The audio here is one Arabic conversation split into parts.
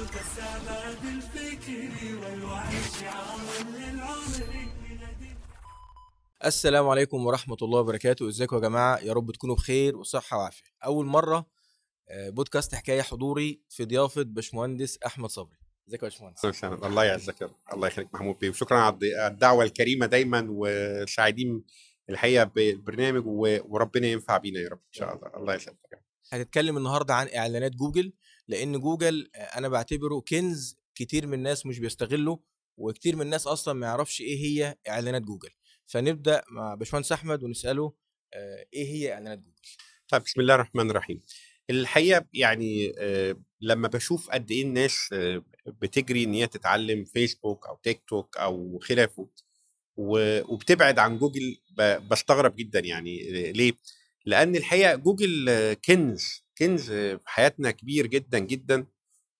صوتك السعادة الفكري والوعي شعار للعمر. السلام عليكم ورحمة الله وبركاته. إزيكم يا جماعة؟ يا رب تكونوا بخير وصحة وعافية. أول مرة آه، بودكاست حكاية حضوري في ضيافة باشمهندس أحمد صبري. إزيك يا باشمهندس؟ وسهلا الله يعزك الله يخليك محمود بيه. وشكرا على الدعوة الكريمة دايما وسعيدين الحقيقة بالبرنامج وربنا ينفع بينا يا رب إن شاء الله. الله يسلمك هنتكلم النهاردة عن إعلانات جوجل. لأن جوجل أنا بعتبره كنز كتير من الناس مش بيستغله وكتير من الناس أصلا ما يعرفش إيه هي إعلانات جوجل. فنبدأ مع باشمهندس أحمد ونسأله آه، إيه هي إعلانات جوجل؟ طيب بسم الله الرحمن الرحيم. الحقيقة يعني لما بشوف قد إيه الناس بتجري إن هي تتعلم فيسبوك أو تيك توك أو خلافه وبتبعد عن جوجل بستغرب جدا يعني ليه؟ لأن الحقيقة جوجل كنز كنز في حياتنا كبير جدا جدا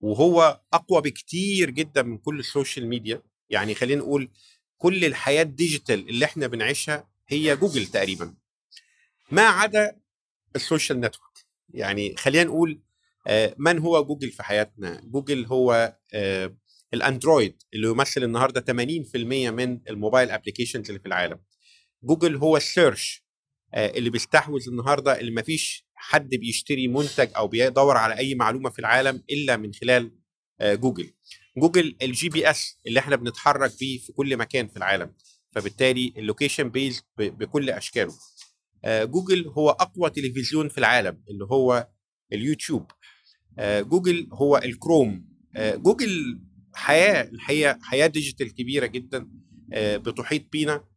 وهو أقوى بكتير جدا من كل ال social media. يعني خلينا نقول كل الحياة ال digital اللي إحنا بنعيشها هي جوجل تقريبا. ما عدا ال social network. يعني خلينا نقول آه، من هو جوجل في حياتنا؟ جوجل هو آه، الأندرويد اللي يمثل النهارده 80% من الموبايل applications اللي في العالم. جوجل هو ال search اللي بيستحوذ النهارده اللي ما فيش حد بيشتري منتج أو بيدور على أي معلومة في العالم إلا من خلال آه، جوجل. جوجل ال GPS اللي إحنا بنتحرك بيه في كل مكان في العالم. فبالتالي ال location base بكل أشكاله. آه، جوجل هو أقوى تلفزيون في العالم اللي هو اليوتيوب. آه، جوجل هو الكروم. آه، جوجل حياة الحقيقة حياة digital كبيرة جدا آه، بتحيط بينا. آه،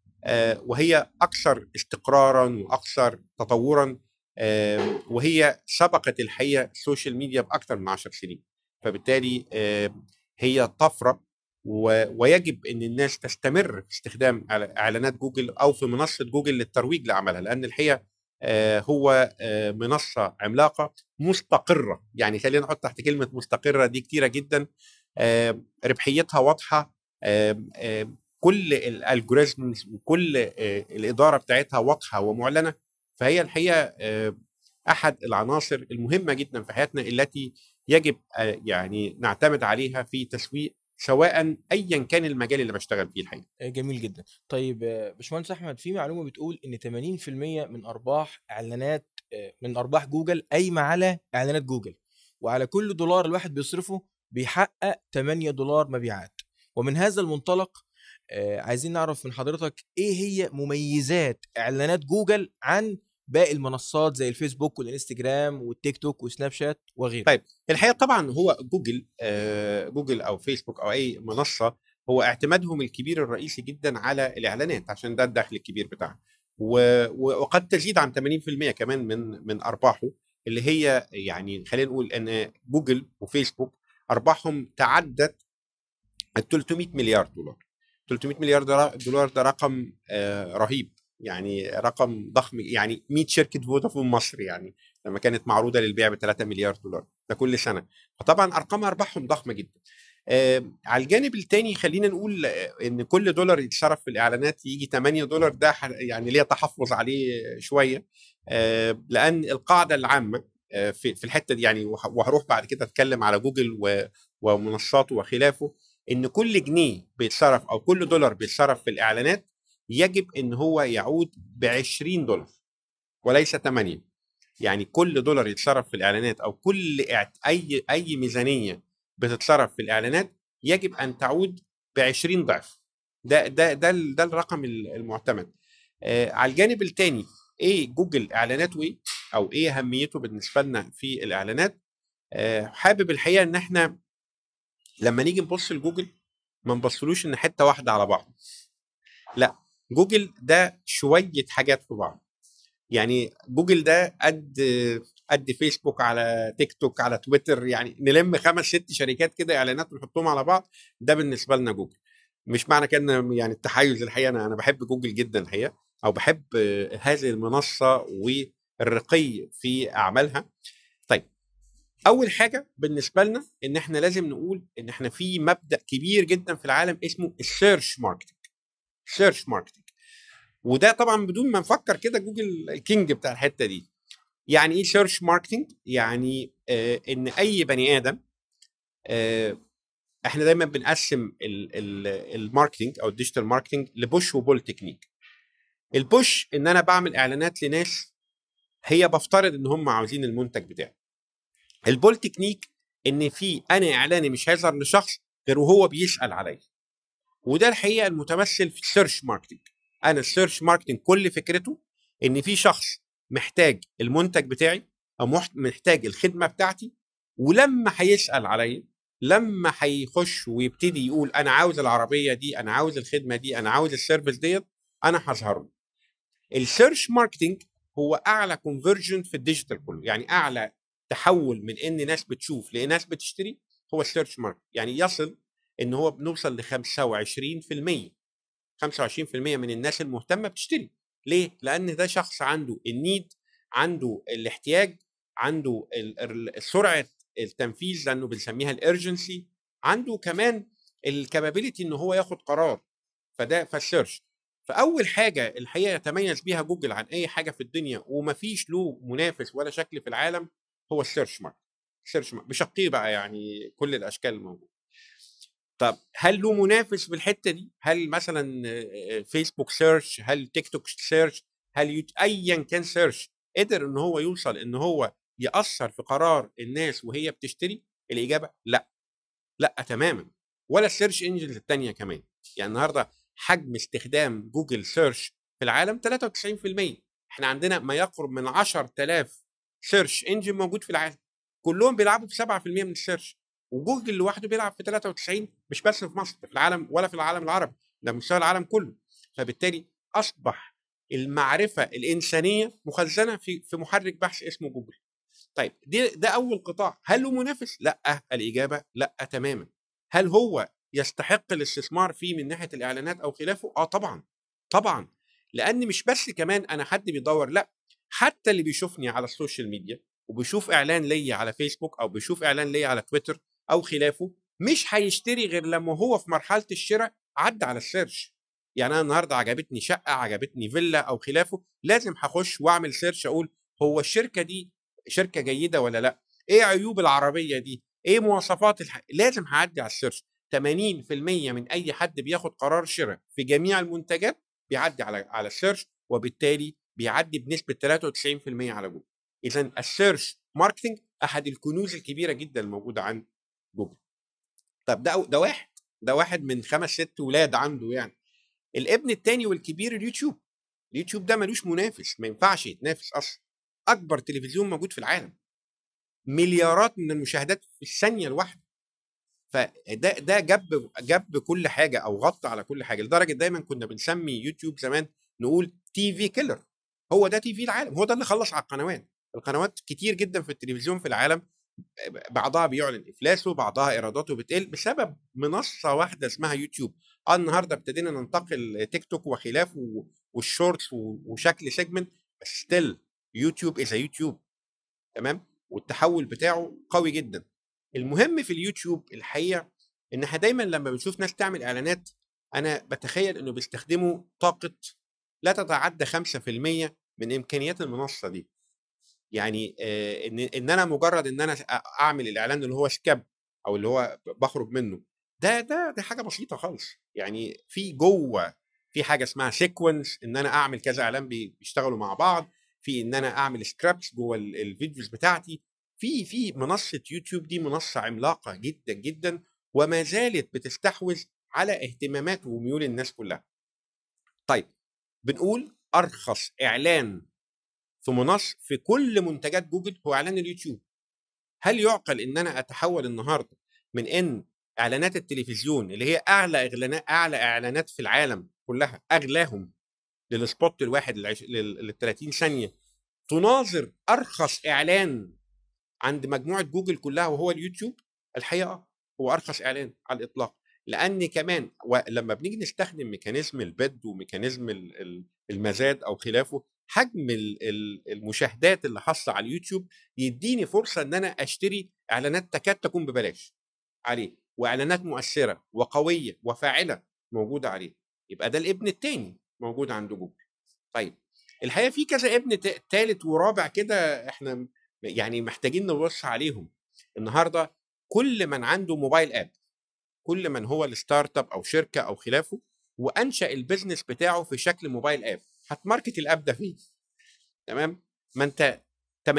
وهي أكثر استقرارا وأكثر تطورا آه، وهي سبقت الحقيقة ال social media بأكثر من 10 سنين. فبالتالي آه، هي طفرة ويجب إن الناس تستمر في استخدام إعلانات جوجل أو في منصة جوجل للترويج لعملها لأن الحقيقة آه، هو آه، منصة عملاقة مستقرة. يعني خلينا نحط تحت كلمة مستقرة دي كتيرة جدا. آه، ربحيتها واضحة. آه، آه، كل ال algorithms وكل آه، الإدارة بتاعتها واضحة ومعلنة فهي الحقيقة آه، أحد العناصر المهمة جدا في حياتنا التي يجب آه، يعني نعتمد عليها في تسويق سواء ايا كان المجال اللي بشتغل فيه الحقيقة. جميل جدا. طيب باشمهندس أحمد في معلومة بتقول إن 80% من أرباح إعلانات من أرباح جوجل قايمة على إعلانات جوجل وعلى كل دولار الواحد بيصرفه بيحقق 8 دولار مبيعات. ومن هذا المنطلق عايزين نعرف من حضرتك إيه هي مميزات إعلانات جوجل عن باقي المنصات زي الفيسبوك والإنستجرام والتيك توك وسناب شات وغيره طيب. الحقيقة طبعا هو جوجل آه، جوجل أو فيسبوك أو أي منصة هو اعتمادهم الكبير الرئيسي جدا على الإعلانات عشان ده الدخل الكبير بتاعهم وقد تزيد عن 80% كمان من من أرباحه اللي هي يعني خلينا نقول إن جوجل وفيسبوك أرباحهم تعدت ال 300 مليار دولار 300 مليار دولار- ده رقم آه، رهيب. يعني رقم ضخم يعني 100 شركة فودافون مصر يعني لما كانت معروضة للبيع ب 3 مليار دولار ده كل سنة. فطبعا أرقام أرباحهم ضخمة جدا. آه على الجانب الثاني خلينا نقول آه، إن كل دولار يتصرف في الإعلانات يجي 8 دولار ده يعني ليه تحفظ عليه شوية. آه لأن القاعدة العامة آه، في في الحتة دي يعني وه- وهروح بعد كده أتكلم على جوجل ومنصاته وخلافه. إن كل جنيه بيتصرف أو كل دولار بيتصرف في الإعلانات يجب إن هو يعود ب 20 دولار وليس 8 يعني كل دولار يتصرف في الإعلانات أو كل أي أي ميزانية بتتصرف في الإعلانات يجب أن تعود ب 20 ضعف. ده ده ده ده الرقم ال- المعتمد. آه على الجانب الثاني إيه جوجل إعلاناته إيه؟ أو إيه أهميته بالنسبة لنا في الإعلانات؟ آه حابب الحقيقة إن إحنا لما نيجي نبص لجوجل ما نبصلوش إن حتة واحدة على بعض. لأ جوجل ده شوية حاجات في بعض. يعني جوجل ده قد قد فيسبوك على تيك توك على تويتر يعني نلم خمس ست شركات كده إعلانات ونحطهم على بعض ده بالنسبة لنا جوجل. مش معنى كده يعني التحيز الحقيقة أنا أنا بحب جوجل جدا الحقيقة أو بحب هذه المنصة والرقي في أعمالها. أول حاجة بالنسبة لنا إن إحنا لازم نقول إن إحنا في مبدأ كبير جدا في العالم اسمه ال search marketing search marketing وده طبعا بدون ما نفكر كده جوجل ال king بتاع الحتة دي. يعني إيه search marketing يعني آه إن أي بني آدم آه، إحنا دايما بنقسم ال- ال- ال marketing أو الديجيتال ماركتينج لبوش وبول تكنيك البوش إن أنا بعمل إعلانات لناس هي بفترض إن هم عاوزين المنتج بتاعي. ال pull technique إن في أنا إعلاني مش هيظهر لشخص غير وهو بيسأل عليا. وده الحقيقة المتمثل في ال search marketing أنا ال search marketing كل فكرته إن في شخص محتاج المنتج بتاعي أو محت- محتاج الخدمة بتاعتي ولما هيسأل عليا لما هيخش ويبتدي يقول أنا عاوز العربية دي أنا عاوز الخدمة دي أنا عاوز ال service ديت أنا هظهر له ال search marketing هو أعلى conversion في ال digital كله. يعني أعلى تحول من إن ناس بتشوف لناس بتشتري هو ال search market يعني يصل إن هو بنوصل ل 25% 25% من الناس المهتمة بتشتري. ليه؟ لأن ده شخص عنده ال need عنده الاحتياج عنده سرعة التنفيذ لأنه بنسميها ال urgency عنده كمان ال capability إن هو ياخد قرار. فده فال search فأول حاجة الحقيقة يتميز بيها جوجل عن أي حاجة في الدنيا ومفيش له منافس ولا شكل في العالم هو ال search market ال search market بشقيه بقى يعني كل الأشكال الموجودة. طب هل له منافس في الحتة دي؟ هل مثلا فيسبوك search هل تيك توك search هل يوت... ايا كان search قدر إن هو يوصل إن هو يأثر في قرار الناس وهي بتشتري الإجابة؟ لأ. لأ تماما. ولا ال search engines الثانية كمان. يعني النهارده حجم استخدام جوجل search في العالم 93% إحنا عندنا ما يقرب من 10000 search engine موجود في العالم. كلهم بيلعبوا في 7% من ال search وجوجل لوحده بيلعب في 93 مش بس في مصر في العالم ولا في العالم العربي ده مستوى العالم كله. فبالتالي أصبح المعرفة الإنسانية مخزنة في في محرك بحث اسمه جوجل. طيب دي ده أول قطاع. هل له منافس؟ لأ الإجابة لأ تماما. هل هو يستحق الاستثمار فيه من ناحية الإعلانات أو خلافه؟ آه طبعا. طبعا. لأن مش بس كمان أنا حد بيدور لأ حتى اللي بيشوفني على ال social media وبيشوف إعلان ليا على فيسبوك أو بيشوف إعلان ليا على تويتر أو خلافه مش هيشتري غير لما هو في مرحلة الشراء عدى على ال search. يعني أنا النهارده عجبتني شقة عجبتني فيلا أو خلافه لازم هخش وأعمل search أقول هو الشركة دي شركة جيدة ولا لأ؟ إيه عيوب العربية دي؟ إيه مواصفات الح... لازم هعدي على ال search. 80% من أي حد بياخد قرار شراء في جميع المنتجات بيعدي على على السيرش وبالتالي بيعدي بنسبة 93% على جوجل. إذا ال search marketing أحد الكنوز الكبيرة جدا الموجودة عند جوجل. طب ده ده واحد. ده واحد من خمس ست ولاد عنده يعني. الابن الثاني والكبير اليوتيوب. اليوتيوب ده ملوش منافس ما ينفعش يتنافس أصلا. أكبر تلفزيون موجود في العالم. مليارات من المشاهدات في الثانية الواحدة. فده ده جاب جاب كل حاجة أو غطى على كل حاجة. لدرجة دايما كنا بنسمي يوتيوب زمان نقول TV killer هو ده TV العالم هو ده اللي خلص على القنوات القنوات كتير جدا في التلفزيون في العالم بعضها بيعلن افلاسه بعضها إيراداته بتقل بسبب منصة واحدة اسمها يوتيوب. آه النهارده ابتدينا ننتقل تيك توك وخلافه وال shorts وشكل segment بس still يوتيوب is يوتيوب تمام؟ والتحول بتاعه قوي جدا. المهم في اليوتيوب الحقيقة إن إحنا دايما لما بنشوف ناس تعمل إعلانات أنا بتخيل إنه بيستخدموا طاقة لا تتعدى 5% من إمكانيات المنصة دي. يعني إن إن أنا مجرد إن أنا أعمل الإعلان اللي هو سكاب أو اللي هو بخرج منه ده ده ده حاجة بسيطة خالص. يعني في جوه في حاجة اسمها سيكونس إن أنا أعمل كذا إعلان بيشتغلوا مع بعض في إن أنا أعمل سكرابس جوه الفيديوز بتاعتي. في في منصة يوتيوب دي منصة عملاقة جدا جدا وما زالت بتستحوذ على اهتمامات وميول الناس كلها. طيب بنقول أرخص إعلان في منصه في كل منتجات جوجل هو إعلان اليوتيوب. هل يعقل إن أنا أتحول النهارده من إن إعلانات التلفزيون اللي هي أعلى اعلانات أعلى إعلانات في العالم كلها أغلاهم لل spot الواحد لل 30 ثانية تناظر أرخص إعلان عند مجموعة جوجل كلها وهو اليوتيوب الحقيقة هو أرخص إعلان على الإطلاق لأن كمان لما بنيجي نستخدم mechanism ال bid و mechanism المزاد أو خلافه حجم المشاهدات اللي حاصلة على اليوتيوب يديني فرصة إن أنا أشتري إعلانات تكاد تكون ببلاش عليه وإعلانات مؤثرة وقوية وفاعلة موجودة عليه يبقى ده الابن الثاني موجود عند جوجل. طيب الحقيقة في كذا ابن ثالث ورابع كده إحنا يعني محتاجين نبص عليهم. النهارده كل من عنده mobile app كل من هو ال startup أو شركة أو خلافه وأنشأ ال business بتاعه في شكل mobile app هت market ال app ده فين؟ تمام؟ ما أنت 80%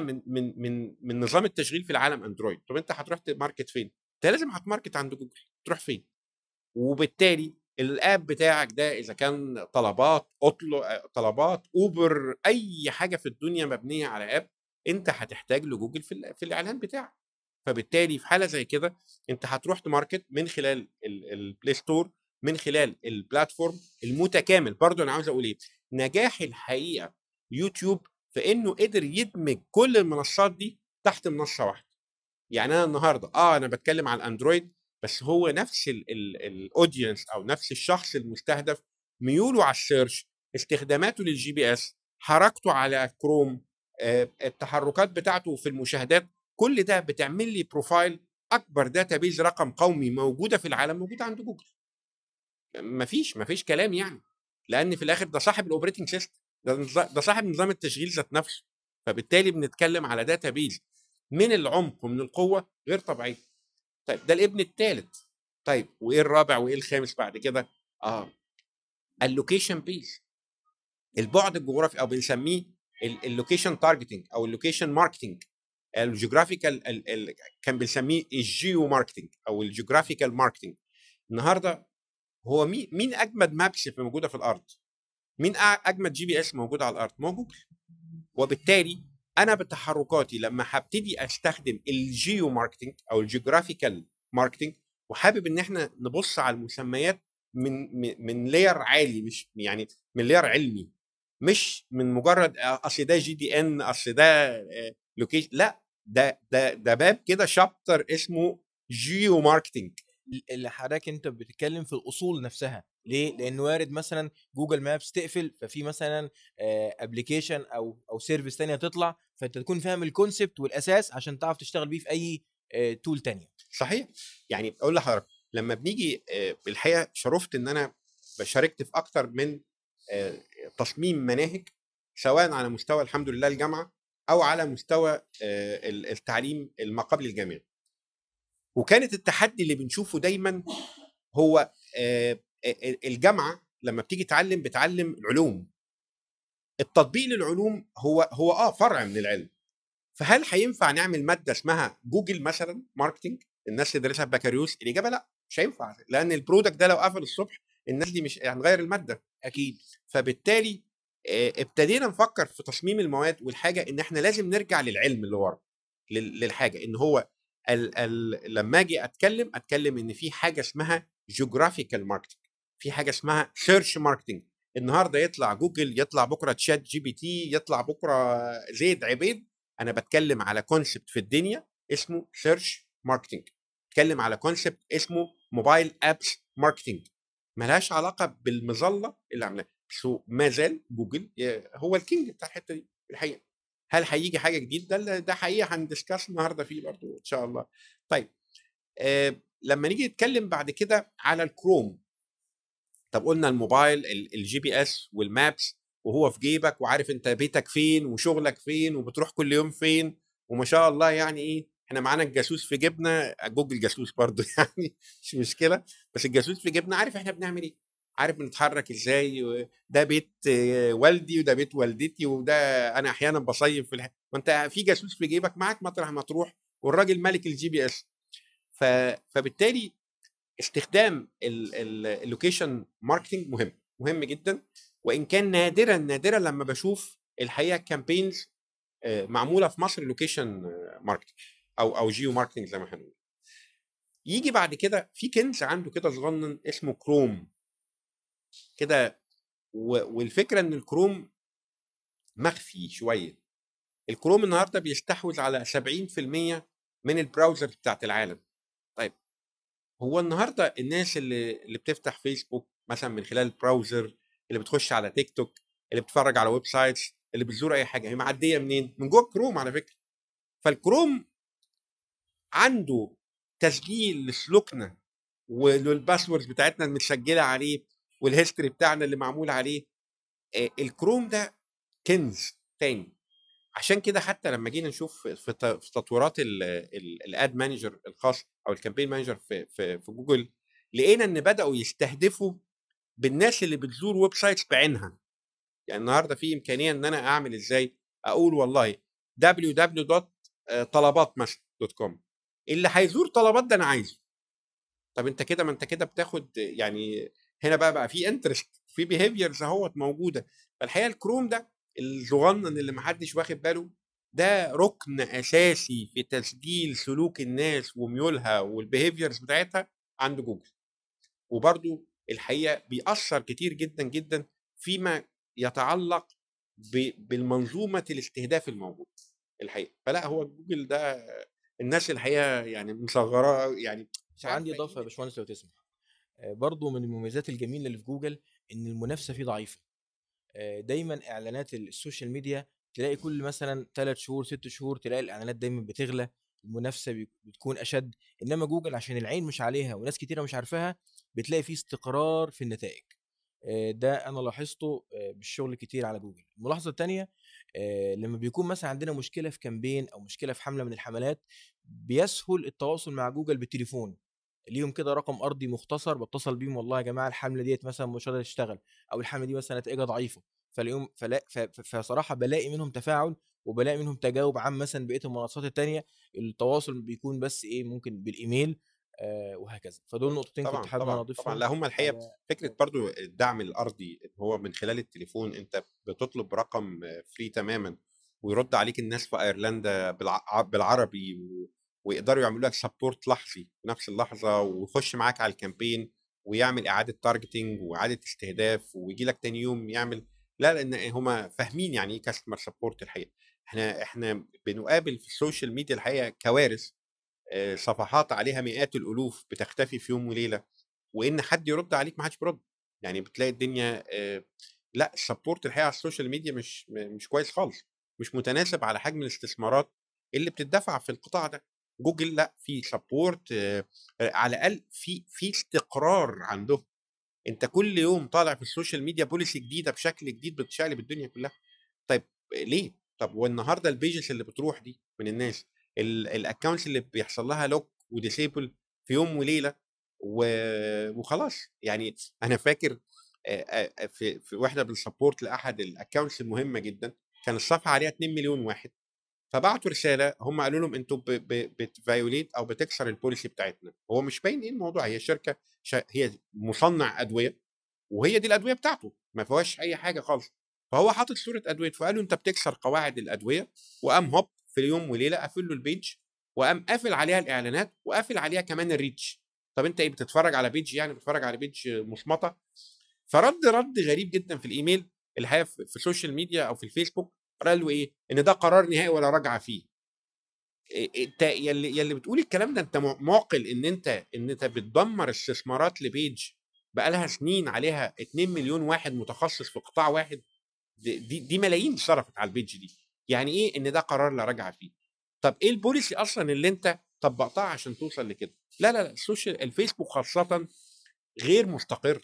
من من من من نظام التشغيل في العالم أندرويد. طب أنت هتروح ت market فين؟ أنت لازم هت market عند جوجل. تروح فين؟ وبالتالي ال app بتاعك ده إذا كان طلبات اطلب طلبات اوبر أي حاجة في الدنيا مبنية على app أنت هتحتاج لجوجل في في الإعلان بتاعك. فبالتالي في حالة زي كده أنت هتروح ت market من خلال ال- ال Play Store من خلال ال platform المتكامل. برضو أنا عاوز أقول إيه؟ نجاح الحقيقة يوتيوب في إنه قدر يدمج كل المنصات دي تحت منصة واحدة. يعني أنا النهارده آه أنا بتكلم على الأندرويد بس هو نفس ال audience أو نفس الشخص المستهدف ميوله على ال search استخداماته لل GPS حركته على كروم آه، التحركات بتاعته في المشاهدات كل ده بتعمل لي profile أكبر database رقم قومي موجودة في العالم موجودة عند جوجل. مفيش مفيش كلام يعني لأن في الآخر ده صاحب ال operating system ده صاحب نظام التشغيل ذات نفسه فبالتالي بنتكلم على database من العمق ومن القوة غير طبيعية. طيب ده الابن الثالث طيب وإيه الرابع وإيه الخامس بعد كده؟ آه. ال location based البعد الجغرافي أو بنسميه ال location targeting أو ال location marketing ال geographical كان بنسميه ال geo marketing أو ال geographical marketing النهارده هو مين مين أجمد maps موجودة في الأرض؟ مين أجمد GPS موجود على الأرض؟ جوجل وبالتالي أنا بتحركاتي لما هبتدي أستخدم ال geo marketing أو ال geographical marketing وحابب إن إحنا نبص على المسميات من من- layer عالي مش يعني من layer علمي مش من مجرد آه، أصل ده GDN أصل ده location لا ده ده ده باب كده chapter اسمه geo marketing اللي حضرتك انت بتتكلم في الأصول نفسها. ليه؟ لأن وارد مثلا جوجل maps تقفل ففي مثلا application أو أو service تانية تطلع فأنت تكون فاهم ال concept والأساس عشان تعرف تشتغل بيه في أي tool تانية. صحيح. يعني أقول لحضرتك لما بنيجي آه، الحقيقة شرفت إن أنا شاركت في أكتر من آه، تصميم مناهج سواء على مستوى الحمد لله الجامعة أو على مستوى آه، ال- التعليم ما قبل الجامعي. وكانت التحدي اللي بنشوفه دايما هو آه، آه، الجامعة لما بتيجي تعلم بتعلم العلوم. التطبيق للعلوم هو هو آه فرع من العلم. فهل هينفع نعمل مادة اسمها جوجل مثلا marketing الناس تدرسها بكالوريوس الإجابة لأ مش هينفع لأن ال product ده لو قفل الصبح الناس دي مش هنغير المادة. أكيد. فبالتالي آه، ابتدينا نفكر في تصميم المواد والحاجة إن إحنا لازم نرجع للعلم اللي ورا لل- للحاجة إن هو ال ال لما آجي أتكلم أتكلم إن في حاجة اسمها geographical marketing في حاجة اسمها search marketing النهارده يطلع جوجل يطلع بكرة تشات جي بي تي يطلع بكرة زيد عبيد. أنا بتكلم على concept في الدنيا اسمه search marketing بتكلم على concept اسمه mobile apps marketing ملهاش علاقة بالمظلة اللي عاملاها. بس ما زال جوجل هو ال king بتاع الحتة دي الحقيقة. هل هيجي حاجة جديدة؟ ده ده حقيقه هن discuss النهارده فيه برضو إن شاء الله. طيب آه لما نيجي نتكلم بعد كده على الكروم طب قلنا الموبايل ال- ال GPS وال maps وهو في جيبك وعارف أنت بيتك فين وشغلك فين وبتروح كل يوم فين وما شاء الله يعني إيه إحنا معانا الجاسوس في جيبنا جوجل جاسوس برضو يعني مش مشكلة بس الجاسوس في جيبنا عارف إحنا بنعمل إيه؟ عارف بنتحرك إزاي ده بيت آه، والدي وده بيت والدتي وده أنا أحيانا بصيف في الح... ما أنت في جاسوس في جيبك معاك مطرح ما تروح والراجل ملك ال GPS ف... فبالتالي استخدام ال location marketing مهم مهم جدا. وإن كان نادرا نادرا لما بشوف الحقيقة campaigns معمولة في مصر location marketing أو أو geo marketing زي ما هنقول يجي بعد كده في كنز عنده كده صغنن اسمه كروم كده والفكرة إن الكروم مخفي شوية. الكروم النهارده بيستحوذ على 70% من ال browser بتاعت العالم. طيب هو النهارده الناس اللي اللي بتفتح فيسبوك مثلا من خلال ال browser اللي بتخش على تيك توك اللي بتتفرج على websites اللي بتزور أي حاجة هي معدية منين؟ من جوه الكروم على فكرة. فالكروم عنده تسجيل لسلوكنا وال passwords بتاعتنا المتسجلة عليه وال history بتاعنا اللي معمول عليه الكروم ده كنز تاني. عشان كده حتى لما جينا نشوف في تطويرات ال ad manager الخاص أو ال campaign manager في في في جوجل لقينا إن بدأوا يستهدفوا بالناس اللي بتزور websites بعينها. يعني النهارده في إمكانية إن أنا أعمل إزاي؟ أقول والله www.طلبات مثلا dot com اللي هيزور طلبات ده أنا عايزه. طب أنت كده ما أنت كده بتاخد يعني هنا بقى بقى في interest في behaviors أهوت موجودة. فالحقيقة الكروم ده الصغنن اللي محدش واخد باله ده ركن أساسي في تسجيل سلوك الناس وميولها وال behaviors بتاعتها عند جوجل. وبرضو الحقيقة بيأثر كتير جدا جدا فيما يتعلق بالمنظومة الاستهداف الموجود الحقيقة. فلا هو جوجل ده الناس الحقيقة يعني مصغرة يعني مش وعندي إضافة يا إيه. باشمهندس لو تسمح. برضو من المميزات الجميلة اللي في جوجل إن المنافسة فيه ضعيفة. آه، دايما إعلانات ال social media تلاقي كل مثلا ثلاث شهور ست شهور تلاقي الإعلانات دايما بتغلى المنافسة بتكون أشد. إنما جوجل عشان العين مش عليها وناس كتيرة مش عارفاها بتلاقي فيه استقرار في النتائج. آه، ده أنا لاحظته آه، بالشغل كتير على جوجل. الملاحظة الثانية لما بيكون مثلا عندنا مشكلة في campaign أو مشكلة في حملة من الحملات بيسهل التواصل مع جوجل بالتليفون. ليهم كده رقم أرضي مختصر بتصل بيهم والله يا جماعة الحملة ديت مثلا مش قادره تشتغل أو الحملة دي مثلا نتائجها ضعيفة فلاقيهم فلا فصراحة بلاقي منهم تفاعل وبلاقي منهم تجاوب عن مثلا بقية المنصات التانية التواصل بيكون بس إيه ممكن بالإيميل آه وهكذا. فدول نقطتين طبعا كنت حابب أنا أضيفهم طبعا. لا هم الحقيقة فكرة برضو الدعم الأرضي إن هو من خلال التليفون أنت بتطلب رقم free تماما ويرد عليك الناس في أيرلندا بالع- بالعربي ويقدروا يعملوا لك support لحظي في نفس اللحظة ويخش معاك على ال campaign ويعمل إعادة targeting وإعادة استهداف ويجي لك تاني يوم يعمل. لا لأن هم فاهمين يعني إيه customer support الحقيقة. إحنا إحنا بنقابل في ال social media الحقيقة كوارث آه، صفحات عليها مئات الألوف بتختفي في يوم وليلة وإن حد يرد عليك ما حدش بيرد. يعني بتلاقي الدنيا آه، لأ ال support الحقيقة على ال social media مش مش كويس خالص. مش متناسب على حجم الاستثمارات اللي بتدفع في القطاع ده. جوجل لأ في support على الأقل في في استقرار عندهم. أنت كل يوم طالع في ال social media policy جديدة بشكل جديد بتشقلب الدنيا كلها. طيب ليه؟ طب والنهاردة ال pages اللي بتروح دي من الناس ال accounts اللي بيحصل لها lock و disable في يوم وليلة وخلاص. يعني أنا فاكر في في واحدة بال support لأحد ال accounts المهمه جدا كان الصفحة عليها 2 مليون واحد. فبعتوا رسالة هم قالوا لهم أنتوا بت violate أو بتكسر ال policy بتاعتنا. هو مش باين إيه الموضوع هي شركة شا- هي مصنع أدوية وهي دي الأدوية بتاعته ما فيهاش أي حاجة خالص. فهو حاطط صورة أدوية فقالوا أنت بتكسر قواعد الأدوية وقام هوب في يوم وليلة قافل له ال page وقام قافل عليها الإعلانات وقافل عليها كمان ال reach. طب أنت إيه بتتفرج على page يعني؟ بتتفرج على page مصمطه فرد رد غريب جدا في الإيميل الحقيقة في ال social media أو في الفيسبوك قال له إيه؟ إن ده قرار نهائي ولا رجعه فيه. أنت يلي يلي بتقول الكلام ده أنت مع- معقول إن أنت إن أنت بتدمر استثمارات ل page بقالها سنين عليها 2 مليون واحد متخصص في قطاع واحد؟ دي, دي, ملايين صرفت على ال page دي. يعني إيه إن ده قرار لا رجعه فيه؟ طب إيه ال policy أصلا اللي أنت طبقتها عشان توصل لكده؟ لا لا لا ال social الفيسبوك خاصة غير مستقر.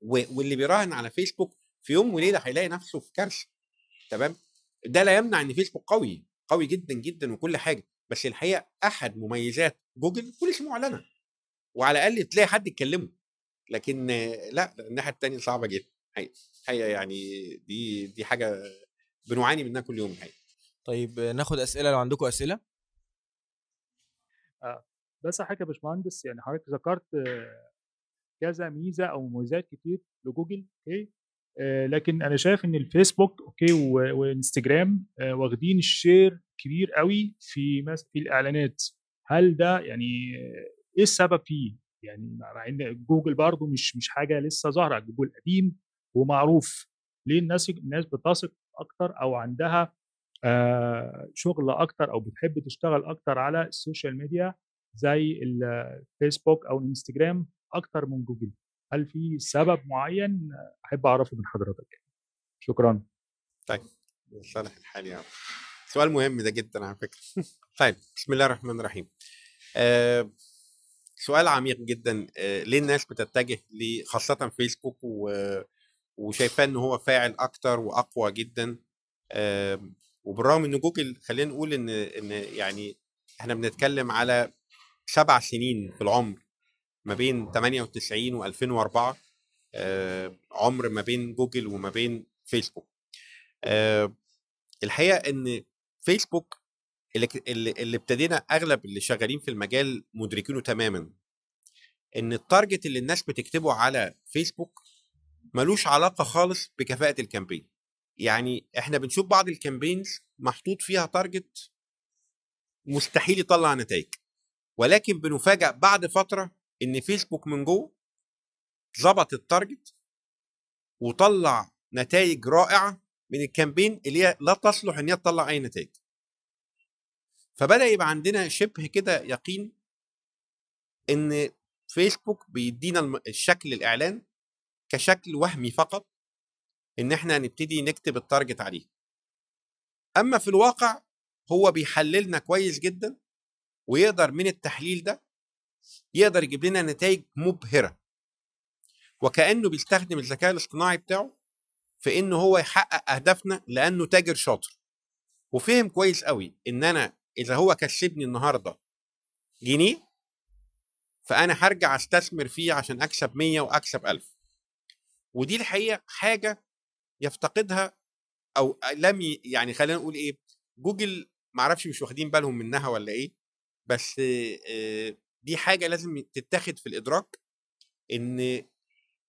واللي بيراهن على فيسبوك في يوم وليلة هيلاقي نفسه في كارثة. تمام؟ ده لا يمنع إن فيسبوك قوي قوي جدا جدا وكل حاجة بس الحقيقة أحد مميزات جوجل policy معلنة وعلى الأقل تلاقي حد يتكلمه لكن آه، لأ الناحية الثانية صعبة جدا حقيقة يعني دي دي حاجة بنعاني منها كل يوم الحقيقة. طيب آه، ناخد أسئلة لو عندكم أسئلة؟ بس حاجة يا باشمهندس يعني حضرتك ذكرت آه، كذا ميزة أو مميزات كتير لجوجل أوكي؟ آه، لكن أنا شايف إن الفيسبوك أوكي وإنستجرام آه، واخدين ال share كبير قوي في في الإعلانات. هل ده يعني آه، إيه السبب فيه؟ يعني مع إن جوجل برضو مش مش حاجة لسه ظاهرة جوجل قديم ومعروف. ليه الناس الناس بتثق أكتر أو عندها آه، شغل أكتر أو بتحب تشتغل أكتر على ال social media زي الفيسبوك أو الإنستجرام أكتر من جوجل؟ هل في سبب معين أحب أعرفه من حضرتك؟ شكرا. طيب صالح الحال يا سؤال مهم ده جدا على فكرة. طيب بسم الله الرحمن الرحيم. آه سؤال عميق جدا. آه ليه الناس بتتجه خاصة فيسبوك و- وشايفاه إن هو فاعل أكتر وأقوى جدا؟ آه وبالرغم إن جوجل خلينا نقول إن إن يعني إحنا بنتكلم على سبع سنين في العمر. ما بين 98 و2004 آه عمر ما بين جوجل وما بين فيسبوك. آه الحقيقة إن فيسبوك اللي اللي ابتدينا أغلب اللي شغالين في المجال مدركينه تماما. إن ال target اللي الناس بتكتبه على فيسبوك ملوش علاقة خالص بكفاءة ال campaign يعني إحنا بنشوف بعض ال campaigns محطوط فيها target مستحيل يطلع نتائج. ولكن بنفاجأ بعد فترة إن فيسبوك من جوه ظبط ال target وطلع نتائج رائعة من ال campaign اللي هي لا تصلح إن هي تطلع أي نتائج فبدأ يبقى عندنا شبه كده يقين إن فيسبوك بيدينا الشكل الإعلان كشكل وهمي فقط إن إحنا نبتدي نكتب ال target عليه. أما في الواقع هو بيحللنا كويس جدا ويقدر من التحليل ده يقدر يجيب لنا نتائج مبهرة. وكأنه بيستخدم الذكاء الاصطناعي بتاعه في إنه هو يحقق أهدافنا لأنه تاجر شاطر. وفهم كويس قوي إن أنا إذا هو كسبني النهارده جنيه فأنا هرجع أستثمر فيه عشان أكسب 100 وأكسب 1000 ودي الحقيقة حاجة يفتقدها أو لم يعني خلينا نقول إيه جوجل معرفش مش واخدين بالهم منها ولا إيه بس آه، دي حاجة لازم تتاخد في الإدراك إن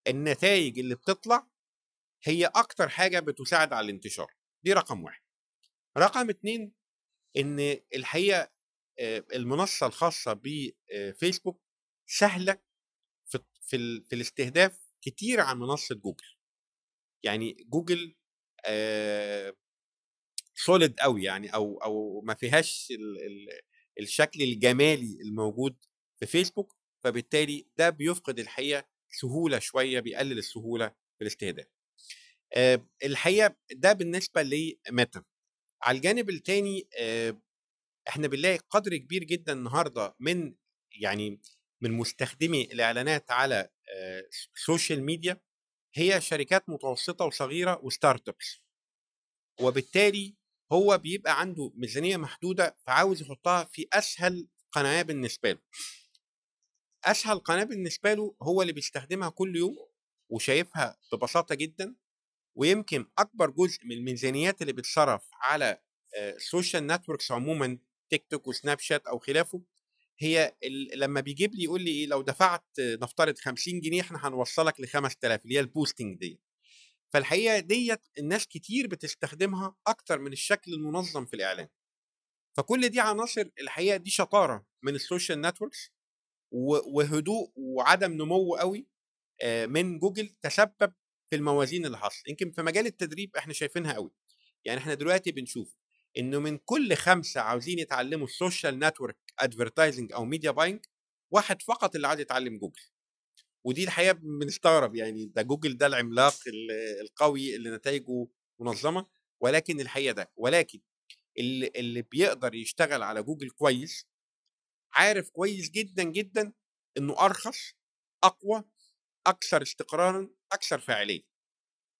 النتائج اللي بتطلع هي أكتر حاجة بتساعد على الانتشار دي رقم واحد. رقم اتنين إن الحقيقة آه، المنصة الخاصة بفيسبوك سهلة في في, ال- في الاستهداف كتير عن منصة جوجل. يعني جوجل solid قوي يعني أو أو ما فيهاش ال ال الشكل الجمالي الموجود في فيسبوك فبالتالي ده بيفقد الحقيقة سهولة شوية بيقلل السهولة في الاستهداف. آه، الحقيقة ده بالنسبة لميتا على الجانب الثاني إحنا بنلاقي قدر كبير جدا النهارده من يعني من مستخدمي الإعلانات على ال social media هي شركات متوسطة وصغيرة و startups وبالتالي هو بيبقى عنده ميزانية محدودة فعاوز يحطها في أسهل قناة بالنسبة له. أسهل قناة بالنسبة له هو اللي بيستخدمها كل يوم وشايفها ببساطة جدا ويمكن أكبر جزء من الميزانيات اللي بتصرف على ال social networks عموما تيك توك وسناب شات أو خلافه هي لما بيجيب لي يقول لي إيه لو دفعت نفترض 50 جنيه إحنا هنوصلك ل 5000 اللي هي ال boosting دي فالحقيقة ديت الناس كتير بتستخدمها أكتر من الشكل المنظم في الإعلان. فكل دي عناصر الحقيقة دي شطارة من ال social networks وهدوء وعدم نمو قوي من جوجل تسبب في الموازين اللي حصل يمكن في مجال التدريب إحنا شايفينها قوي. يعني إحنا دلوقتي بنشوف إنه من كل خمسة عاوزين يتعلموا ال social network advertising أو media buying واحد فقط اللي عايز يتعلم جوجل. ودي الحقيقة بنستغرب يعني ده جوجل ده العملاق ال- القوي اللي نتائجه منظمة ولكن الحقيقة ده. ولكن اللي, اللي بيقدر يشتغل على جوجل كويس عارف كويس جدا جدا إنه أرخص أقوى أكثر استقرارا أكثر فاعلية.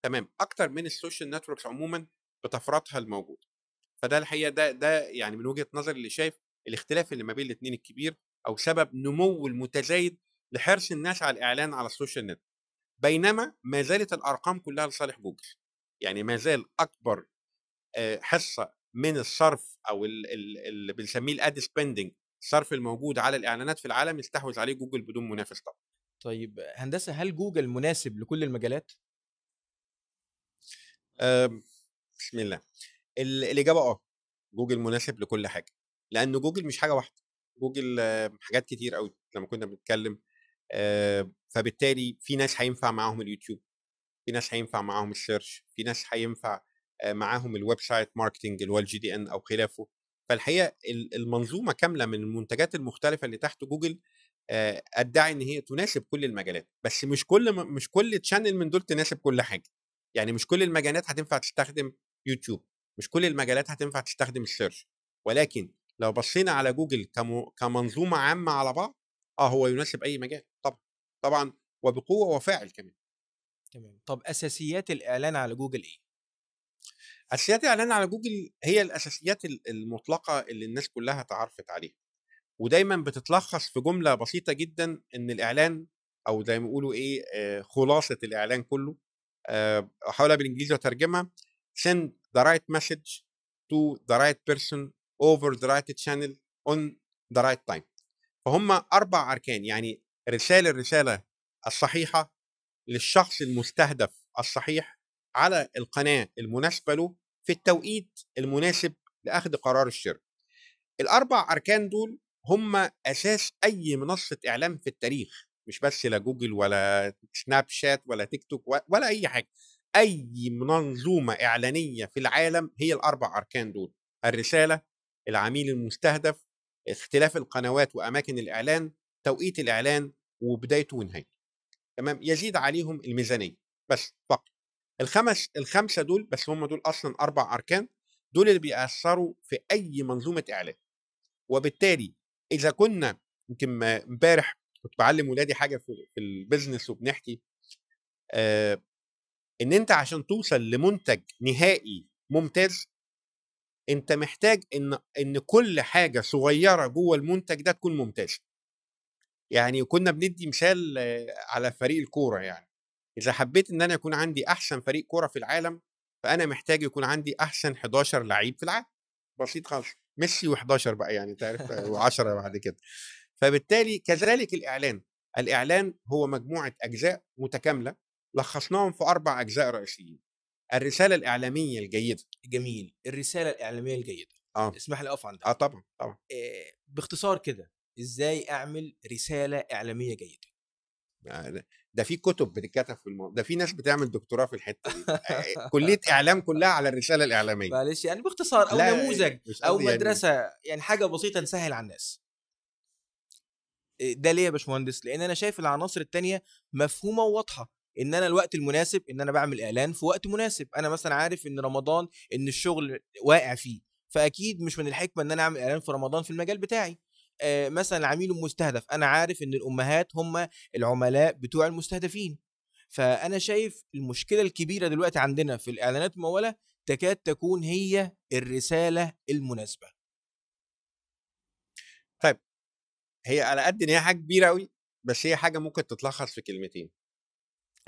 تمام؟ أكتر من ال social networks عموما بطفراتها الموجوده فده الحقيقة ده ده يعني من وجهة نظري اللي شايف الاختلاف اللي ما بين الاثنين الكبير أو سبب نمو المتزايد لحرص الناس على الإعلان على ال social net بينما ما زالت الأرقام كلها لصالح جوجل. يعني ما زال أكبر آه، حصة من الصرف أو ال- ال- اللي بنسميه ال ad spending الصرف الموجود على الإعلانات في العالم يستحوذ عليه جوجل بدون منافس طبعا. طيب هندسة هل جوجل مناسب لكل المجالات؟ بسم الله. ال- الإجابة آه جوجل مناسب لكل حاجة لأن جوجل مش حاجة واحدة. جوجل حاجات كتير قوي لما كنا بنتكلم فبالتالي في ناس هينفع معاهم اليوتيوب في ناس هينفع معاهم ال search في ناس هينفع آه، معاهم ال website marketing اللي هو ال GDN أو خلافه. فالحقيقة ال- المنظومة كاملة من المنتجات المختلفة اللي تحت جوجل أدعي إن هي تناسب كل المجالات بس مش كل مش كل channel من دول تناسب كل حاجة. يعني مش كل المجالات هتنفع تستخدم يوتيوب مش كل المجالات هتنفع تستخدم ال search ولكن لو بصينا على جوجل كمنظومة عامة على بعض آه هو يناسب أي مجال طبعا طبعا وبقوة وفاعل كمان. تمام. طب أساسيات الإعلان على جوجل إيه؟ أساسيات الاعلان على جوجل هي الأساسيات ال- المطلقة اللي الناس كلها تعرفت عليها. ودايما بتتلخص في جملة بسيطة جدا إن الإعلان أو زي ما بيقولوا إيه آه، خلاصة الإعلان كله آه، احاولها بالإنجليزي واترجمها send the right message to the right person over the right channel on the right time. فهم أربع أركان يعني رسال الرسالة الصحيحة للشخص المستهدف الصحيح على القناة المناسبة له في التوقيت المناسب لأخذ قرار الشراء. الأربع أركان دول هم أساس أي منصة إعلام في التاريخ مش بس لا جوجل ولا سناب شات ولا تيك توك ولا أي حاجة. أي منظومة إعلانية في العالم هي الأربع أركان دول. الرسالة العميل المستهدف اختلاف القنوات وأماكن الإعلان توقيت الإعلان وبدايته ونهايته. تمام؟ يزيد عليهم الميزانية. بس فقط. الخمس الخمسة دول بس هم دول أصلا أربع أركان دول اللي بيأثروا في أي منظومة اعلان وبالتالي إذا كنا يمكن امبارح كنت بعلم ولادي حاجة في, في البيزنس وبنحكي آه إن أنت عشان توصل لمنتج نهائي ممتاز أنت محتاج إن إن كل حاجة صغيرة جوه المنتج ده تكون ممتازة. يعني كنا بندي مثال آه، على فريق الكورة يعني. إذا حبيت إن أنا يكون عندي أحسن فريق كورة في العالم فأنا محتاج يكون عندي أحسن 11 لعيب في العالم. بسيط خالص. ميسي و11 بقى يعني تعرف و10 بعد كده. فبالتالي كذلك الإعلان. الإعلان هو مجموعة أجزاء متكاملة لخصناهم في أربع أجزاء رئيسيين. الرسالة الإعلامية الجيدة. جميل. الرسالة الإعلامية الجيدة. آه. اسمح لي أقف عندها آه طبعا طبعا. آه، باختصار كده إزاي أعمل رسالة إعلامية جيدة؟ ده- في كتب بتتكتب في الموضوع ده في ناس بتعمل دكتوراه في الحتة دي. كلية إعلام كلها على الرسالة الإعلامية. معلش يعني باختصار أو نموذج أو يعني- مدرسة يعني حاجة بسيطة نسهل على الناس. ده ليه يا باشمهندس؟ لأن أنا شايف العناصر التانية مفهومة وواضحة. إن أنا الوقت المناسب إن أنا بعمل إعلان في وقت مناسب. أنا مثلا عارف إن رمضان إن الشغل واقع فيه. فأكيد مش من الحكمة إن أنا أعمل إعلان في رمضان في المجال بتاعي. مثلا العميل المستهدف أنا عارف إن الأمهات هم العملاء بتوع المستهدفين. فأنا شايف المشكلة الكبيرة دلوقتي عندنا في الإعلانات الممولة تكاد تكون هي الرسالة المناسبة. هي على قد إن هي حاجة كبيرة قوي بس هي حاجة ممكن تتلخص في كلمتين.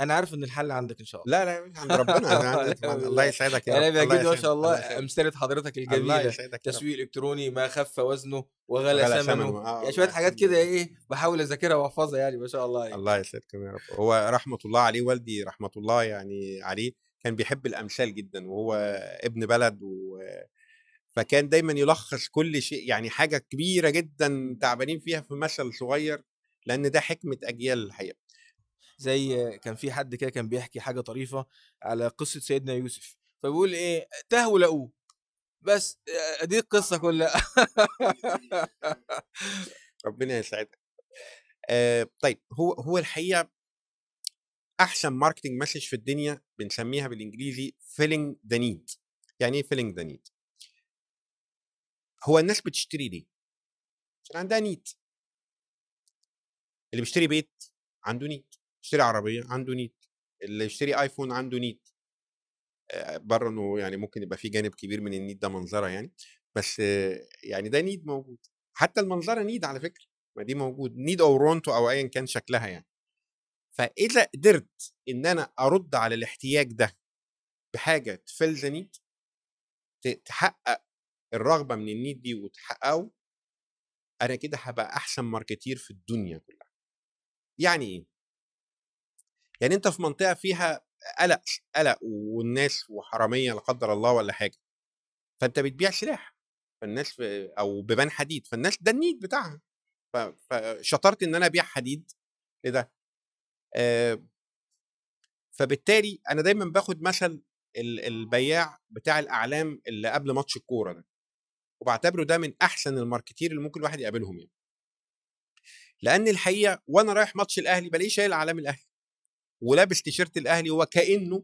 أنا عارف إن الحل عندك إن شاء الله لا لا عند ربنا طبعاً. الله يسعدك يا أنا رب بيعجبني ما. شاء الله. أمثلة حضرتك الله الجميلة. تسويق إلكتروني ما خف وزنه وغلى ثمنه. آه، يعني شوية حاجات. كده إيه بحاول أذاكرها وأحفظها يعني ما شاء الله يعني. الله يسعدكم يا رب هو رحمة الله عليه والدي رحمة الله يعني عليه كان بيحب الأمثال جدا وهو ابن بلد و فكان دايما يلخص كل شيء يعني حاجة كبيرة جدا تعبانين فيها في مثل صغير لأن ده حكمة أجيال الحقيقة زي كان في حد كده كان بيحكي حاجة طريفة على قصة سيدنا يوسف فبيقول إيه تهوا لقوه بس آه، دي القصة كلها. ربنا يسعدك. آه طيب هو هو الحقيقة أحسن marketing message في الدنيا بنسميها بالإنجليزي filling the need يعني إيه filling the need هو الناس بتشتري ليه؟ عشان عندها need اللي بيشتري بيت عنده need يشتري عربية عنده need اللي يشتري آيفون عنده need. بره إنه يعني ممكن يبقى في جانب كبير من ال need ده منظرة يعني بس يعني ده need موجود. حتى المنظرة need على فكرة ما دي موجود need أو want أو ايا كان شكلها يعني. فإذا قدرت إن أنا أرد على الاحتياج ده بحاجة تفل ذا نيد تحقق الرغبة من النيد دي وتحققه أنا كده هبقى أحسن ماركتير في الدنيا كلها. يعني إيه؟ يعني أنت في منطقة فيها قلق قلق والناس وحرامية لا قدر الله ولا حاجة فأنت بتبيع سلاح فالناس أو بيبان حديد فالناس ده النيد بتاعها. فشطرت إن أنا أبيع حديد لده آه، فبالتالي أنا دايما باخد مثل ال- البياع بتاع الأعلام اللي قبل ماتش الكورة ده وبعتبره ده من أحسن ال marketer اللي ممكن الواحد يقابلهم يعني. لأن الحقيقة وأنا رايح ماتش الأهلي بلاقيه شايل أعلام الأهلي. ولابس تيشيرت الأهلي وكأنه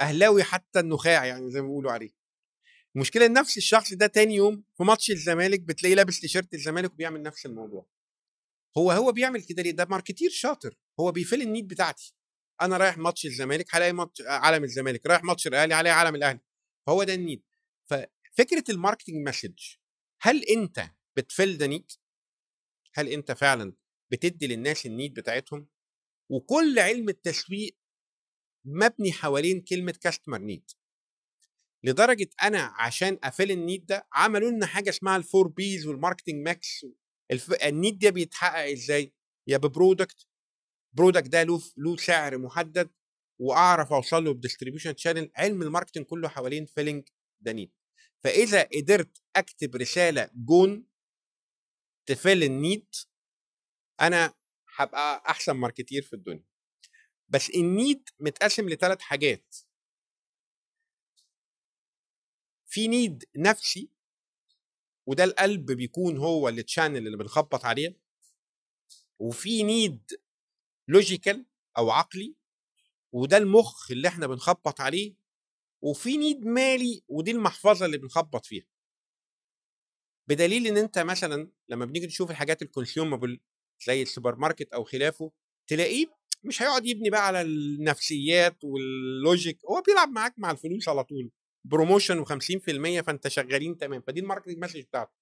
أهلاوي حتى النخاع يعني زي ما بيقولوا عليه. المشكلة إن نفس الشخص ده تاني يوم في ماتش الزمالك بتلاقيه لابس تيشيرت الزمالك وبيعمل نفس الموضوع. هو هو بيعمل كده ليه؟ ده marketer شاطر. هو بي fill ال need بتاعتي. أنا رايح ماتش الزمالك هلاقي ماتش علم الزمالك. رايح ماتش الأهلي هلاقي علم الأهلي. فهو ده ال need ففكرة ال marketing message هل أنت بت fill the need هل أنت فعلا بتدي للناس ال need بتاعتهم؟ وكل علم التسويق مبني حوالين كلمة customer need لدرجة أنا عشان ا fill ال need ده عملوا لنا حاجة اسمها ال four Ps وال marketing mix. ال need ده بيتحقق إزاي؟ يا ب product product ده له له سعر محدد وأعرف أوصل له ب distribution channel علم ال marketing كله حوالين filling the need فإذا قدرت أكتب رسالة جون ت fill ال need أنا هبقى أحسن marketer في الدنيا. بس ال need متقسم لثلاث حاجات. في need نفسي وده القلب بيكون هو ال channel اللي بنخبط عليه. وفي need logical أو عقلي وده المخ اللي إحنا بنخبط عليه. وفي need مالي ودي المحفظة اللي بنخبط فيها. بدليل إن أنت مثلا لما بنيجي نشوف الحاجات ال consumable زي السوبر ماركت أو خلافه تلاقيه مش هيقعد يبني بقى على النفسيات وال logic هو بيلعب معاك مع الفلوس على طول promotion و50% فأنت شغالين تمام فدي ال marketing message بتاعته.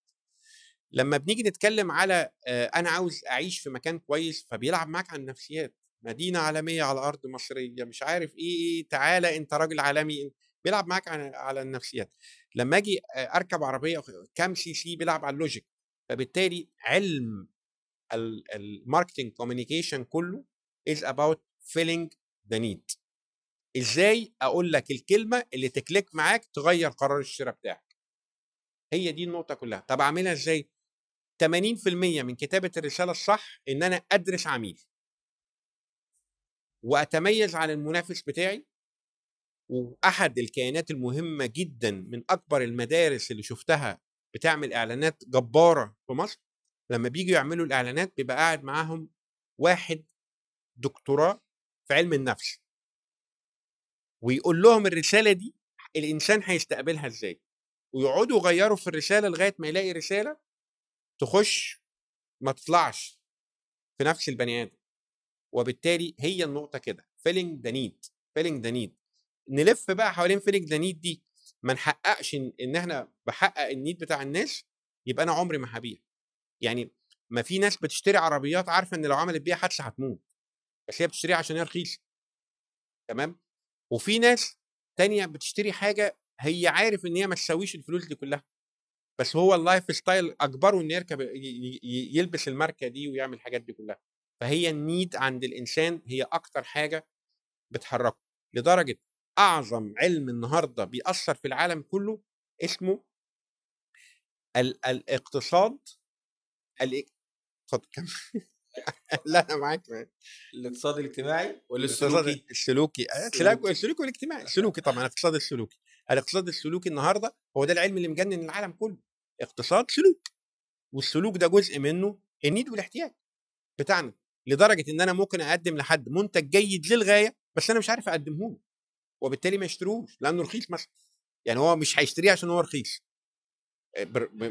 لما بنيجي نتكلم على آه، أنا عاوز أعيش في مكان كويس فبيلعب معاك على النفسيات. مدينة عالمية على أرض مصرية مش عارف إيه إيه تعالى أنت راجل عالمي بيلعب معاك على على النفسيات. لما أجي آه، أركب عربية كام CC بيلعب على ال logic فبالتالي علم ال marketing communication كله is about filling the need. إزاي أقول لك الكلمة اللي تكليك معاك تغير قرار الشراء بتاعك؟ هي دي النقطة كلها. طب أعملها إزاي؟ 80% من كتابة الرسالة الصح إن أنا أدرس عميل. وأتميز عن المنافس بتاعي. وأحد الكيانات المهمة جدا من أكبر المدارس اللي شفتها بتعمل إعلانات جبارة في مصر لما بييجوا يعملوا الإعلانات بيبقى قاعد معاهم واحد دكتوراه في علم النفس. ويقول لهم الرسالة دي الإنسان هيستقبلها إزاي؟ ويقعدوا يغيروا في الرسالة لغاية ما يلاقي رسالة تخش ما تطلعش في نفس البني آدم. وبالتالي هي النقطة كده filling the need filling the need نلف بقى حوالين filling the need دي ما نحققش إن إحنا بحقق ال need بتاع الناس يبقى أنا عمري ما هبيع. يعني ما في ناس بتشتري عربيات عارفة إن لو عملت بيها حادثة هتموت بس هي بتشتريها عشان هي رخيصة. تمام؟ وفي ناس تانية بتشتري حاجة هي عارف إن هي ما تساويش الفلوس دي كلها بس هو ال lifestyle أجبره انه يركب يلبس الماركة دي ويعمل الحاجات دي كلها. فهي ال need عند الإنسان هي أكتر حاجة بتحركه. لدرجة أعظم علم النهارده بيأثر في العالم كله اسمه ال- الاقتصاد ال- اتفضل كمل. لا أنا معاك. الاقتصاد الاجتماعي ولا الاقتصاد السلوكي؟ السلوكي. آه، السلوكي. والاجتماعي. السلوكي طبعا الاقتصاد السلوكي. الاقتصاد السلوكي النهارده هو ده العلم اللي مجنن العالم كله. اقتصاد سلوك والسلوك ده جزء منه ال need والاحتياج بتاعنا. لدرجة إن أنا ممكن أقدم لحد منتج جيد للغاية بس أنا مش عارف أقدمه له. وبالتالي ما يشتروش لأنه رخيص مثلا. يعني هو مش هيشتريه عشان هو رخيص. آه،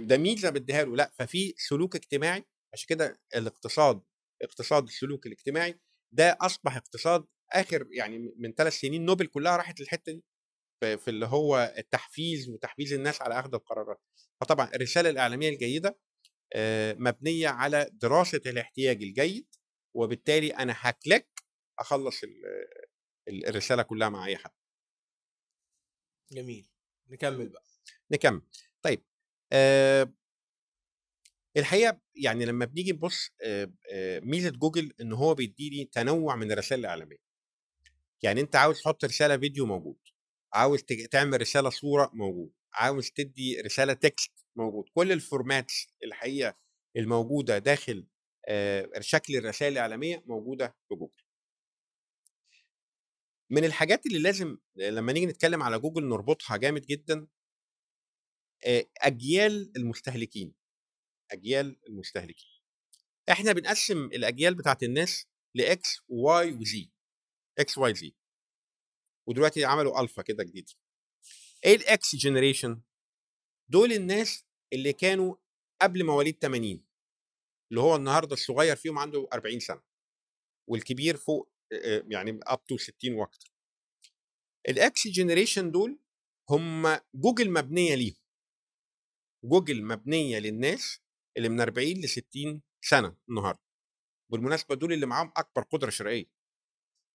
ده ميزه بديها له لأ ففي سلوك اجتماعي عشان كده الاقتصاد اقتصاد السلوك الاجتماعي ده أصبح اقتصاد آخر يعني من ثلاث سنين نوبل كلها راحت للحتة دي في اللي هو التحفيز وتحفيز الناس على أخذ القرارات. فطبعا الرسالة الإعلامية الجيدة آه، مبنية على دراسة الاحتياج الجيد وبالتالي أنا هكليك أخلص ال- ال- الرسالة كلها مع أي حد. جميل. نكمل بقى. نكمل. طيب آه الحقيقة يعني لما بنيجي نبص آه آه ميزة جوجل إن هو بيديني تنوع من الرسائل الإعلامية. يعني أنت عاوز تحط رسالة فيديو موجود عاوز تعمل رسالة صورة موجود عاوز تدي رسالة text موجود كل ال formats الحقيقة الموجودة داخل آه شكل الرسائل الإعلامية موجودة في جوجل. من الحاجات اللي لازم لما نيجي نتكلم على جوجل نربطها جامد جدا أجيال المستهلكين أجيال المستهلكين. إحنا بنقسم الأجيال بتاعت الناس لاكس وواي وزي إكس واي زي ودلوقتي عملوا الفا كده جديد. إيه ال X generation دول الناس اللي كانوا قبل مواليد 80 اللي هو النهارده الصغير فيهم عنده 40 سنة والكبير فوق يعني up to 60 وأكتر. ال X generation دول هم جوجل مبنية ليهم. جوجل مبنية للناس اللي من 40 ل 60 سنة النهارده. بالمناسبة دول اللي معاهم أكبر قدرة شرائية.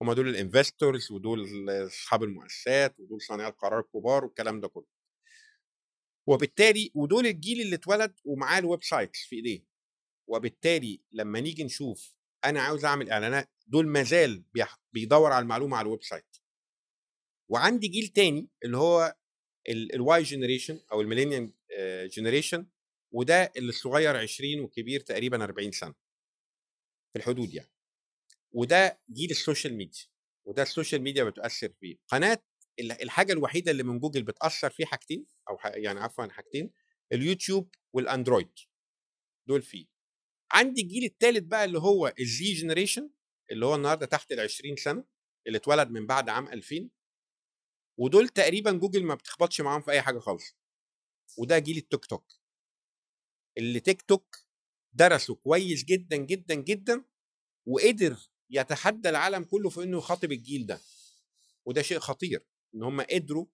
هم دول ال investors ودول أصحاب المؤسسات ودول صانعي القرار الكبار والكلام ده كله. وبالتالي ودول الجيل اللي اتولد ومعاه ال websites في ايديه وبالتالي لما نيجي نشوف أنا عاوز أعمل إعلانات دول مازال بيح- بيدور على المعلومة على ال website. وعندي جيل تاني اللي هو ال Y generation أو ال millennium generation وده اللي الصغير 20 والكبير تقريبا 40 سنة. في الحدود يعني. وده جيل ال social media وده ال social media بتؤثر فيه. قناة ال- الحاجة الوحيدة اللي من جوجل بتأثر فيه حاجتين أو يعني عفوا حاجتين اليوتيوب والاندرويد دول فيه. عندي الجيل الثالث بقى اللي هو ال Z generation اللي هو النهارده تحت ال 20 سنة اللي اتولد من بعد عام 2000 ودول تقريبا جوجل ما بتخبطش معاهم في أي حاجة خالص. وده جيل التيك توك. اللي تيك توك درسه كويس جدا جدا جدا وقدر يتحدى العالم كله في إنه يخاطب الجيل ده. وده شيء خطير إن هم قدروا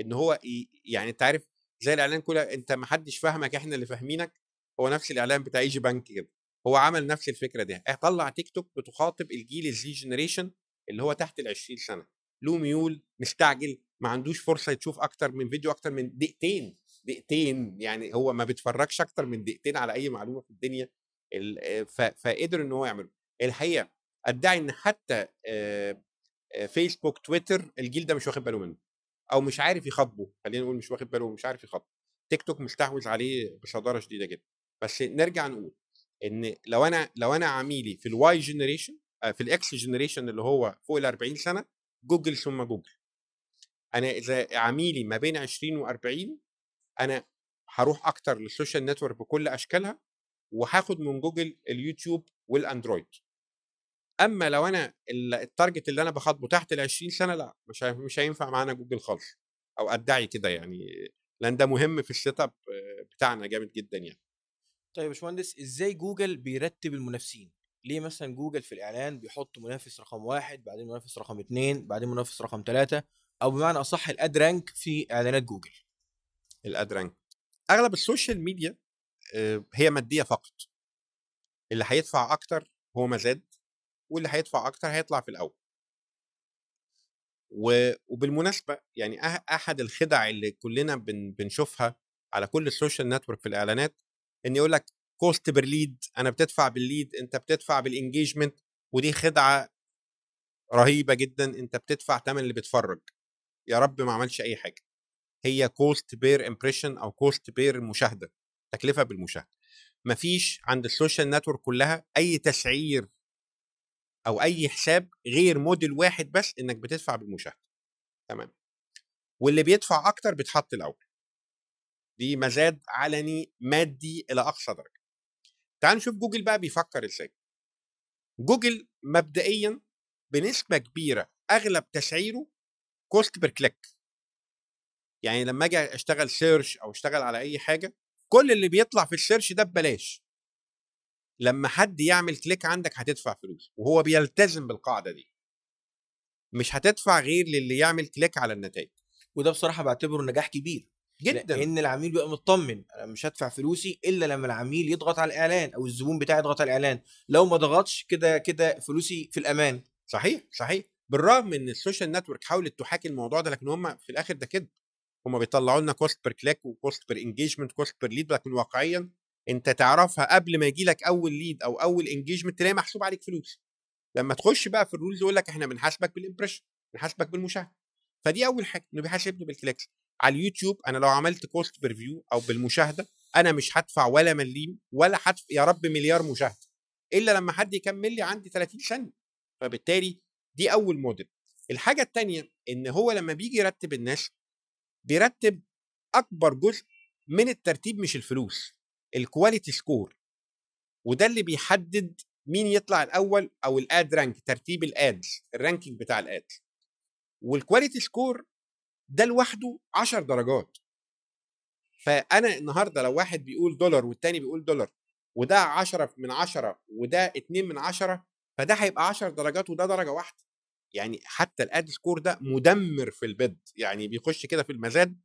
إن هو يعني أنت عارف زي الإعلان كله أنت ما حدش فاهمك إحنا اللي فاهمينك. هو نفس الإعلان بتاع ايجي بنك كده. هو عمل نفس الفكرة دي. طلع تيك توك بتخاطب الجيل ال Z generation اللي هو تحت ال 20 سنة. له ميول مستعجل ما عندوش فرصة يشوف أكتر من فيديو أكتر من دقيقتين دقيقتين يعني هو ما بيتفرجش أكتر من دقيقتين على أي معلومة في الدنيا فقدر إن هو يعمله. الحقيقة أدعي إن حتى آه، آه، فيسبوك تويتر الجيل ده مش واخد باله منه أو مش عارف يخاطبه خلينا نقول مش واخد باله مش عارف يخاطبه. تيك توك مستحوذ عليه بصدارة شديدة جدا. بس نرجع نقول إن لو أنا لو أنا عميلي في ال Y generation في ال X generation اللي هو فوق ال 40 سنة جوجل ثم جوجل. أنا إذا عميلي ما بين 20 و40 أنا هروح أكتر لل social network بكل أشكالها وهاخد من جوجل اليوتيوب والأندرويد. أما لو أنا ال- ال target اللي أنا بخاطبه تحت ال 20 سنة لأ مش مش هينفع معانا جوجل خالص أو أدعي كده يعني لأن ده مهم في ال setup بتاعنا جامد جدا يعني. طيب يا باشمهندس إزاي جوجل بيرتب المنافسين؟ ليه مثلا جوجل في الإعلان بيحط منافس رقم واحد بعدين منافس رقم اثنين بعدين منافس رقم ثلاثة أو بمعنى أصح ال Ad Rank في إعلانات جوجل؟ ال Ad Rank أغلب ال social media آه، هي مادية فقط. اللي هيدفع أكتر هو مزاد واللي هيدفع أكتر هيطلع في الأول. وبالمناسبة يعني أح- أحد الخدع اللي كلنا بن بنشوفها على كل ال social network في الإعلانات إن يقول لك cost per lead أنا بتدفع بال lead أنت بتدفع بال engagement ودي خدعة رهيبة جدا أنت بتدفع ثمن اللي بيتفرج يا رب ما عملش أي حاجة. هي cost per impression أو cost per مشاهدة تكلفة بالمشاهدة. مفيش عند ال social network كلها أي تسعير أو أي حساب غير موديل واحد بس إنك بتدفع بالمشاهدة. تمام. واللي بيدفع أكتر بيتحط الأول. دي مزاد علني مادي إلى أقصى درجة. تعال نشوف جوجل بقى بيفكر إزاي. جوجل مبدئيا بنسبة كبيرة أغلب تسعيره cost per click يعني لما أجي أشتغل search أو أشتغل على أي حاجة كل اللي بيطلع في ال search ده ببلاش. لما حد يعمل click عندك هتدفع فلوس وهو بيلتزم بالقاعدة دي. مش هتدفع غير للي يعمل click على النتائج. وده بصراحة بعتبره نجاح كبير. جدا. لأن العميل بيبقى مطمن أنا مش هدفع فلوسي إلا لما العميل يضغط على الإعلان أو الزبون بتاعي يضغط على الإعلان. لو ما ضغطش كده كده فلوسي في الأمان. صحيح صحيح. بالرغم إن ال social network حاولت تحاكي الموضوع ده لكن هم في الآخر ده كده. هم بيطلعوا لنا cost per click و cost per engagement cost per lead لكن واقعيا أنت تعرفها قبل ما يجي لك أول lead أو أول engagement تلاقي محسوب عليك فلوس. لما تخش بقى في ال rules يقول لك إحنا بنحاسبك بال impression بنحاسبك بالمشاهدة. فدي أول حاجة إنه بيحاسبني بال clicks على اليوتيوب أنا لو عملت cost per view أو بالمشاهدة أنا مش هدفع ولا مليم ولا هدفع يا رب مليار مشاهدة إلا لما حد يكمل لي عندي 30 ثانية فبالتالي دي أول موديل الحاجة الثانية إن هو لما بيجي يرتب الناس بيرتب أكبر جزء من الترتيب مش الفلوس ال quality score وده اللي بيحدد مين يطلع الأول أو ال ad rank ترتيب ال ads ال ranking بتاع ال ads وال quality score ده لوحده 10 درجات. فأنا النهارده لو واحد بيقول دولار والتاني بيقول دولار وده 10 من 10 وده 2 من 10 فده هيبقى 10 درجات وده درجة واحدة. يعني حتى ال ad score ده مدمر في ال bid يعني بيخش كده في المزاد.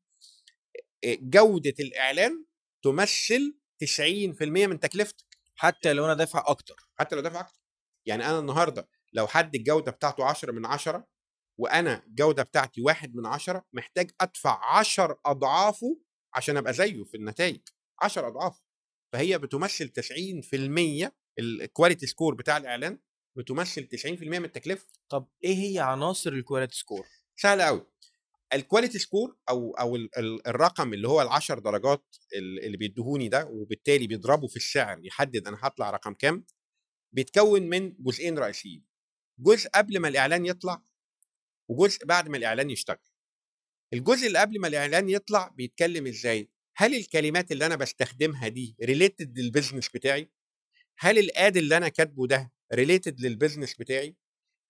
آه، جودة الإعلان تمثل 90% من تكلفتك. حتى لو أنا دافع أكتر. حتى لو دافع أكتر. يعني أنا النهارده لو حد الجودة بتاعته 10 من 10 وأنا الجوده بتاعتي واحد من 10 محتاج أدفع 10 أضعافه عشان أبقى زيه في النتائج 10 أضعاف. فهي بتمثل 90% ال quality score بتاع الإعلان بتمثل 90% من التكلفة. طب إيه هي عناصر ال quality score سهل قوي ال quality score أو أو ال- ال- الرقم اللي هو ال10 درجات ال- اللي بيدوهوني ده وبالتالي بيضربوا في السعر يحدد أنا هطلع رقم كام بيتكون من جزئين رئيسيين. جزء قبل ما الإعلان يطلع وجزء بعد ما الإعلان يشتغل. الجزء اللي قبل ما الإعلان يطلع بيتكلم إزاي؟ هل الكلمات اللي أنا بستخدمها دي related لل business بتاعي؟ هل ال ad اللي أنا كاتبه ده related لل business بتاعي؟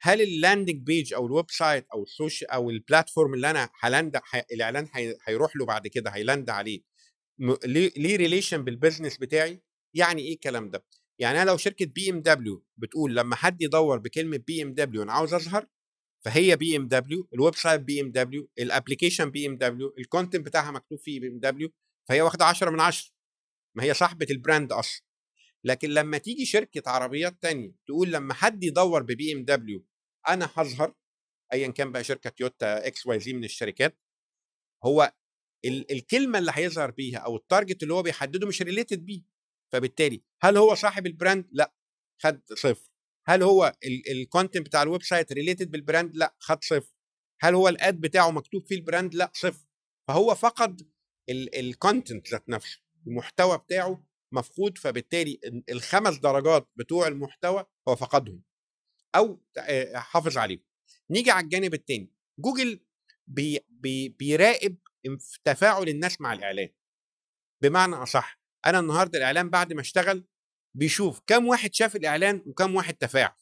هل ال landing page أو ال website أو ال social أو ال platform اللي أنا ه land الإعلان هي- هيروح له بعد كده هي land عليه ليه relation بال business بتاعي؟ يعني إيه الكلام ده؟ يعني أنا لو شركة BMW بتقول لما حد يدور بكلمة BMW أنا عاوز أظهر فهي BMW ال website BMW ال application BMW ال content بتاعها مكتوب فيه BMW فهي واخدة 10 من 10 ما هي صاحبة ال brand أصلا. لكن لما تيجي شركة عربيات تانية تقول لما حد يدور ب BMW أنا هظهر ايا كان بقى شركة تويوتا X Y Z من الشركات هو ال- الكلمة اللي هيظهر بيها أو ال target اللي هو بيحدده مش related بيه. فبالتالي هل هو صاحب ال brand لا. خد صفر. هل هو ال content بتاع ال website related بال brand لا خد صفر. هل هو ال ad بتاعه مكتوب فيه ال brand لا صفر. فهو فقد ال content ذات نفسه المحتوى بتاعه مفقود فبالتالي ال- الخمس درجات بتوع المحتوى هو فقدهم. أو حافظ عليهم. نيجي على الجانب الثاني جوجل بي بي بيراقب تفاعل الناس مع الإعلان. بمعنى أصح أنا النهارده الإعلان بعد ما اشتغل بيشوف كم واحد شاف الإعلان وكم واحد تفاعل.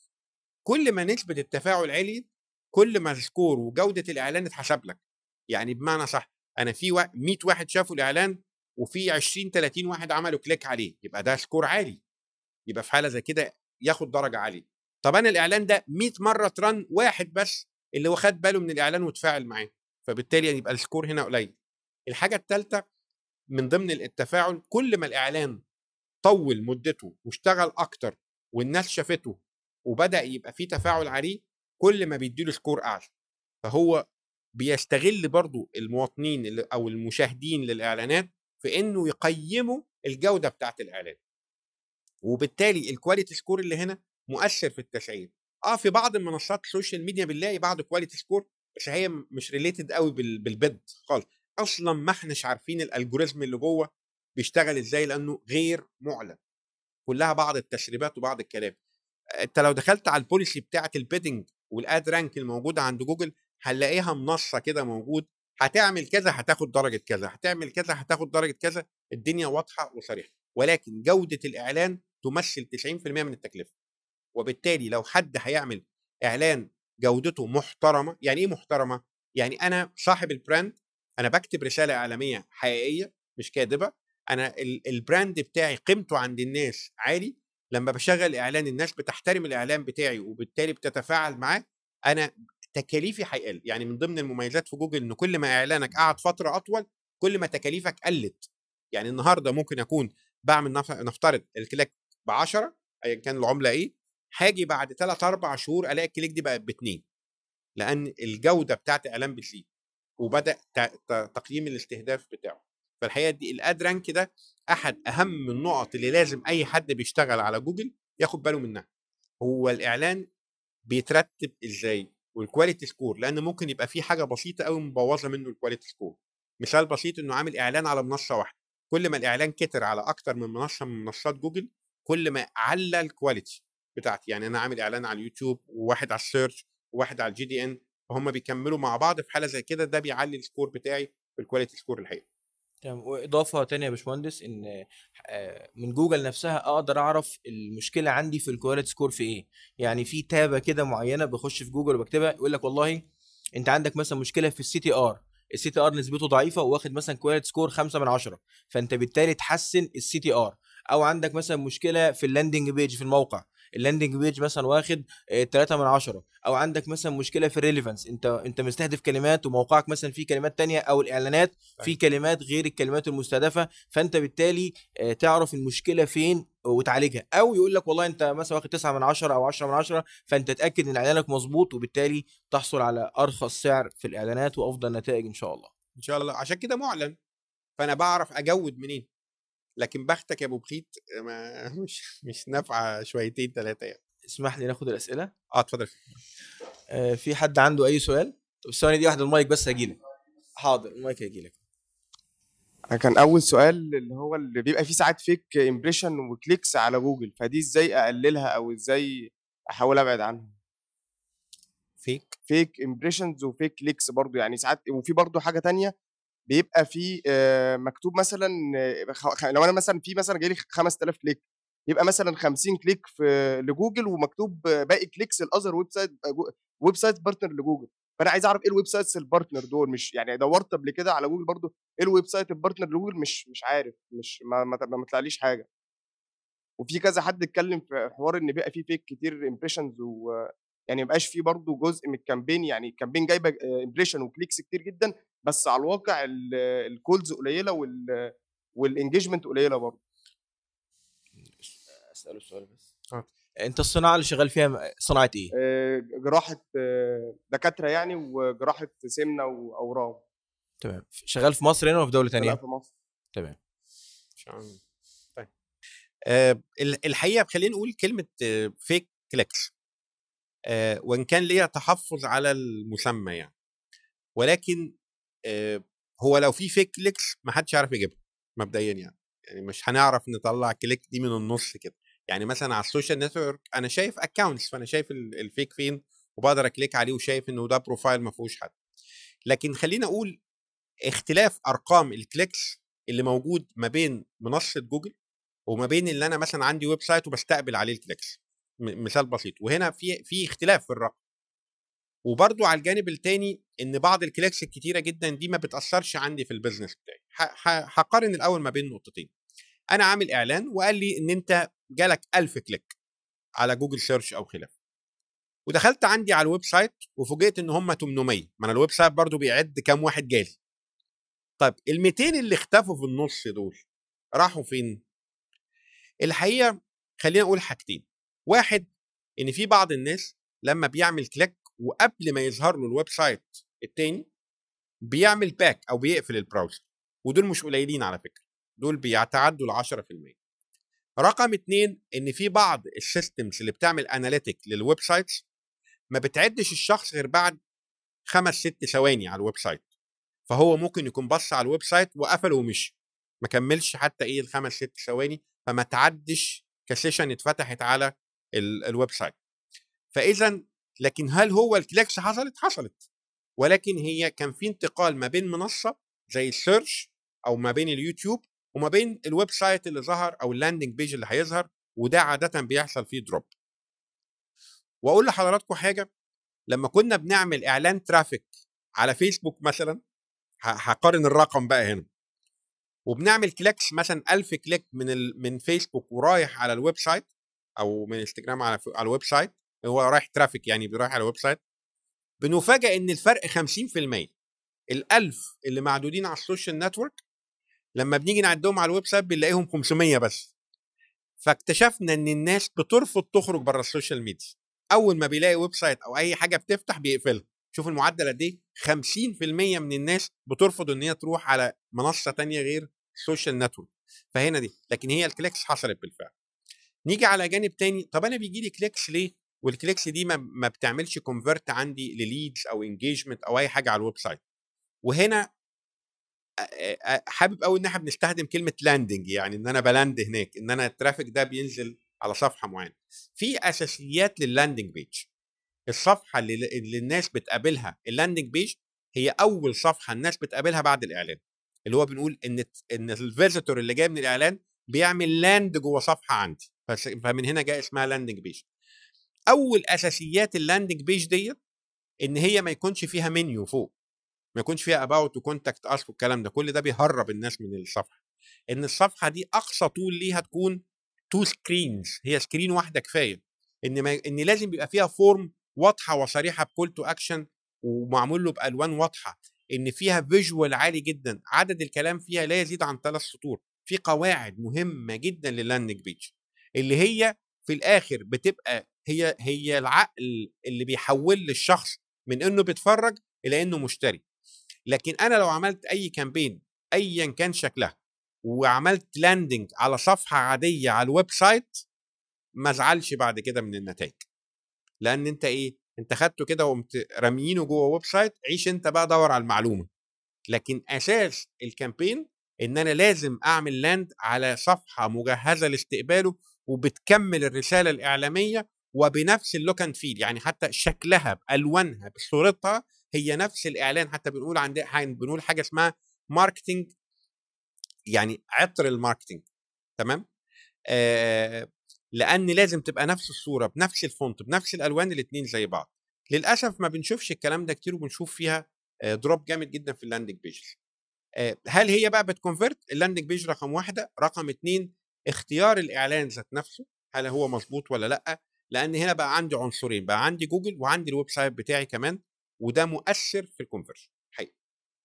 كل ما نسبة التفاعل عليت كل ما ال score وجودة الإعلان اتحسب لك. يعني بمعنى صح أنا في وا- 100 واحد شافوا الإعلان وفي 20 30 واحد عملوا click عليه يبقى ده score عالي. يبقى في حالة زي كده ياخد درجة عالية. طب أنا الإعلان ده 100 مرة run واحد بس اللي هو خد باله من الإعلان وتفاعل معاه فبالتالي يبقى ال score هنا قليل. الحاجة الثالثه من ضمن التفاعل كل ما الإعلان طول مدته واشتغل أكتر والناس شافته وبدأ يبقى فيه تفاعل عليه كل ما بيديله score أعلى. فهو بيستغل برضو المواطنين أو المشاهدين للإعلانات في إنه يقيموا الجودة بتاعت الإعلان. وبالتالي ال quality score اللي هنا مؤثر في التسعير آه في بعض المنصات ال social media بنلاقي بعض quality score بس هي مش related قوي بال- بال bid خالص. أصلا ما إحناش عارفين ال algorithm اللي جوه بيشتغل إزاي؟ لأنه غير معلن. كلها بعض التسريبات وبعض الكلام. أنت لو دخلت على ال policy بتاعة ال bidding وال ad rank الموجودة عند جوجل هنلاقيها منصه كده موجود. هتعمل كذا هتاخد درجة كذا. هتعمل كذا هتاخد درجة كذا. الدنيا واضحة وصريحة. ولكن جودة الإعلان تمثل 90% من التكلفة. وبالتالي لو حد هيعمل إعلان جودته محترمة يعني إيه محترمة؟ يعني أنا صاحب ال brand أنا بكتب رسالة إعلامية حقيقية مش كاذبة. أنا ال- ال brand بتاعي قيمته عند الناس عالي لما بشغل إعلان الناس بتحترم الإعلان بتاعي وبالتالي بتتفاعل معاه أنا تكاليفي هيقل. يعني من ضمن المميزات في جوجل إن كل ما إعلانك قعد فترة أطول كل ما تكاليفك قلت. يعني النهارده ممكن أكون بعمل نف- نفترض ال click ب 10 ايا كان العملة إيه هاجي بعد 3 4 شهور ألاقي ال click دي بقت باتنين لأن الجودة بتاعت الإعلان بتزيد وبدأ تقييم الاستهداف بتاعه. فالحقيقة دي ال ad rank ده أحد أهم النقط اللي لازم أي حد بيشتغل على جوجل ياخد باله منها. هو الإعلان بيترتب إزاي؟ وال quality score لأن ممكن يبقى في حاجة بسيطة قوي مبوظة منه ال quality score مثال بسيط إنه عامل إعلان على منصة واحدة. كل ما الإعلان كتر على أكتر من منصة من منصات جوجل كل ما على ال quality بتاعتي. يعني أنا عامل إعلان على اليوتيوب وواحد على ال search وواحد على ال GDN فهم بيكملوا مع بعض في حالة زي كده ده بيعلي ال score بتاعي في ال quality score الحقيقي تمام. وإضافة تانية يا باشمهندس إن آه، من جوجل نفسها أقدر أعرف المشكلة عندي في ال quality score في إيه. يعني في tab ة كده معينة بخش في جوجل وبكتبها يقول لك والله أنت عندك مثلا مشكلة في ال CTR. ال CTR نسبته ضعيفة واخد مثلا quality score 5 من 10 فأنت بالتالي تحسن ال CTR. أو عندك مثلا مشكلة في ال landing page في الموقع. ال landing page مثلا واخد 3 من 10 أو عندك مثلا مشكلة في ال relevance أنت أنت مستهدف كلمات وموقعك مثلا فيه كلمات تانية أو الإعلانات في كلمات غير الكلمات المستهدفة. فأنت بالتالي آه، تعرف المشكلة فين وتعالجها. أو يقول لك والله أنت مثلا واخد 9 من 10 أو 10 من 10 فأنت تأكد إن إعلانك مظبوط وبالتالي تحصل على أرخص سعر في الإعلانات وأفضل نتائج إن شاء الله. إن شاء الله. عشان كده معلن. فأنا بعرف أجود منين. لكن بختك يا أبو بخيت ما مش مش نافعة شويتين ثلاثة يعني. اسمح لي ناخد الأسئلة؟ آه اتفضل. آه، في حد عنده أي سؤال؟ طب الثواني دي واحدة المايك بس هجيلك حاضر المايك هيجيلك. كان أول سؤال اللي هو اللي بيبقى فيه ساعات fake impression و clicks على جوجل فدي إزاي أقللها أو إزاي أحاول أبعد عنها؟ fake fake impressions و fake clicks برضو يعني ساعات وفي برضو حاجة تانية بيبقى في آه، مكتوب مثلا آه، لو أنا مثلا في مثلا جاي لي 5000 click يبقى مثلا 50 click في لجوجل ومكتوب آه، باقي clicks ال other website website partner لجوجل. فأنا عايز أعرف إيه ال websites ال partner دول؟ مش يعني دورت قبل كده على جوجل برضو إيه ال website ال partner لجوجل؟ مش مش عارف مش ما ما, ما طلعليش حاجة. وفي كذا حد اتكلم في حوار إن بقى فيه fake كتير impressions و يعني ما يبقاش فيه برضه جزء من ال campaign يعني ال campaign جايبة impression و clicks كتير جدا بس على الواقع ال calls قليلة وال وال engagement قليلة برضه. أسأله السؤال بس. آه. أنت الصناعة اللي شغال فيها صناعة إيه؟ آه، جراحة آه، دكاترة يعني وجراحة سمنة واورام تمام. شغال في مصر هنا ولا في دولة تانية؟ في مصر. تمام. طيب. آه ال- الحقيقة خلينا نقول كلمة fake clicks آه وإن كان ليا تحفظ على المسمى يعني. ولكن آه هو لو في fake clicks ما حدش يعرف يجيبها مبدئيا يعني. يعني مش هنعرف نطلع click دي من النص كده. يعني مثلا على ال social network أنا شايف accounts فأنا شايف ال- ال fake فين وبقدر a click عليه وشايف إنه ده profile ما فيهوش حد. لكن خلينا أقول اختلاف أرقام ال clicks اللي موجود ما بين منصة جوجل وما بين اللي أنا مثلا عندي website وبستقبل عليه ال clicks مثال بسيط. وهنا في في اختلاف في الرقم. وبرضو على الجانب التاني إن بعض ال clicks الكتيرة جدا دي ما بتأثرش عندي في ال business بتاعي. هقارن الأول ما بين نقطتين. أنا عامل إعلان وقال لي إن أنت جالك 1000 click على جوجل search أو خلافه ودخلت عندي على ال website وفوجئت إن هم 800 ما أنا ال website برضو بيعد كام واحد جالي. طيب ال 200 اللي اختفوا في النص دول راحوا فين؟ الحقيقة خلينا نقول حاجتين. واحد إن في بعض الناس لما بيعمل click وقبل ما يظهر له ال website التاني بيعمل back أو بيقفل ال browser ودول مش قليلين على فكرة. دول بيتعدوا ال 10% رقم اتنين إن في بعض ال systems اللي بتعمل analytic لل websites ما بتعدش الشخص غير بعد خمس ست ثواني على ال website فهو ممكن يكون بص على ال website وقفل ومشي. ما كملش حتى إيه الخمس ست ثواني فما تعدش ك session اتفتحت على ال- ال website فاذا لكن هل هو ال clicks حصلت؟ حصلت. ولكن هي كان في انتقال ما بين منصة زي ال search أو ما بين اليوتيوب وما بين ال website اللي ظهر أو ال landing page اللي هيظهر وده عادة بيحصل فيه drop وأقول لحضراتكم حاجة لما كنا بنعمل إعلان traffic على فيسبوك مثلا هقارن الرقم بقى هنا. وبنعمل clicks مثلا 1000 click من ال... من فيسبوك ورايح على ال website أو من انستجرام على على ال website هو رايح traffic يعني بيروح على ال website بنفاجئ إن الفرق 50% ال1000 اللي معدودين على ال social network لما بنيجي نعدهم على ال website بنلاقيهم 500 بس. فاكتشفنا إن الناس بترفض تخرج بره ال social media أول ما بيلاقي website أو أي حاجة بتفتح بيقفلها. شوف المعدل قد إيه؟ 50% من الناس بترفض إن هي تروح على منصة تانية غير ال social network فهنا دي. لكن هي ال clicks حصلت بالفعل. نيجي على جانب تاني. طب أنا بيجي لي clicks ليه؟ وال clicks دي ما, بتعملش convert عندي ل leads أو engagement أو أي حاجة على ال website وهنا حابب قوي إن إحنا بنستخدم كلمة landing يعني إن أنا ب land هناك إن أنا ال traffic ده بينزل على صفحة معينة. في أساسيات لل landing page الصفحة اللي, اللي الناس بتقابلها ال landing page هي أول صفحة الناس بتقابلها بعد الإعلان. اللي هو بنقول إن إن ال visitor اللي جاي من الإعلان بيعمل land جوه صفحة عندي. فمن هنا جاء اسمها landing page أول أساسيات ال landing page ديت إن هي ما يكونش فيها منيو فوق ما يكونش فيها about و contact us والكلام ده كل ده بيهرب الناس من الصفحة. إن الصفحة دي أقصى طول ليها تكون two screens هي screen واحدة كفاية. إن ما إن لازم يبقى فيها form واضحة وصريحة ب call to action ومعمول له بألوان واضحة. إن فيها visual عالي جدا عدد الكلام فيها لا يزيد عن ثلاث سطور. في قواعد مهمة جدا لل landing page اللي هي في الآخر بتبقى هي هي العقل اللي بيحول للشخص من إنه بيتفرج إلى إنه مشتري. لكن أنا لو عملت أي campaign ايا كان شكلها وعملت landing على صفحة عادية على ال website ما أزعلش بعد كده من النتائج. لأن أنت إيه أنت خدته كده وقمت راميينه جوه website عيش أنت بقى دور على المعلومة. لكن أساس ال campaign إن أنا لازم أعمل land على صفحة مجهزة لاستقباله وبتكمل الرسالة الإعلامية وبنفس ال look and feel يعني حتى شكلها بألوانها بصورتها هي نفس الإعلان حتى بنقول عند بنقول حاجة اسمها marketing يعني عطر ال marketing تمام؟ آه لأن لازم تبقى نفس الصورة بنفس ال font بنفس الألوان الاثنين زي بعض. للأسف ما بنشوفش الكلام ده كتير وبنشوف فيها آه drop جامد جدا في ال landing pages آه هل هي بقى بت convert ال landing page رقم واحدة. رقم اتنين اختيار الإعلان ذات نفسه هل هو مظبوط ولا لأ؟ لأن هنا بقى عندي عنصرين بقى عندي جوجل وعندي ال website بتاعي كمان وده مؤثر في ال conversion حقيقي.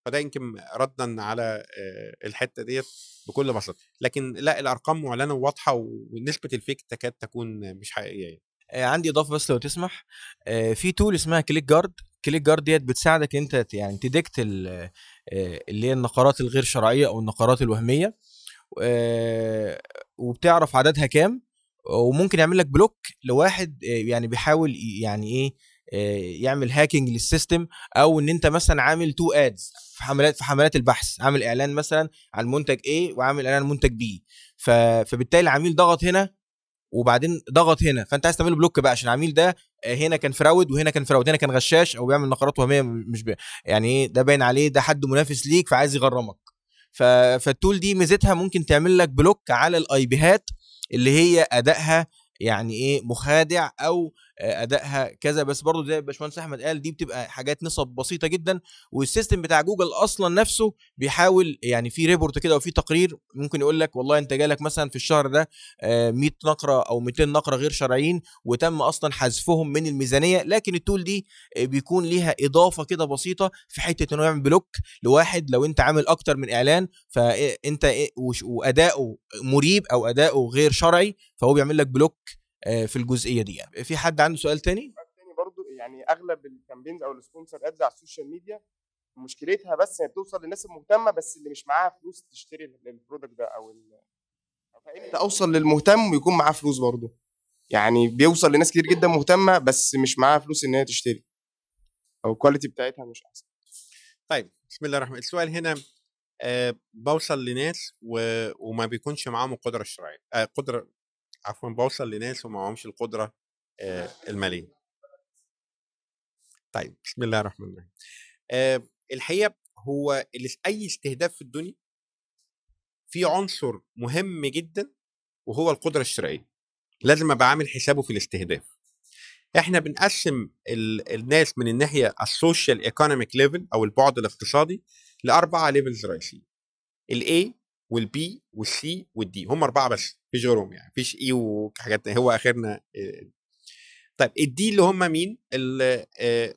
فده يمكن ردا على الحتة ديت بكل بساطة. لكن لا الأرقام معلنة وواضحة ونسبة ال fake تكاد تكون مش حقيقية يعني. عندي إضافة بس لو تسمح. في tool اسمها Click Guard Click Guard ديت بتساعدك أنت يعني ت detect اللي هي النقرات الغير شرعية أو النقرات الوهمية. وبتعرف عددها كام. وممكن يعمل لك block لواحد يعني بيحاول يعني إيه يعمل hacking لل system أو إن أنت مثلا عامل two ads في حملات في حملات البحث عامل إعلان مثلا عن منتج A وعامل إعلان عن منتج B. فبالتالي العميل ضغط هنا وبعدين ضغط هنا. فأنت عايز تعمله block بقى عشان العميل ده هنا كان fraud وهنا كان fraud. هنا كان غشاش أو بيعمل نقرات وهميه مش بي يعني إيه ده باين عليه ده حد منافس ليك فعايز يغرمك. فال tool دي ميزتها ممكن تعمل لك block على ال IP هات اللي هي أدائها يعني إيه مخادع أو أدائها كذا بس برضه زي باشمهندس أحمد قال دي بتبقى حاجات نسب بسيطة جدا وال system بتاع جوجل أصلا نفسه بيحاول يعني في report كده أو في تقرير ممكن يقول لك والله أنت جالك مثلا في الشهر ده 100 نقرة أو 200 نقرة غير شرعيين وتم أصلا حذفهم من الميزانية لكن ال tool دي بيكون ليها إضافة كده بسيطة في حتة إنه يعمل block لواحد لو أنت عامل أكتر من إعلان فانت وأداؤه مريب أو أداؤه غير شرعي فهو بيعمل لك block في الجزئية دي يعني. في حد عنده سؤال تاني؟ تاني برضو يعني أغلب ال campaigns أو ال sponsor ads على ال social media مشكلتها بس هي بتوصل للناس المهتمة بس اللي مش معاها فلوس تشتري ال product ده أو فامتى أوصل للمهتم ويكون معاه فلوس برضه يعني بيوصل لناس كتير جدا مهتمة بس مش معاها فلوس إن هي تشتري. أو الكواليتي بتاعتها مش أحسن. طيب بسم الله الرحمن الرحيم. السؤال هنا آه بوصل لناس و... وما بيكونش معاهم القدرة الشرعية آه قدرة عفوا بوصل لناس وما معهمش القدرة المالية. طيب بسم الله الرحمن الرحيم. الحقيقة هو أي استهداف في الدنيا في عنصر مهم جدا وهو القدرة الشرائيه لازم أبقى عامل حسابه في الاستهداف. إحنا بنقسم ال... الناس من الناحية ال social economic level أو البعد الاقتصادي لأربعة levels رئيسيه الاي والبي والسي والدي هم أربعة بس مفيش غيرهم يعني مفيش E وحاجات هو آخرنا طيب ال D اللي هم مين؟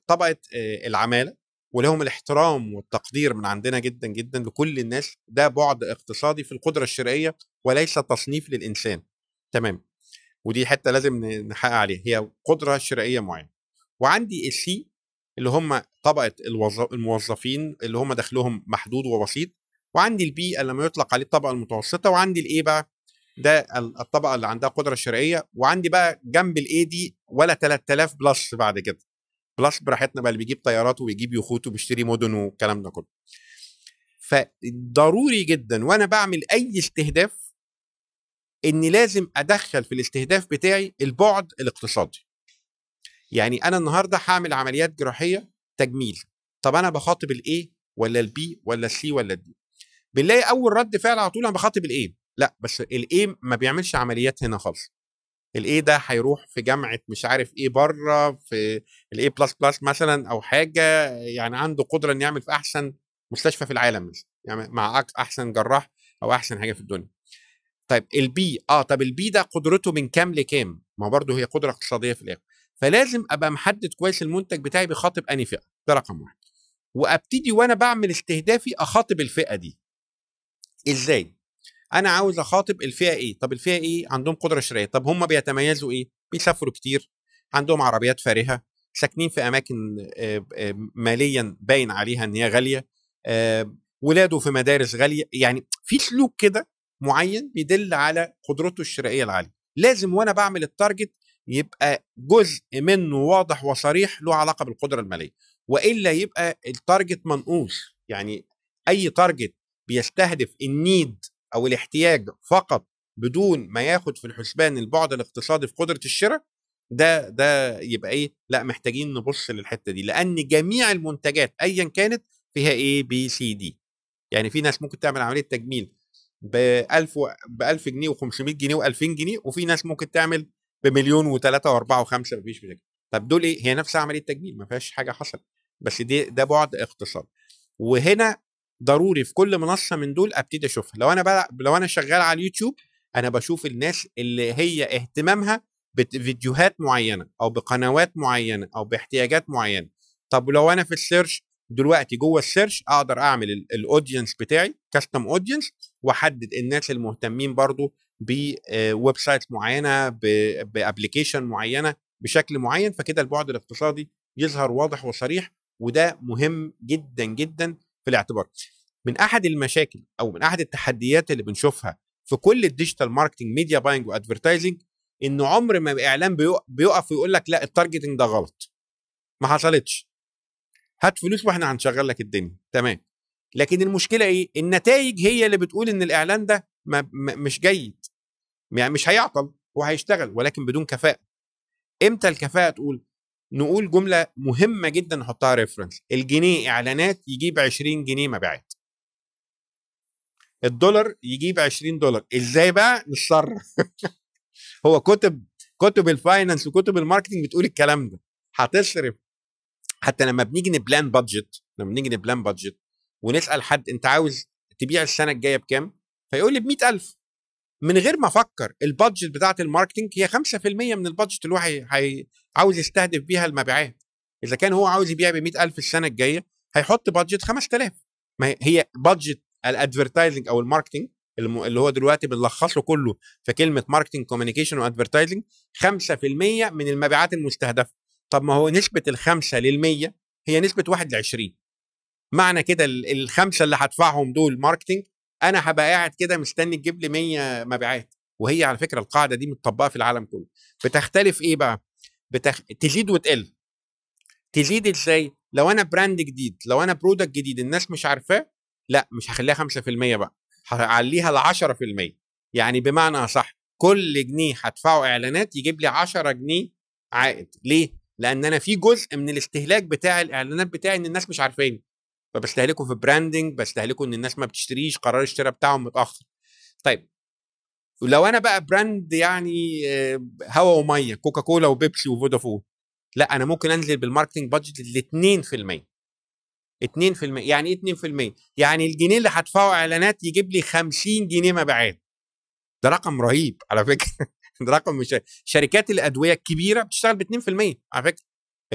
طبقة العمالة ولهم الاحترام والتقدير من عندنا جدا جدا لكل الناس ده بعد اقتصادي في القدرة الشرائيه وليس تصنيف للإنسان. تمام. ودي حتة لازم نحقق عليها هي قدرة شرائيه معينة. وعندي ال C اللي هم طبقة الموظفين اللي هم دخلهم محدود وبسيط وعندي ال B لما يطلق عليه الطبقة المتوسطة وعندي ال A بقى؟ ده الطبقة اللي عندها قدرة شرائيه وعندي بقى جنب ال A دي ولا 3000 plus بعد كده. plus براحتنا بقى اللي بيجيب طيارات وبيجيب يخوت وبيشتري مدن والكلام ده كله. فضروري جدا وأنا بعمل أي استهداف إني لازم أدخل في الاستهداف بتاعي البعد الاقتصادي. يعني أنا النهارده هعمل عمليات جراحية تجميل. طب أنا بخاطب الإيه؟ ولا البي ولا السي ولا الدي؟ بنلاقي أول رد فعل على طول أنا بخاطب ال A لا بس ال A ما بيعملش عمليات هنا خالص. ال A ده هيروح في جامعة مش عارف إيه بره في ال A plus plus مثلا أو حاجة يعني عنده قدرة إنه يعمل في أحسن مستشفى في العالم مثلا يعني مع أحسن جراح أو أحسن حاجة في الدنيا. طيب ال B آه طب ال B ده قدرته من كام لكام؟ ما برضه هي قدرة اقتصادية في الآخر. فلازم أبقى محدد كويس المنتج بتاعي بيخاطب أنهي فئة. ده رقم واحد. وأبتدي وأنا بعمل استهدافي أخاطب الفئة دي. إزاي؟ أنا عاوز أخاطب الفئة A؟ طب الفئة A؟ عندهم قدرة شرائية. طب هم بيتميزوا إيه؟ بيسافروا كتير. عندهم عربيات فارهة. ساكنين في أماكن آه، آه، ماليا باين عليها إن هي غالية. آه، ولاده في مدارس غالية. يعني في سلوك كده معين بيدل على قدرته الشرائية العالية. لازم وأنا بعمل ال target يبقى جزء منه واضح وصريح له علاقة بالقدرة المالية. وإلا يبقى ال target منقوص. يعني أي target بيستهدف ال need أو الاحتياج فقط بدون ما ياخد في الحسبان البعد الاقتصادي في قدرة الشراء ده ده يبقى إيه؟ لأ محتاجين نبص للحتة دي لأن جميع المنتجات ايا كانت فيها A B C D يعني في ناس ممكن تعمل عملية تجميل ب 1000 ب 1000 جنيه و500 جنيه و2000 جنيه وفي ناس ممكن تعمل بمليون وثلاثة وأربعة وخمسة مفيش مشاكل. طب دول إيه؟ هي نفس عملية تجميل ما فيهاش حاجة حصلت بس دي ده بعد اقتصاد وهنا ضروري في كل منصة من دول أبتدي أشوفها. لو أنا بقى لو أنا شغال على اليوتيوب أنا بشوف الناس اللي هي اهتمامها بفيديوهات معينة أو بقنوات معينة أو باحتياجات معينة. طب لو أنا في ال search دلوقتي جوه ال search أقدر أعمل ال audience بتاعي custom audience وأحدد الناس المهتمين برضو ب website معينة ب application معينة بشكل معين. فكده البعد الاقتصادي يظهر واضح وصريح وده مهم جدا جدا في الاعتبار. من أحد المشاكل أو من أحد التحديات اللي بنشوفها في كل ال digital marketing media buying و advertising ان عمر ما اعلان بيقف ويقول لك لا ال targeting ده غلط. ما حصلتش. هات فلوس وإحنا هنشغل لك الدنيا. تمام. لكن المشكلة إيه؟ النتائج هي اللي بتقول إن الإعلان ده ما م- مش جيد. يعني مش هيعطل هو هيشتغل ولكن بدون كفاءة. إمتى الكفاءة تقول؟ نقول جملة مهمة جدا نحطها reference الجنيه إعلانات يجيب 20 جنيه مبيعات. الدولار يجيب 20 دولار. إزاي بقى؟ نتصرف. هو كتب كتب ال finance وكتب ال marketing بتقول الكلام ده. هتصرف. حتى لما بنيجي ن plan budget لما بنيجي ن plan budget ونسأل حد أنت عاوز تبيع السنة الجاية بكام؟ فيقول لي ب 100000 من غير ما أفكر ال budget بتاعة ال marketing هي 5% من ال budget اللي هو. عاوز يستهدف بيها المبيعات. إذا كان هو عاوز يبيع ب 100000 السنة الجاية هيحط budget 5000 ما هي budget ال advertising أو ال marketing اللي هو دلوقتي بنلخصه كله في كلمة marketing communication و advertising 5% من المبيعات المستهدفة. طب ما هو نسبة الخمسة للمية هي نسبة 1 ل 20 معنى كده الخمسة اللي هدفعهم دول marketing أنا هبقى قاعد كده مستني تجيب لي 100 مبيعات. وهي على فكرة القاعدة دي متطبقة في العالم كله. بتختلف إيه بقى؟ بتخ... تزيد وتقل. تزيد إزاي؟ لو أنا brand جديد لو أنا product جديد الناس مش عارفاه لأ مش هخليها 5% بقى هعليها ل 10% يعني بمعنى صح كل جنيه هدفعه إعلانات يجيب لي 10 جنيه عائد. ليه؟ لأن أنا في جزء من الاستهلاك بتاع الإعلانات بتاعي إن الناس مش عارفاني. فبستهلكه في branding بستهلكه إن الناس ما بتشتريش قرار الشراء بتاعهم متأخر. طيب ولو أنا بقى brand يعني هوا ومية كوكا كولا وبيبسي وفودافون لأ أنا ممكن أنزل بال marketing budget ل 2% 2% يعني إيه 2% يعني الجنيه اللي هدفعه إعلانات يجيب لي 50 جنيه مبيعات. ده رقم رهيب على فكرة. ده رقم مش شركات الأدوية الكبيرة بتشتغل ب 2% على فكرة.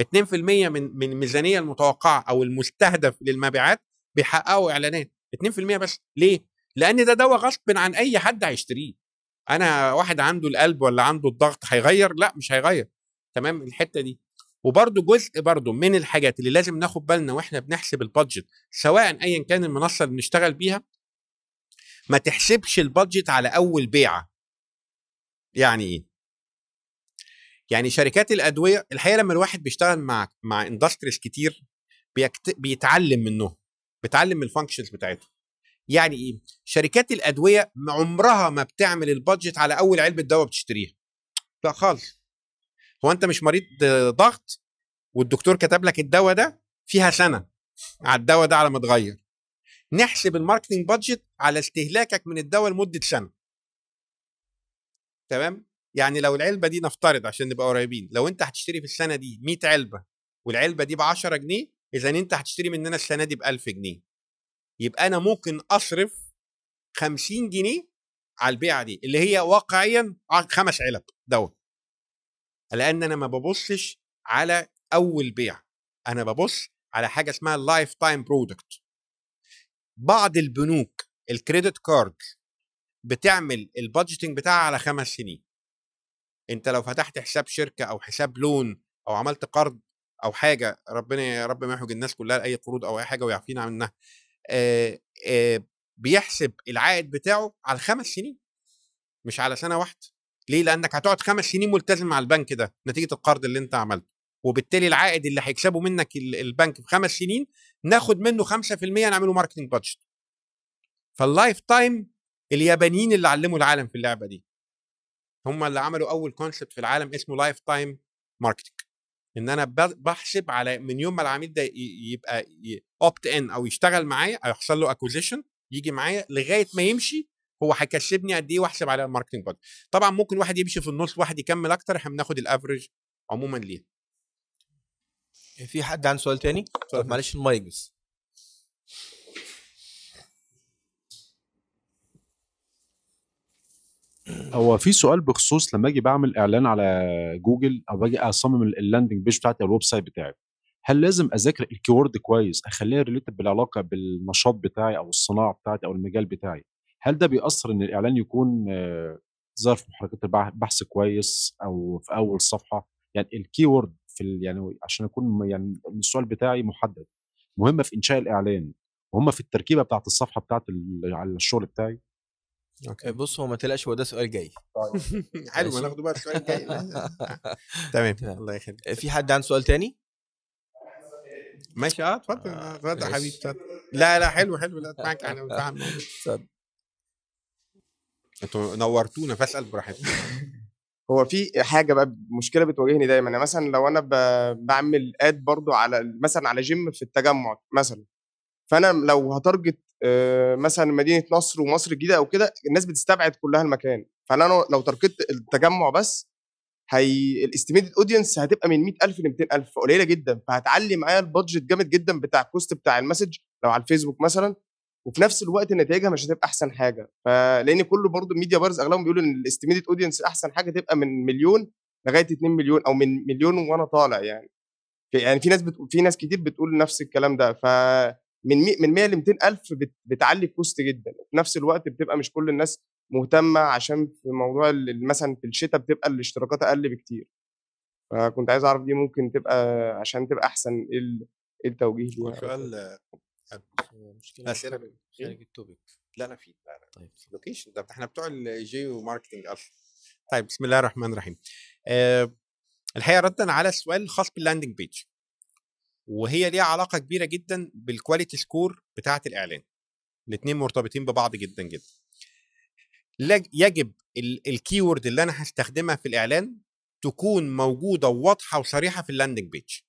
2% من من الميزانية المتوقعة أو المستهدف للمبيعات بيحققوا إعلانات. 2% بس. ليه؟ لأن ده دواء غصب عن أي حد هيشتريه. أنا واحد عنده القلب ولا عنده الضغط هيغير؟ لأ مش هيغير. تمام؟ الحتة دي. وبرده جزء برده من الحاجات اللي لازم ناخد بالنا وإحنا بنحسب البادجت سواء ايا كان المنصة اللي بنشتغل بيها ما تحسبش ال budget على أول بيعة. يعني إيه؟ يعني شركات الأدوية الحقيقة لما الواحد بيشتغل مع مع industries كتير. بيتعلم منهم بيتعلم من ال functions بتاعتهم. يعني إيه؟ شركات الأدوية عمرها ما بتعمل ال budget على أول علبة دواء بتشتريها. لا خالص. هو أنت مش مريض ضغط والدكتور كتب لك الدواء ده فيها سنة. على الدواء ده على ما اتغير نحسب ال marketing budget على استهلاكك من الدواء لمدة سنة. تمام؟ يعني لو العلبة دي نفترض عشان نبقى قريبين لو أنت هتشتري في السنة دي 100 علبة والعلبة دي ب 10 جنيه اذا أنت هتشتري مننا السنة دي ب 1000 جنيه. يبقى أنا ممكن أصرف 50 جنيه على البيعة دي اللي هي واقعيا ع- خمس علب دواء لأن أنا ما ببصش على أول بيع أنا ببص على حاجة اسمها ال life time product بعض البنوك ال credit card بتعمل ال budgeting بتاعها على خمس سنين. أنت لو فتحت حساب شركة أو حساب loan أو عملت قرض أو حاجة ربنا يا رب ما يحوج الناس كلها لأي قروض أو أي حاجة ويعفينا عنها. آه، آه، بيحسب العائد بتاعه على خمس سنين مش على سنة واحدة. ليه؟ لأنك هتقعد خمس سنين ملتزم مع البنك ده نتيجة القرض اللي أنت عملته. وبالتالي العائد اللي هيكسبه منك ال- البنك في خمس سنين ناخد منه 5% نعمله marketing budget فال life time اليابانيين اللي علموا العالم في اللعبة دي هم اللي عملوا أول concept في العالم اسمه life time marketing إن أنا بحسب على من يوم ما العميل ده يبقى opt in أو يشتغل معايا أو يحصل له acquisition يجي معايا لغاية ما يمشي هو هيكسبني قد إيه وأحسب على ال marketing budget طبعا ممكن واحد يمشي في النص واحد يكمل أكتر إحنا بناخد ال average عموما ليه في حد عنده سؤال تاني؟ معلش المايك بس. هو في سؤال بخصوص لما أجي بعمل إعلان على جوجل أو باجي أصمم ال- ال landing page بتاعتي أو ال website بتاعي هل لازم أذاكر ال keyword كويس أخليها related بالعلاقة بالنشاط بتاعي أو الصناعة بتاعتي أو المجال بتاعي؟ هل ده بيأثر إن الإعلان يكون آه، ظهر في محركات البح- البحث كويس أو في أول صفحة؟ يعني ال keyword في ال- يعني عشان يكون يعني السؤال بتاعي محدد. مهمه في إنشاء الإعلان وهم في التركيبة بتاعت الصفحة بتاعت على الشغل بتاعي؟ بص هو ما تقلقش هو ده سؤال جاي حلو ما ماشي. ناخده بقى السؤال الجاي تمام. الله يخليك في حد عنده سؤال تاني؟ ماشي آه اتفضل آه، اتفضل يا. حبيبي اتفضل لا لا حلو حلو لا معاك اتفضل. أنتوا نورتونا فاسأل براحتك هو في حاجة بقى مشكلة بتواجهني دايما يعني مثلا لو أنا بعمل ad برضو على مثلا على جيم في التجمع مثلا فأنا لو ه target آه، مثلا مدينة نصر ومصر الجديدة أو كده الناس بتستبعد كلها المكان. فأنا لو- target التجمع بس هي ال estimated audience هتبقى من 100000 ل 200000 قليلة جدا. فهتعلي معايا ال budget جامد جدا بتاع ال cost بتاع ال message لو على الفيسبوك مثلا. وفي نفس الوقت نتائجها مش هتبقى أحسن حاجة. فلأن كله برضو ال media buyers أغلبهم بيقولوا إن ال estimated audience أحسن حاجة تبقى من مليون لغاية 2 مليون أو من مليون وأنا طالع يعني. يعني في ناس بتقول في ناس كتير بتقول نفس الكلام ده. ف من مي من 100 ل 200 ألف بت بتعلي ال cost جدا. وفي نفس الوقت بتبقى مش كل الناس مهتمة عشان في موضوع مثلا في الشتاء بتبقى الاشتراكات أقل بكتير. فكنت عايز أعرف دي ممكن تبقى عشان تبقى أحسن إيه إيه التوجيه ليها سؤال أسئلة خارج- خارج ال topic. لا لا في لا لا. طيب. location ده إحنا بتوع ال geo marketing أصلا طيب بسم الله الرحمن الرحيم. أه الحقيقة ردا على السؤال الخاص بال landing page وهي ليها علاقة كبيرة جدا بال quality score بتاعة الإعلان. الاثنين مرتبطين ببعض جدا جدا. يجب ال keyword اللي أنا هستخدمها في الإعلان تكون موجودة وواضحة وصريحة في ال landing page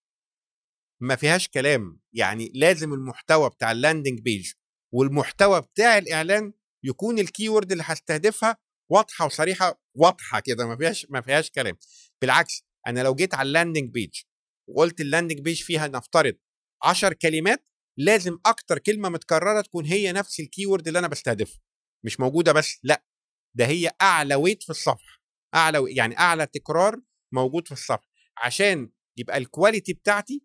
ما فيهاش كلام. يعني لازم المحتوى بتاع ال landing page والمحتوى بتاع الإعلان يكون ال keyword اللي هستهدفها واضحة وصريحة واضحة كده. ما فيهاش ما فيهاش كلام. بالعكس أنا لو جيت على ال landing page وقلت ال landing page فيها نفترض 10 كلمات لازم أكتر كلمة متكررة تكون هي نفس ال keyword اللي أنا بستهدفه. مش موجودة بس لأ ده هي أعلى weight في الصفحة. أعلى يعني أعلى تكرار موجود في الصفحة. عشان يبقى ال quality بتاعتي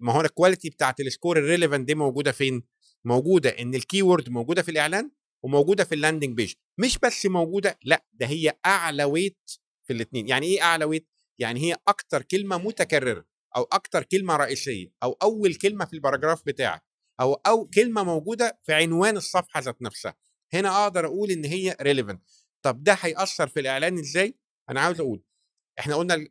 ما هو ال quality بتاعت ال score ال relevant دي موجودة فين؟ موجودة إن ال keyword موجودة في الإعلان وموجودة في ال landing page مش بس موجودة لأ ده هي أعلى weight في الاثنين يعني إيه أعلى weight؟ يعني هي أكتر كلمة متكررة أو أكتر كلمة رئيسية أو أول كلمة في ال paragraph بتاعك أو أو كلمة موجودة في عنوان الصفحة ذات نفسها. هنا أقدر أقول إن هي relevant طب ده هيأثر في الإعلان إزاي؟ أنا عاوز أقول إحنا قلنا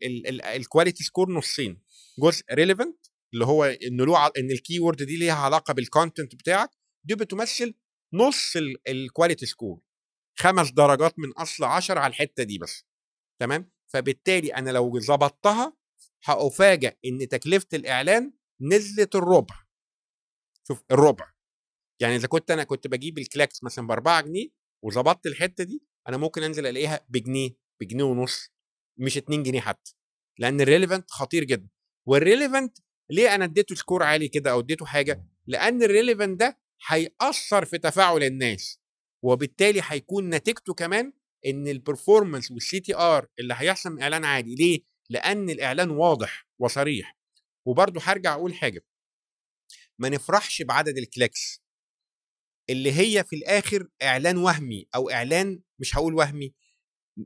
ال quality score نصين. جزء relevant اللي هو إن له إن ال keyword دي ليها علاقة بال content بتاعك دي بتمثل نص ال quality score خمس درجات من أصل 10 على الحتة دي بس. تمام؟ فبالتالي أنا لو ظبطتها هاتفاجئ إن تكلفة الإعلان نزلت الربع. شوف الربع. يعني إذا كنت أنا كنت بجيب ال clicks مثلا ب 4 جنيه وظبطت الحتة دي أنا ممكن أنزل ألاقيها بجنيه بجنيه ونص مش 2 جنيه حتى. لأن ال relevant خطير جدا. وال relevant ليه أنا اديته score عالي كده أو اديته حاجة؟ لأن ال relevant ده هيأثر في تفاعل الناس وبالتالي هيكون نتيجته كمان إن ال performance وال CTR اللي هيحصل من اعلان عادي. ليه؟ لأن الإعلان واضح وصريح. وبرضه هرجع أقول حاجة. ما نفرحش بعدد ال clicks اللي هي في الآخر إعلان وهمي أو إعلان مش هقول وهمي.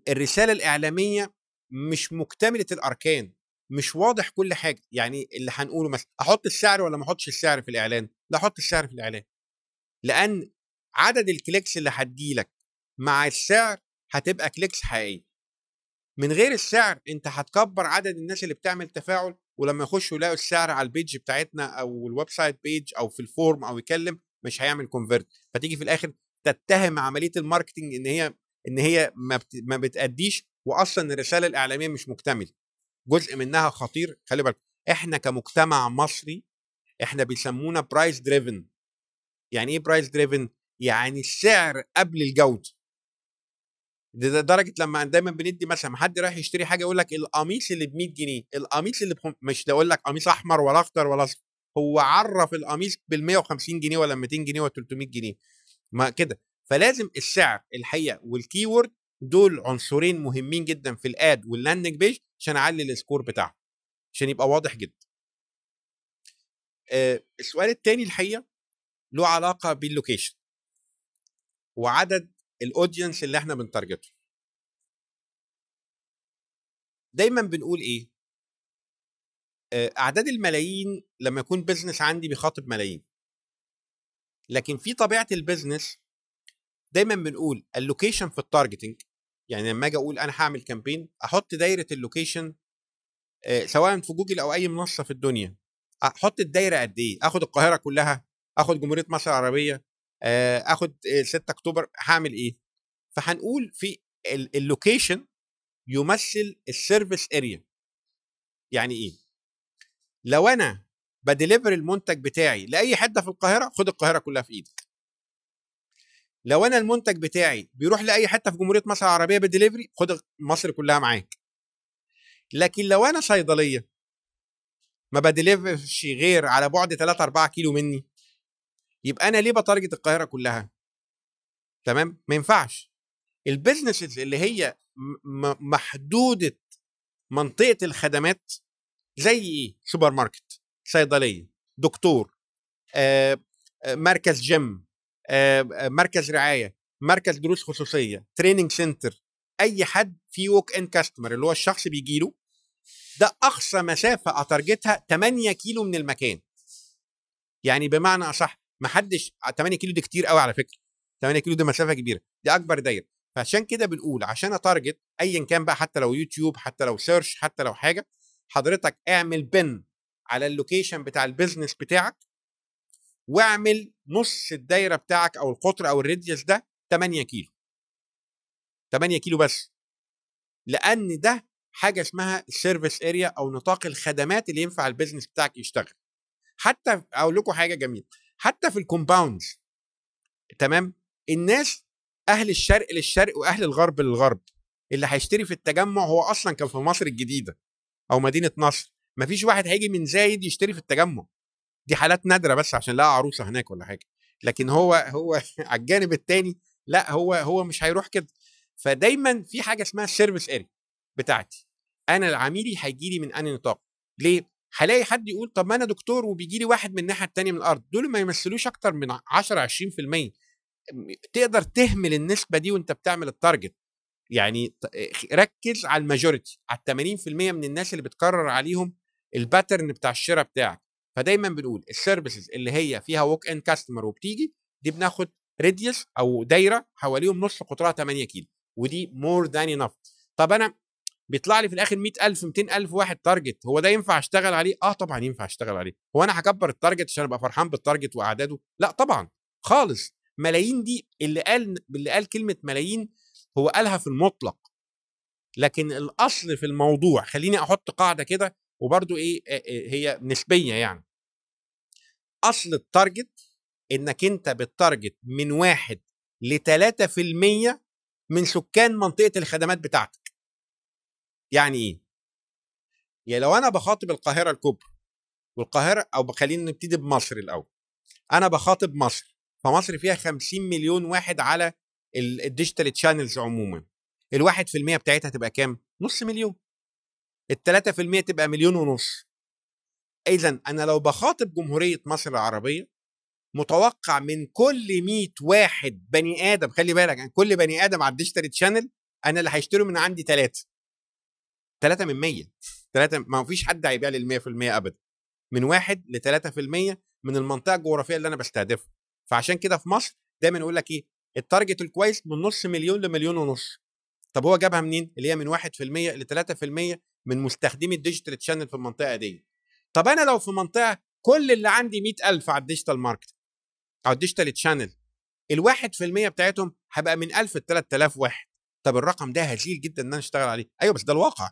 الرسالة الإعلامية مش مكتملة الأركان. مش واضح كل حاجة. يعني اللي هنقوله مثلا أحط السعر ولا ما أحطش السعر في الإعلان؟ لا أحط السعر في الإعلان. لأن عدد ال clicks اللي هتجيلك مع السعر هتبقى clicks حقيقيه من غير السعر أنت هتكبر عدد الناس اللي بتعمل تفاعل ولما يخشوا يلاقوا السعر على ال page بتاعتنا أو ال website page أو في ال form أو يكلم مش هيعمل convert فتيجي في الآخر تتهم عملية ال marketing إن هي إن هي ما, بت... ما بتأديش واصلا الرسالة الإعلامية مش مكتملة. جزء منها خطير خلي بالك. إحنا كمجتمع مصري إحنا بيسمونا price driven يعني إيه price driven يعني السعر قبل الجودة. ده ده درجة لما دايما بندي مثلا حد رايح يشتري حاجة يقول لك القميص اللي ب 100 جنيه القميص اللي بخم... مش يقول لك قميص أحمر ولا أخضر ولا أصفر هو عرف القميص بال 150 جنيه ولا 200 جنيه ولا 300 جنيه. ما كده. فلازم السعر الحقيقة وال keyword دول عنصرين مهمين جدا في ال ad وال landing page عشان أعلي ال score بتاعهم عشان يبقى واضح جدا. آه السؤال الثاني الحقيقة له علاقة بال location وعدد ال audience اللي إحنا بن target ه دايما بنقول إيه؟ آه، أعداد الملايين لما يكون business عندي بيخاطب ملايين. لكن في طبيعة ال business دايما بنقول ال location في ال targeting يعني لما آجي أقول أنا هعمل campaign أحط دايرة ال location آه، سواء في جوجل أو أي منصة في الدنيا. أحط الدايرة قد إيه؟ آخد القاهرة كلها آخد جمهورية مصر العربية آخد آه، 6 أكتوبر هعمل إيه؟ فهنقول في ال- ال location يمثل ال service area يعني إيه؟ لو أنا ب deliver المنتج بتاعي لأي حتة في القاهرة خد القاهرة كلها في إيدك. لو أنا المنتج بتاعي بيروح لأي حتة في جمهورية مصر العربية بديليفري خد مصر كلها معاك. لكن لو أنا صيدلية ما ب deliver ش غير على بعد 3 4 كيلو مني يبقى أنا ليه ب target القاهرة كلها؟ تمام؟ ما ينفعش. ال businesses اللي هي محدودة منطقة الخدمات زي إيه؟ سوبر ماركت صيدلية دكتور آه، آه، مركز جيم آه، مركز رعاية مركز دروس خصوصية training center أي حد فيه walk-in customer اللي هو الشخص بيجي له ده أقصى مسافة أ target ها 8 كيلو من المكان. يعني بمعنى أصح ما حدش 8 كيلو دي كتير قوي على فكرة. 8 كيلو دي مسافه كبيرة. دي أكبر دايرة. فعشان كده بنقول عشان أ target ايا كان بقى حتى لو يوتيوب حتى لو search حتى لو حاجة حضرتك اعمل pin على ال location بتاع ال business بتاعك واعمل نص الدايرة بتاعك أو القطر أو ال radius ده 8 كيلو. 8 كيلو بس. لأن ده حاجة اسمها ال service area أو نطاق الخدمات اللي ينفع ال business بتاعك يشتغل. حتى أقول لكم حاجة جميلة. حتى في ال compounds تمام؟ الناس أهل الشرق للشرق وأهل الغرب للغرب اللي هيشتري في التجمع هو أصلا كان في مصر الجديدة أو مدينة نصر. مفيش واحد هيجي من زايد يشتري في التجمع. دي حالات نادرة بس عشان لقى عروسة هناك ولا حاجة. لكن هو هو على الجانب الثاني لا هو هو مش هيروح كده. فدايما في حاجة اسمها ال service area بتاعتي. أنا عميلي هيجي لي من أنهي نطاق؟ ليه؟ هلاقي حد يقول طب ما أنا دكتور وبيجي لي واحد من الناحية الثانية من الأرض دول ما يمثلوش أكتر من 10 20% تقدر تهمل النسبة دي وأنت بتعمل ال target يعني ت- ركز على ال majority على 80% من الناس اللي بتكرر عليهم ال pattern بتاع الشراء بتاعك. فدايما بنقول ال services اللي هي فيها walk-in customer وبتيجي دي بناخد radius أو دايرة حواليهم نص قطرها 8 كيلو ودي more than enough طب أنا بيطلع لي في الآخر 100000 200000 واحد target هو ده ينفع أشتغل عليه؟ آه طبعا ينفع أشتغل عليه. هو أنا هكبر ال target عشان أبقى فرحان بال target وأعداده؟ لا طبعا. خالص. ملايين دي اللي قال اللي قال كلمة ملايين هو قالها في المطلق. لكن الأصل في الموضوع خليني أحط قاعدة كده وبرضو إيه هي نسبية يعني. أصل ال target إنك أنت بت target من واحد ل 3% من سكان منطقة الخدمات بتاعتك. يعني إيه؟ يعني لو أنا بخاطب القاهرة الكبرى والقاهرة أو خلينا نبتدي بمصر الأول. أنا بخاطب مصر فمصر فيها 50 مليون واحد على ال- ال digital channels عموما. الواحد في المية بتاعتها تبقى كام؟ نص مليون. التلاتة في المية تبقى مليون ونص. إذا أنا لو بخاطب جمهورية مصر العربية متوقع من كل 100 واحد بني آدم خلي بالك عن كل بني آدم على ال digital channel أنا اللي هيشتروا من عندي ثلاثة ثلاثة من 100 ثلاثة ما فيش حد هيبيع لي 100% أبدا. من واحد ل 3% من المنطقة الجغرافية اللي أنا بستهدفها فعشان كده في مصر دايما يقول لك إيه ال target الكويس من نص مليون لمليون ونص. طب هو جابها منين؟ اللي هي من 1% ل 3% من مستخدمي ال digital channel في المنطقة دي. طب أنا لو في منطقة كل اللي عندي 100000 على ال digital market أو ال digital channel في المية بتاعتهم هبقى من 1000 ل 3000 واحد. طب الرقم ده هزيل جدا إن أنا أشتغل عليه. أيوه بس ده الواقع.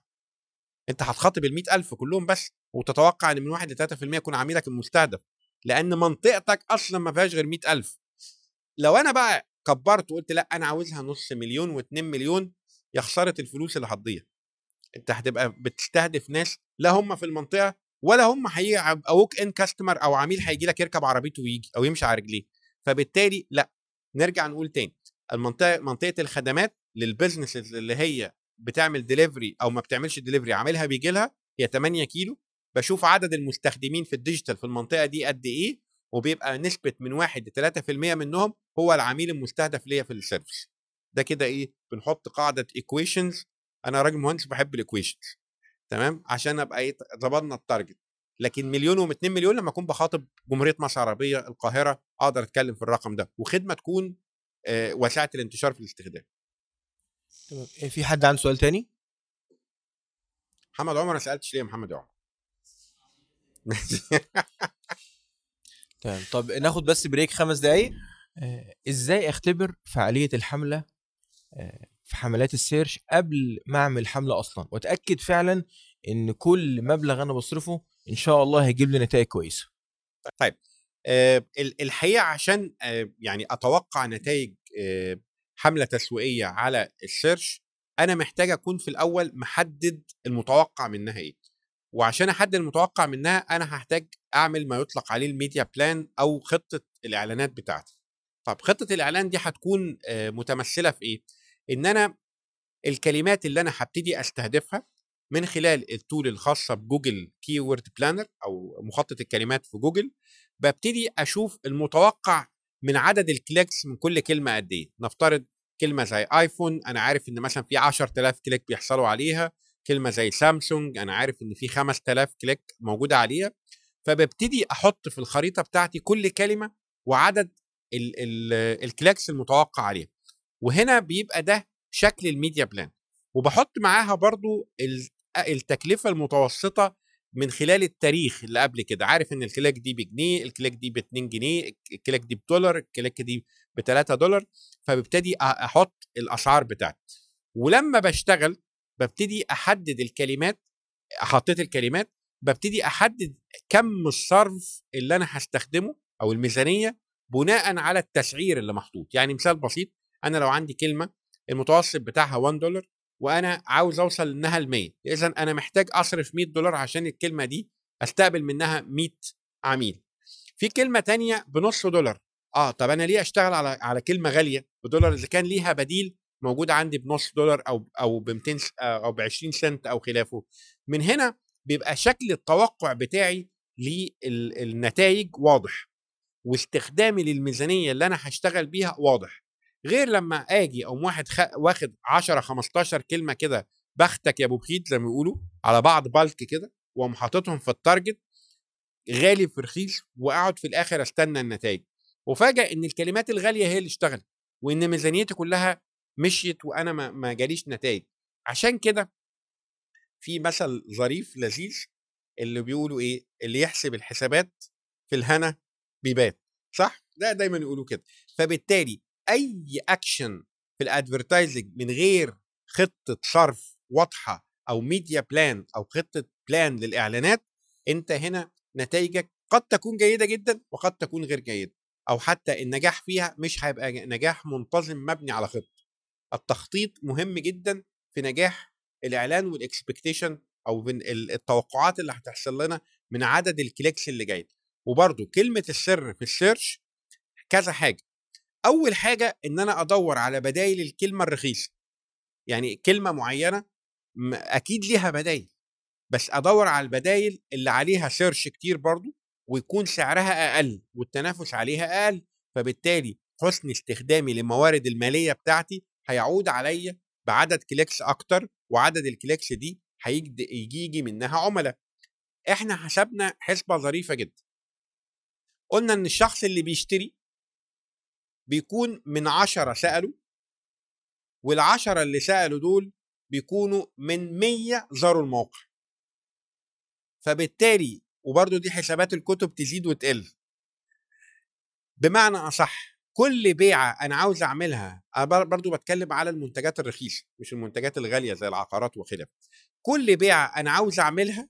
انت هتخاطب ال 100000 كلهم بس وتتوقع إن من 1 ل 3% يكون عميلك المستهدف لأن منطقتك أصلا ما فيهاش غير 100000 لو أنا بقى كبرت وقلت لأ أنا عاوزها نص مليون و2 مليون يا خسارة الفلوس اللي هتضيع. أنت هتبقى بتستهدف ناس لا هم في المنطقة ولا هم هيبقى ووك ان كاستمر أو عميل هيجي لك يركب عربيته ويجي أو يمشي على رجليه. فبالتالي لأ نرجع نقول تاني. المنطقة منطقة الخدمات لل business اللي هي بتعمل ديليفري أو ما بتعملش ديليفري عاملها بيجي لها هي 8 كيلو بشوف عدد المستخدمين في ال digital في المنطقة دي قد إيه وبيبقى نسبة من 1 ل 3% منهم هو العميل المستهدف ليا في ال service ده كده إيه بنحط قاعدة equations أنا راجل مهندس بحب ال equations تمام؟ عشان أبقى إيه ظبطنا ال target لكن مليون و2 مليون لما أكون بخاطب جمهورية مصر العربية القاهرة أقدر أتكلم في الرقم ده. وخدمة تكون واسعه الانتشار في الاستخدام. تمام. إيه، في حد عنده سؤال تاني؟ محمد عمر ما سالتش ليه يا محمد عمر؟ تمام. طب ناخد بس break خمس دقايق. آه، إزاي أختبر فعالية الحملة آه، في حملات ال search قبل ما أعمل حملة أصلا؟ وأتأكد فعلا إن كل مبلغ أنا بصرفه إن شاء الله هيجيب لي نتائج كويسة. آه، ال- الحقيقة عشان آه، يعني أتوقع نتائج آه، حملة تسويقية على ال search أنا محتاج أكون في الأول محدد المتوقع منها إيه. وعشان أحدد المتوقع منها أنا هحتاج أعمل ما يطلق عليه ال media plan أو خطة الإعلانات بتاعتي. طب خطة الإعلان دي هتكون آه، متمثلة في إيه؟ إن أنا الكلمات اللي أنا هبتدي أستهدفها من خلال ال tool الخاصة بجوجل keyword planner أو مخطط الكلمات في جوجل ببتدي أشوف المتوقع من عدد ال clicks من كل كلمة قد إيه. نفترض كلمة زي آيفون أنا عارف إن مثلا في 10000 click بيحصلوا عليها كلمة زي سامسونج أنا عارف إن في 5000 click موجودة عليها فببتدي أحط في الخريطة بتاعتي كل كلمة وعدد ال ال ال clicks المتوقع عليها وهنا بيبقى ده شكل ال media plan وبحط معاها برضو ال- التكلفة المتوسطة من خلال التاريخ اللي قبل كده. عارف إن ال click دي بجنيه ال click دي ب 2 جنيه ال click دي بدولار ال click دي ب 3 دولار فببتدي أحط الأسعار بتاعتي. ولما بشتغل ببتدي أحدد الكلمات حطيت الكلمات ببتدي أحدد كم الصرف اللي أنا هستخدمه أو الميزانية بناء على التسعير اللي محطوط. يعني مثال بسيط أنا لو عندي كلمة المتوسط بتاعها 1 دولار وأنا عاوز أوصل إنها ل 100 اذا أنا محتاج أصرف 100 دولار عشان الكلمة دي أستقبل منها 100 عميل. في كلمة تانية بنص دولار. آه طب أنا ليه أشتغل على على كلمة غالية بدولار إذا كان ليها بديل موجود عندي بنص دولار أو أو ب 200 س- آه، أو ب 20 سنت أو خلافه. من هنا بيبقى شكل التوقع بتاعي للنتائج واضح واستخدامي للميزانية اللي أنا هشتغل بيها واضح. غير لما آجي أو واحد خ... واخد 10 15 كلمة كده بختك يا أبو بخيت زي ما بيقولوا على بعض بالك كده وأقوم حاططهم في التارجت غالي في رخيص وأقعد في الآخر أستنى النتائج وفاجئ إن الكلمات الغالية هي اللي اشتغلت وإن ميزانيتي كلها مشيت وأنا ما, ما جاليش نتائج عشان كده في مثل ظريف لذيذ اللي بيقولوا إيه اللي يحسب الحسابات في الهنا بيبات صح؟ ده دايما يقولوا كده. فبالتالي أي اكشن في ال advertising من غير خطة صرف واضحة أو media plan أو خطة plan للإعلانات أنت هنا نتائجك قد تكون جيدة جدا وقد تكون غير جيدة أو حتى النجاح فيها مش هيبقى نجاح منتظم مبني على خطة. التخطيط مهم جدا في نجاح الإعلان وال expectation أو من ال- التوقعات اللي هتحصل لنا من عدد ال clicks اللي جاي وبرده كلمة السر في ال search كذا حاجة. أول حاجة إن أنا ادور على بدايل الكلمة الرخيصة. يعني كلمة معينة أكيد ليها بدايل بس ادور على البدايل اللي عليها search كتير برضو ويكون سعرها أقل والتنافس عليها أقل فبالتالي حسن استخدامي للموارد المالية بتاعتي هيعود عليا بعدد clicks أكتر وعدد ال clicks دي هيجي يجي منها عملاء إحنا حسبنا حسبة ظريفة جدا. قلنا إن الشخص اللي بيشتري بيكون من عشرة سألوا والعشرة اللي سألوا دول بيكونوا من مية زاروا الموقع. فبالتالي وبرضو دي حسابات الكتب تزيد وتقل. بمعنى أصح كل بيعة أنا عاوز أعملها أنا بر- برضو بتكلم على المنتجات الرخيصة مش المنتجات الغالية زي العقارات وخلافه. كل بيعة أنا عاوز أعملها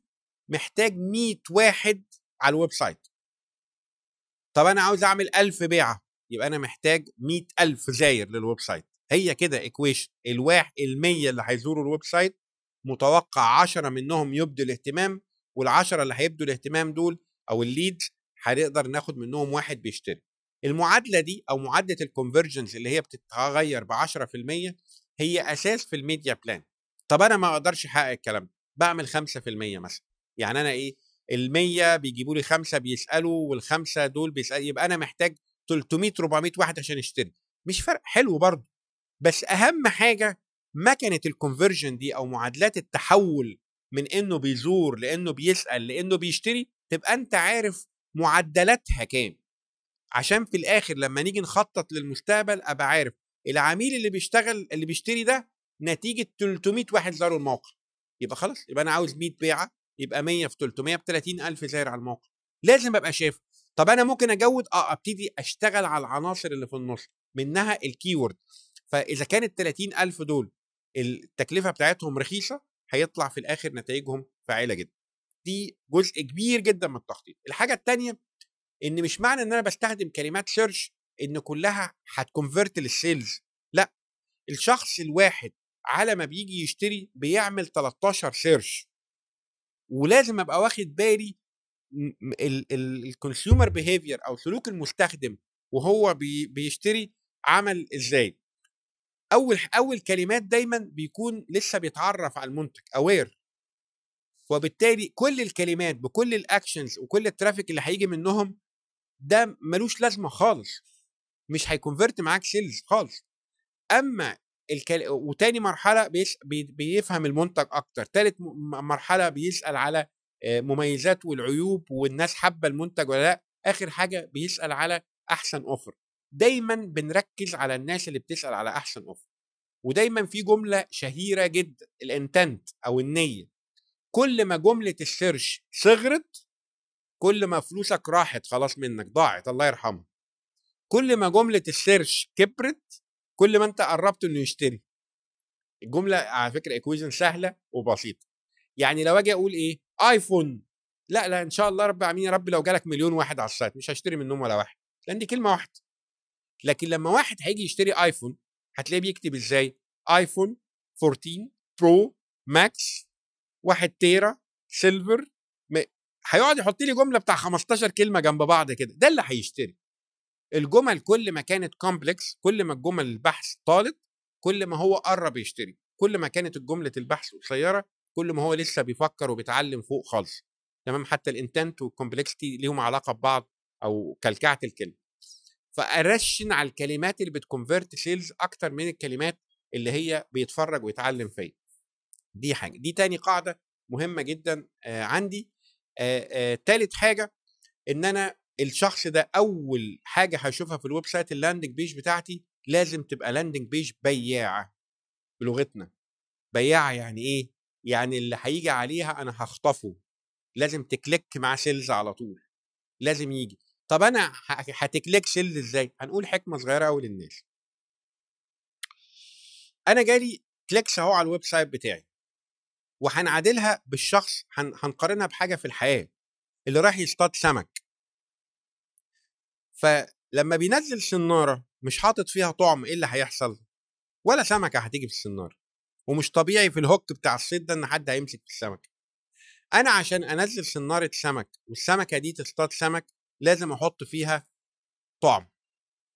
محتاج 100 واحد على ال website. طب أنا عاوز أعمل 1000 بيعة. يبقى أنا محتاج 100 ألف زاير لل website هي كده equation الواحد المية اللي هيزوروا ال website متوقع 10 منهم يبدوا الاهتمام والعشرة اللي هيبدوا الاهتمام دول أو ال leads هنقدر ناخد منهم واحد بيشتري. المعادلة دي أو معادلة ال conversions اللي هي بتتغير ب 10% هي أساس في ال media plan طب أنا ما أقدرش أحقق الكلام ده بعمل 5% مثلا. يعني أنا إيه ال100 بيجيبوا لي خمسة بيسألوا والخمسة دول بيسالوا يبقى أنا محتاج 300 400 واحد عشان اشتري مش فرق حلو برضه. بس أهم حاجة مكنه الكونفرجن دي أو معادلات التحول من إنه بيزور لإنه بيسأل لإنه بيشتري تبقى أنت عارف معدلاتها كام. عشان في الآخر لما نيجي نخطط للمستقبل أبقى عارف. العميل اللي بيشتغل اللي بيشتري ده نتيجة 300 واحد زاروا الموقع. يبقى خلاص يبقى أنا عاوز 100 بيعة يبقى 100 في 300 ب 30000 زائر على الموقع. لازم أبقى شايف طب أنا ممكن أجود آه أبتدي أشتغل على العناصر اللي في النص منها ال keyword فإذا كانت 30000 دول التكلفة بتاعتهم رخيصة هيطلع في الآخر نتائجهم فاعله جدا. دي جزء كبير جدا من التخطيط. الحاجة الثانية إن مش معنى إن أنا بستخدم كلمات search إن كلها هت convert لل sales لأ الشخص الواحد على ما بيجي يشتري بيعمل 13 search ولازم أبقى واخد بالي ال consumer behavior أو سلوك المستخدم وهو بي بيشتري عمل إزاي. أول أول كلمات دايما بيكون لسه بيتعرف على المنتج aware وبالتالي كل الكلمات بكل ال actions وكل ال traffic اللي هيجي منهم ده ملوش لازمة خالص. مش هي convert معاك sales خالص. أما الكل... وتاني مرحلة بيس... بي... بيفهم المنتج أكتر. تالت. مرحلة بيسأل على مميزات والعيوب والناس حابة المنتج ولا لأ آخر حاجة بيسأل على أحسن offer دايما بنركز على الناس اللي بتسأل على أحسن offer ودايما في جملة شهيرة جدا ال intent أو النية. كل ما جملة ال search صغرت كل ما فلوسك راحت خلاص منك ضاعت الله يرحمه كل ما جملة ال search كبرت كل ما أنت قربت إنه يشتري. الجملة على فكرة equation سهلة وبسيطة. يعني لو أجي أقول إيه؟ آيفون. لا لا إن شاء الله رب العالمين يا رب لو جالك مليون واحد على ال site مش هشتري منهم ولا واحد لأن دي كلمة واحدة. لكن لما واحد هيجي يشتري آيفون هتلاقيه بيكتب إزاي؟ آيفون 14 برو ماكس 1 tera silver. هيقعد يحط لي جملة بتاع 15 كلمة جنب بعض كده ده اللي هيشتري. الجمل كل ما كانت complex كل ما الجمل البحث طالت كل ما هو قرب يشتري كل ما كانت الجمله البحث قصيرة كل ما هو لسه بيفكر وبيتعلم فوق خالص. تمام؟ حتى ال intent وال complexity ليهم علاقة ببعض أو كلكعه الكلمة. فأرشن على الكلمات اللي بت convert sales أكتر من الكلمات اللي هي بيتفرج ويتعلم فيها دي حاجة. دي تاني قاعدة مهمة جدا آه عندي. آه آه تالت حاجة إن أنا الشخص ده أول حاجة هشوفها في ال website ال landing page بتاعتي لازم تبقى landing page بياعة بلغتنا. بياعة يعني إيه؟ يعني اللي هيجي عليها أنا هخطفه لازم ت click مع sales على طول. لازم يجي. طب أنا هت click sales إزاي؟ هنقول حكمة صغيرة قوي للناس. أنا جالي clicks أهو على ال website بتاعي. وهنعادلها بالشخص هنقارنها بحاجة في الحياة. اللي راح يصطاد سمك. فلما بينزل سناره مش حاطط فيها طعم إيه اللي هيحصل؟ ولا سمكة هتيجي في السنارة. ومش طبيعي في ال hook بتاع الصيد ده إن حد هيمسك في السمك. أنا عشان أنزل سناره سمك والسمكة دي تصطاد سمك لازم أحط فيها طعم.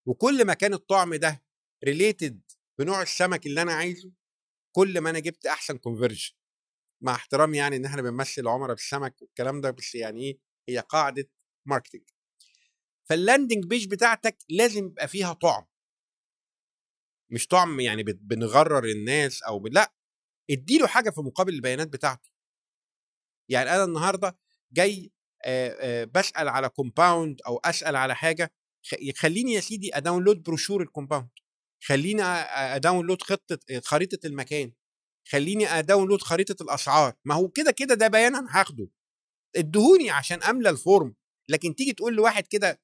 وكل ما كان الطعم ده related بنوع السمك اللي أنا عايزه كل ما أنا جبت أحسن conversion مع احترامي يعني إن إحنا بنمثل عملاء بالسمك والكلام ده بس يعني إيه هي قاعدة marketing فال landing page بتاعتك لازم يبقى فيها طعم. مش طعم يعني بنغرر الناس أو ب... لأ اديله حاجة في مقابل البيانات بتاعته. يعني أنا النهارده جاي بسأل على compound أو أسأل على حاجة خليني يا سيدي ا download brochure ال compound خليني ا download خطة خريطة المكان. خليني ا download خريطة الأسعار. ما هو كده كده ده بيان أنا هاخده. ادهوني عشان أملى ال form لكن تيجي تقول لواحد كده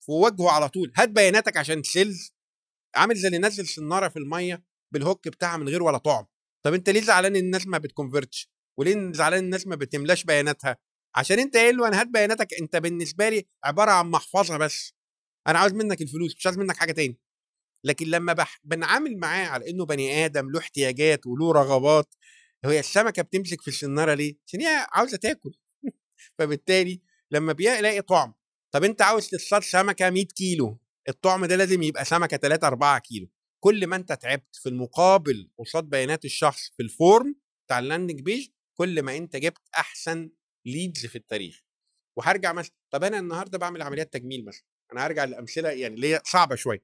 في وجهه على طول هات بياناتك عشان ت sales عامل زي اللي نزل سناره في المية بال hook بتاعها من غير ولا طعم. طب انت ليه زعلان إن الناس ما بت convert ش وليه زعلان إن الناس ما بتملاش بياناتها؟ عشان انت قايل له أنا هات بياناتك انت بالنسبة لي عبارة عن محفظة بس. أنا عاوز منك الفلوس مش عاوز منك حاجة تاني. لكن لما بح... بنعامل معاه على إنه بني آدم له احتياجات وله رغبات هي السمكة بتمسك في السناره ليه؟ عشان هي عاوزة تاكل. فبالتالي لما بيلاقي طعم طب انت عاوز تصطاد سمكة 100 كيلو؟ الطعم ده لازم يبقى سمكة 3 4 كيلو. كل ما أنت تعبت في المقابل قصاد بيانات الشخص في ال form بتاع ال landing page كل ما أنت جبت أحسن leads في التاريخ. وهرجع مثلا طب أنا النهارده بعمل عمليات تجميل مثلا أنا هرجع لأمثلة يعني اللي هي صعبة شوية.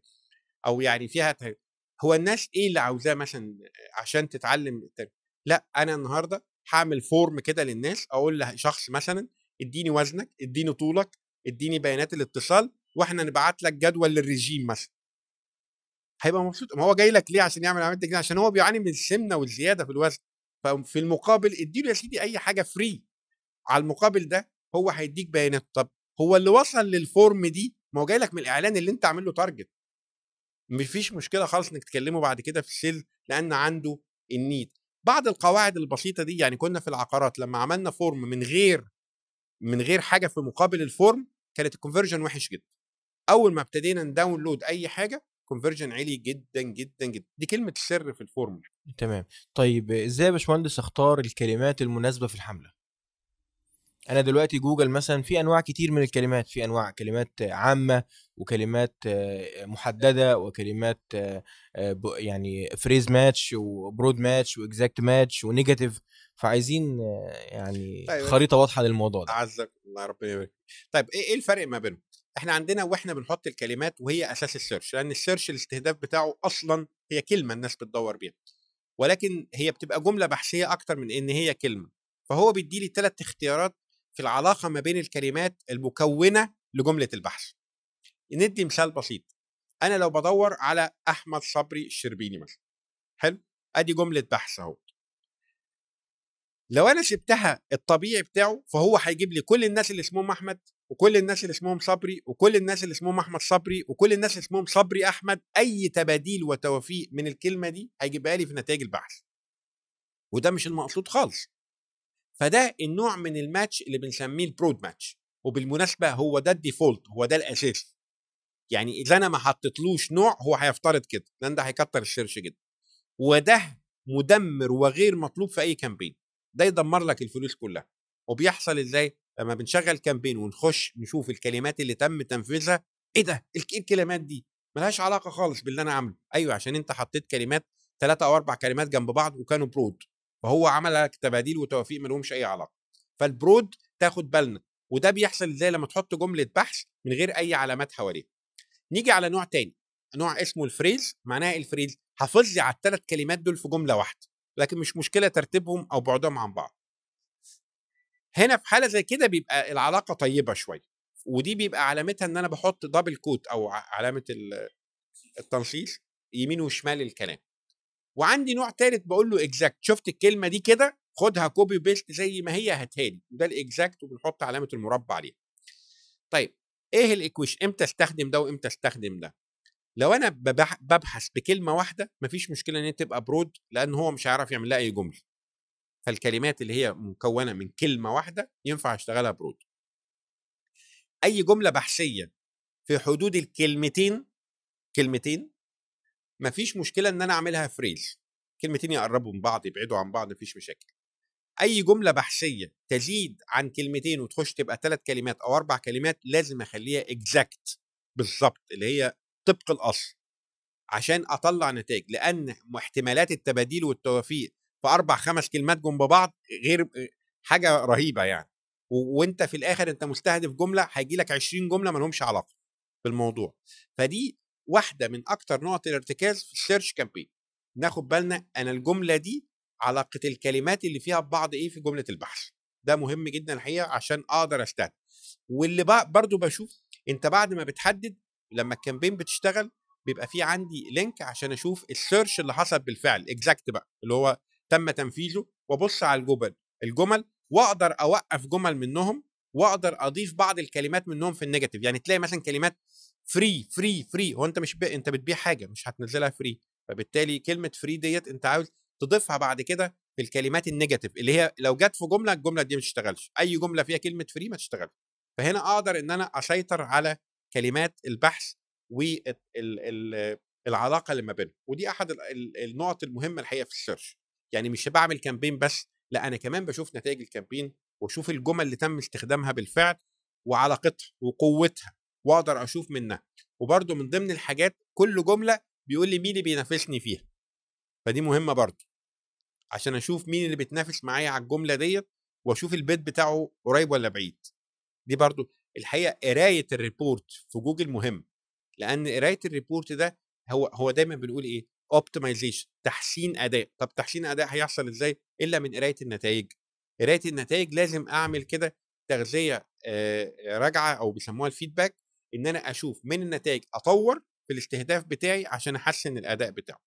أو يعني فيها ت- هو الناس إيه اللي عاوزاه مثلا عشان تتعلم التر- لأ أنا النهارده هعمل form كده للناس أقول لشخص مثلا اديني وزنك اديني طولك اديني بيانات الاتصال وإحنا نبعت لك جدول للرجيم مثلا. هيبقى مبسوط. ما هو جاي لك ليه عشان يعمل عملية تجميل عشان هو بيعاني من السمنه والزياده في الوزن. ففي المقابل اديله يا سيدي أي حاجة free على المقابل ده هو هيديك بيانات. طب هو اللي وصل لل form دي؟ ما هو جاي لك من الإعلان اللي أنت عامل له target مفيش مشكلة خالص إنك تكلمه بعد كده في ال sale لأن عنده ال need بعض القواعد البسيطة دي يعني كنا في العقارات لما عملنا form من غير من غير حاجة في مقابل ال form كانت ال conversion وحش جدا. أول ما ابتدينا ن download أي حاجة conversion عالي جدا جدا جدا. دي كلمة السر في الفورم تمام. طيب إزاي يا باشمهندس اختار الكلمات المناسبة في الحملة؟ أنا دلوقتي جوجل مثلا في أنواع كتير من الكلمات. في أنواع كلمات عامة وكلمات آه، محددة وكلمات آه، يعني phrase match و broad match و exact match و negative فعايزين آه، يعني طيب. خريطة واضحة للموضوع ده. اعزك الله ربنا يبارك طيب إيه إيه الفرق ما بينهم؟ إحنا عندنا وإحنا بنحط الكلمات وهي أساس ال search لأن ال search الاستهداف بتاعه أصلا هي كلمة الناس بتدور بيها. ولكن هي بتبقى جملة بحثية أكتر من إن هي كلمة. فهو بيدي لي ثلاث اختيارات في العلاقة ما بين الكلمات المكونة لجملة البحث. ندي مثال بسيط. أنا لو بدور على أحمد صبري الشربيني مثلا حلو؟ أدي جملة بحث أهو. لو أنا سبتها الطبيعي بتاعه فهو هيجيب لي كل الناس اللي اسمهم أحمد وكل الناس اللي اسمهم صبري وكل الناس اللي اسمهم أحمد صبري وكل الناس اللي اسمهم صبري أحمد أي تباديل وتوافيق من الكلمة دي هيجيبها لي في نتائج البحث. وده مش المقصود خالص. فده النوع من الماتش اللي بنسميه ال broad match وبالمناسبة هو ده ال default هو ده الأساس. يعني اذا أنا ما حطيتلوش نوع هو هيفترض كده لأن ده هيكتر ال search جدا. وده مدمر وغير مطلوب في أي campaign. ده يدمر لك الفلوس كلها. وبيحصل إزاي؟ لما بنشغل campaign ونخش نشوف الكلمات اللي تم تنفيذها إيه ده؟ إيه الكلمات دي؟ ملهاش علاقة خالص باللي أنا عامله. أيوه عشان أنت حطيت كلمات ثلاثة أو أربع كلمات جنب بعض وكانوا broad فهو عمل لك تباديل وتوافيق ما لهمش أي علاقة. فال broad تاخد بالنا وده بيحصل إزاي؟ لما تحط جملة بحث من غير أي علامات حواليها نيجي على نوع تاني نوع اسمه ال phrase معناها ال phrase حافظ لي على الثلاث كلمات دول في جملة واحدة. لكن مش مشكلة ترتيبهم أو بعدهم عن بعض. هنا في حالة زي كده بيبقى العلاقة طيبة شوية ودي بيبقى علامتها إن أنا بحط double quote أو علامة ال- التنصيص يمين وشمال الكلام. وعندي نوع ثالث بقول له exact شفت الكلمة دي كده؟ خدها copy paste زي ما هي هاتها لي. ده ال exact وبنحط علامة المربع عليها. طيب إيه ال equation إمتى أستخدم ده وإمتى أستخدم ده؟ لو أنا ببح- ببحث بكلمة واحدة مفيش مشكلة إن هي تبقى broad لأن هو مش هيعرف يعمل لها أي جملة. فالكلمات اللي هي مكونة من كلمة واحدة ينفع أشتغلها broad أي جملة بحثية في حدود الكلمتين كلمتين مفيش مشكلة إن أنا أعملها phrase كلمتين يقربوا من بعض يبعدوا عن بعض مفيش مشاكل. أي جملة بحثية تزيد عن كلمتين وتخش تبقى ثلاث كلمات أو أربع كلمات لازم أخليها exact بالظبط اللي هي طبق الاصل عشان أطلع نتائج لأن احتمالات التباديل والتوافيق في أربع خمس كلمات جنب بعض غير حاجة رهيبة يعني. وأنت في الآخر أنت مستهدف جملة هيجي لك 20 جملة ما لهمش علاقة بالموضوع. فدي واحدة من أكتر نقط الارتكاز في ال search campaign ناخد بالنا أنا الجملة دي علاقة الكلمات اللي فيها ببعض إيه في جملة البحث. ده مهم جدا الحقيقة عشان أقدر أستهدف. واللي برضو بشوف أنت بعد ما بتحدد لما ال campaign بتشتغل بيبقى في عندي link عشان أشوف ال search اللي حصل بالفعل exact بقى اللي هو تم تنفيذه وأبص على الجمل الجمل وأقدر أوقف جمل منهم وأقدر أضيف بعض الكلمات منهم في ال negative يعني تلاقي مثلا كلمات free free free هو أنت مش بي... أنت بتبيع حاجة مش هتنزلها free فبالتالي كلمة free ديت أنت عاوز تضيفها بعد كده في الكلمات ال negative اللي هي لو جت في جملة الجملة دي ما تشتغلش أي جملة فيها كلمة free ما تشتغلش فهنا أقدر إن أنا أسيطر على كلمات البحث والعلاقه اللي ما بينهم ودي أحد ال- ال- النقط المهمة الحقيقة في ال search يعني مش بعمل campaign بس لأ أنا كمان بشوف نتائج ال campaign وأشوف الجمل اللي تم استخدامها بالفعل وعلاقتها وقوتها وأقدر أشوف منها. وبرده من ضمن الحاجات كل جملة بيقول لي مين اللي بينافسني فيها. فدي مهمة برضه. عشان أشوف مين اللي بيتنافس معايا على الجملة ديت وأشوف ال bid بتاعه قريب ولا بعيد. دي برضو الحقيقة قراية ال report في جوجل مهم لأن قراية ال report ده هو هو دايما بنقول إيه؟ optimization تحسين أداء. طب تحسين أداء هيحصل إزاي؟ إلا من قراية النتائج قراية النتائج لازم أعمل كده تغذية راجعة أو بيسموها ال feedback إن أنا أشوف من النتائج أطور في الاستهداف بتاعي عشان أحسن الأداء بتاعه.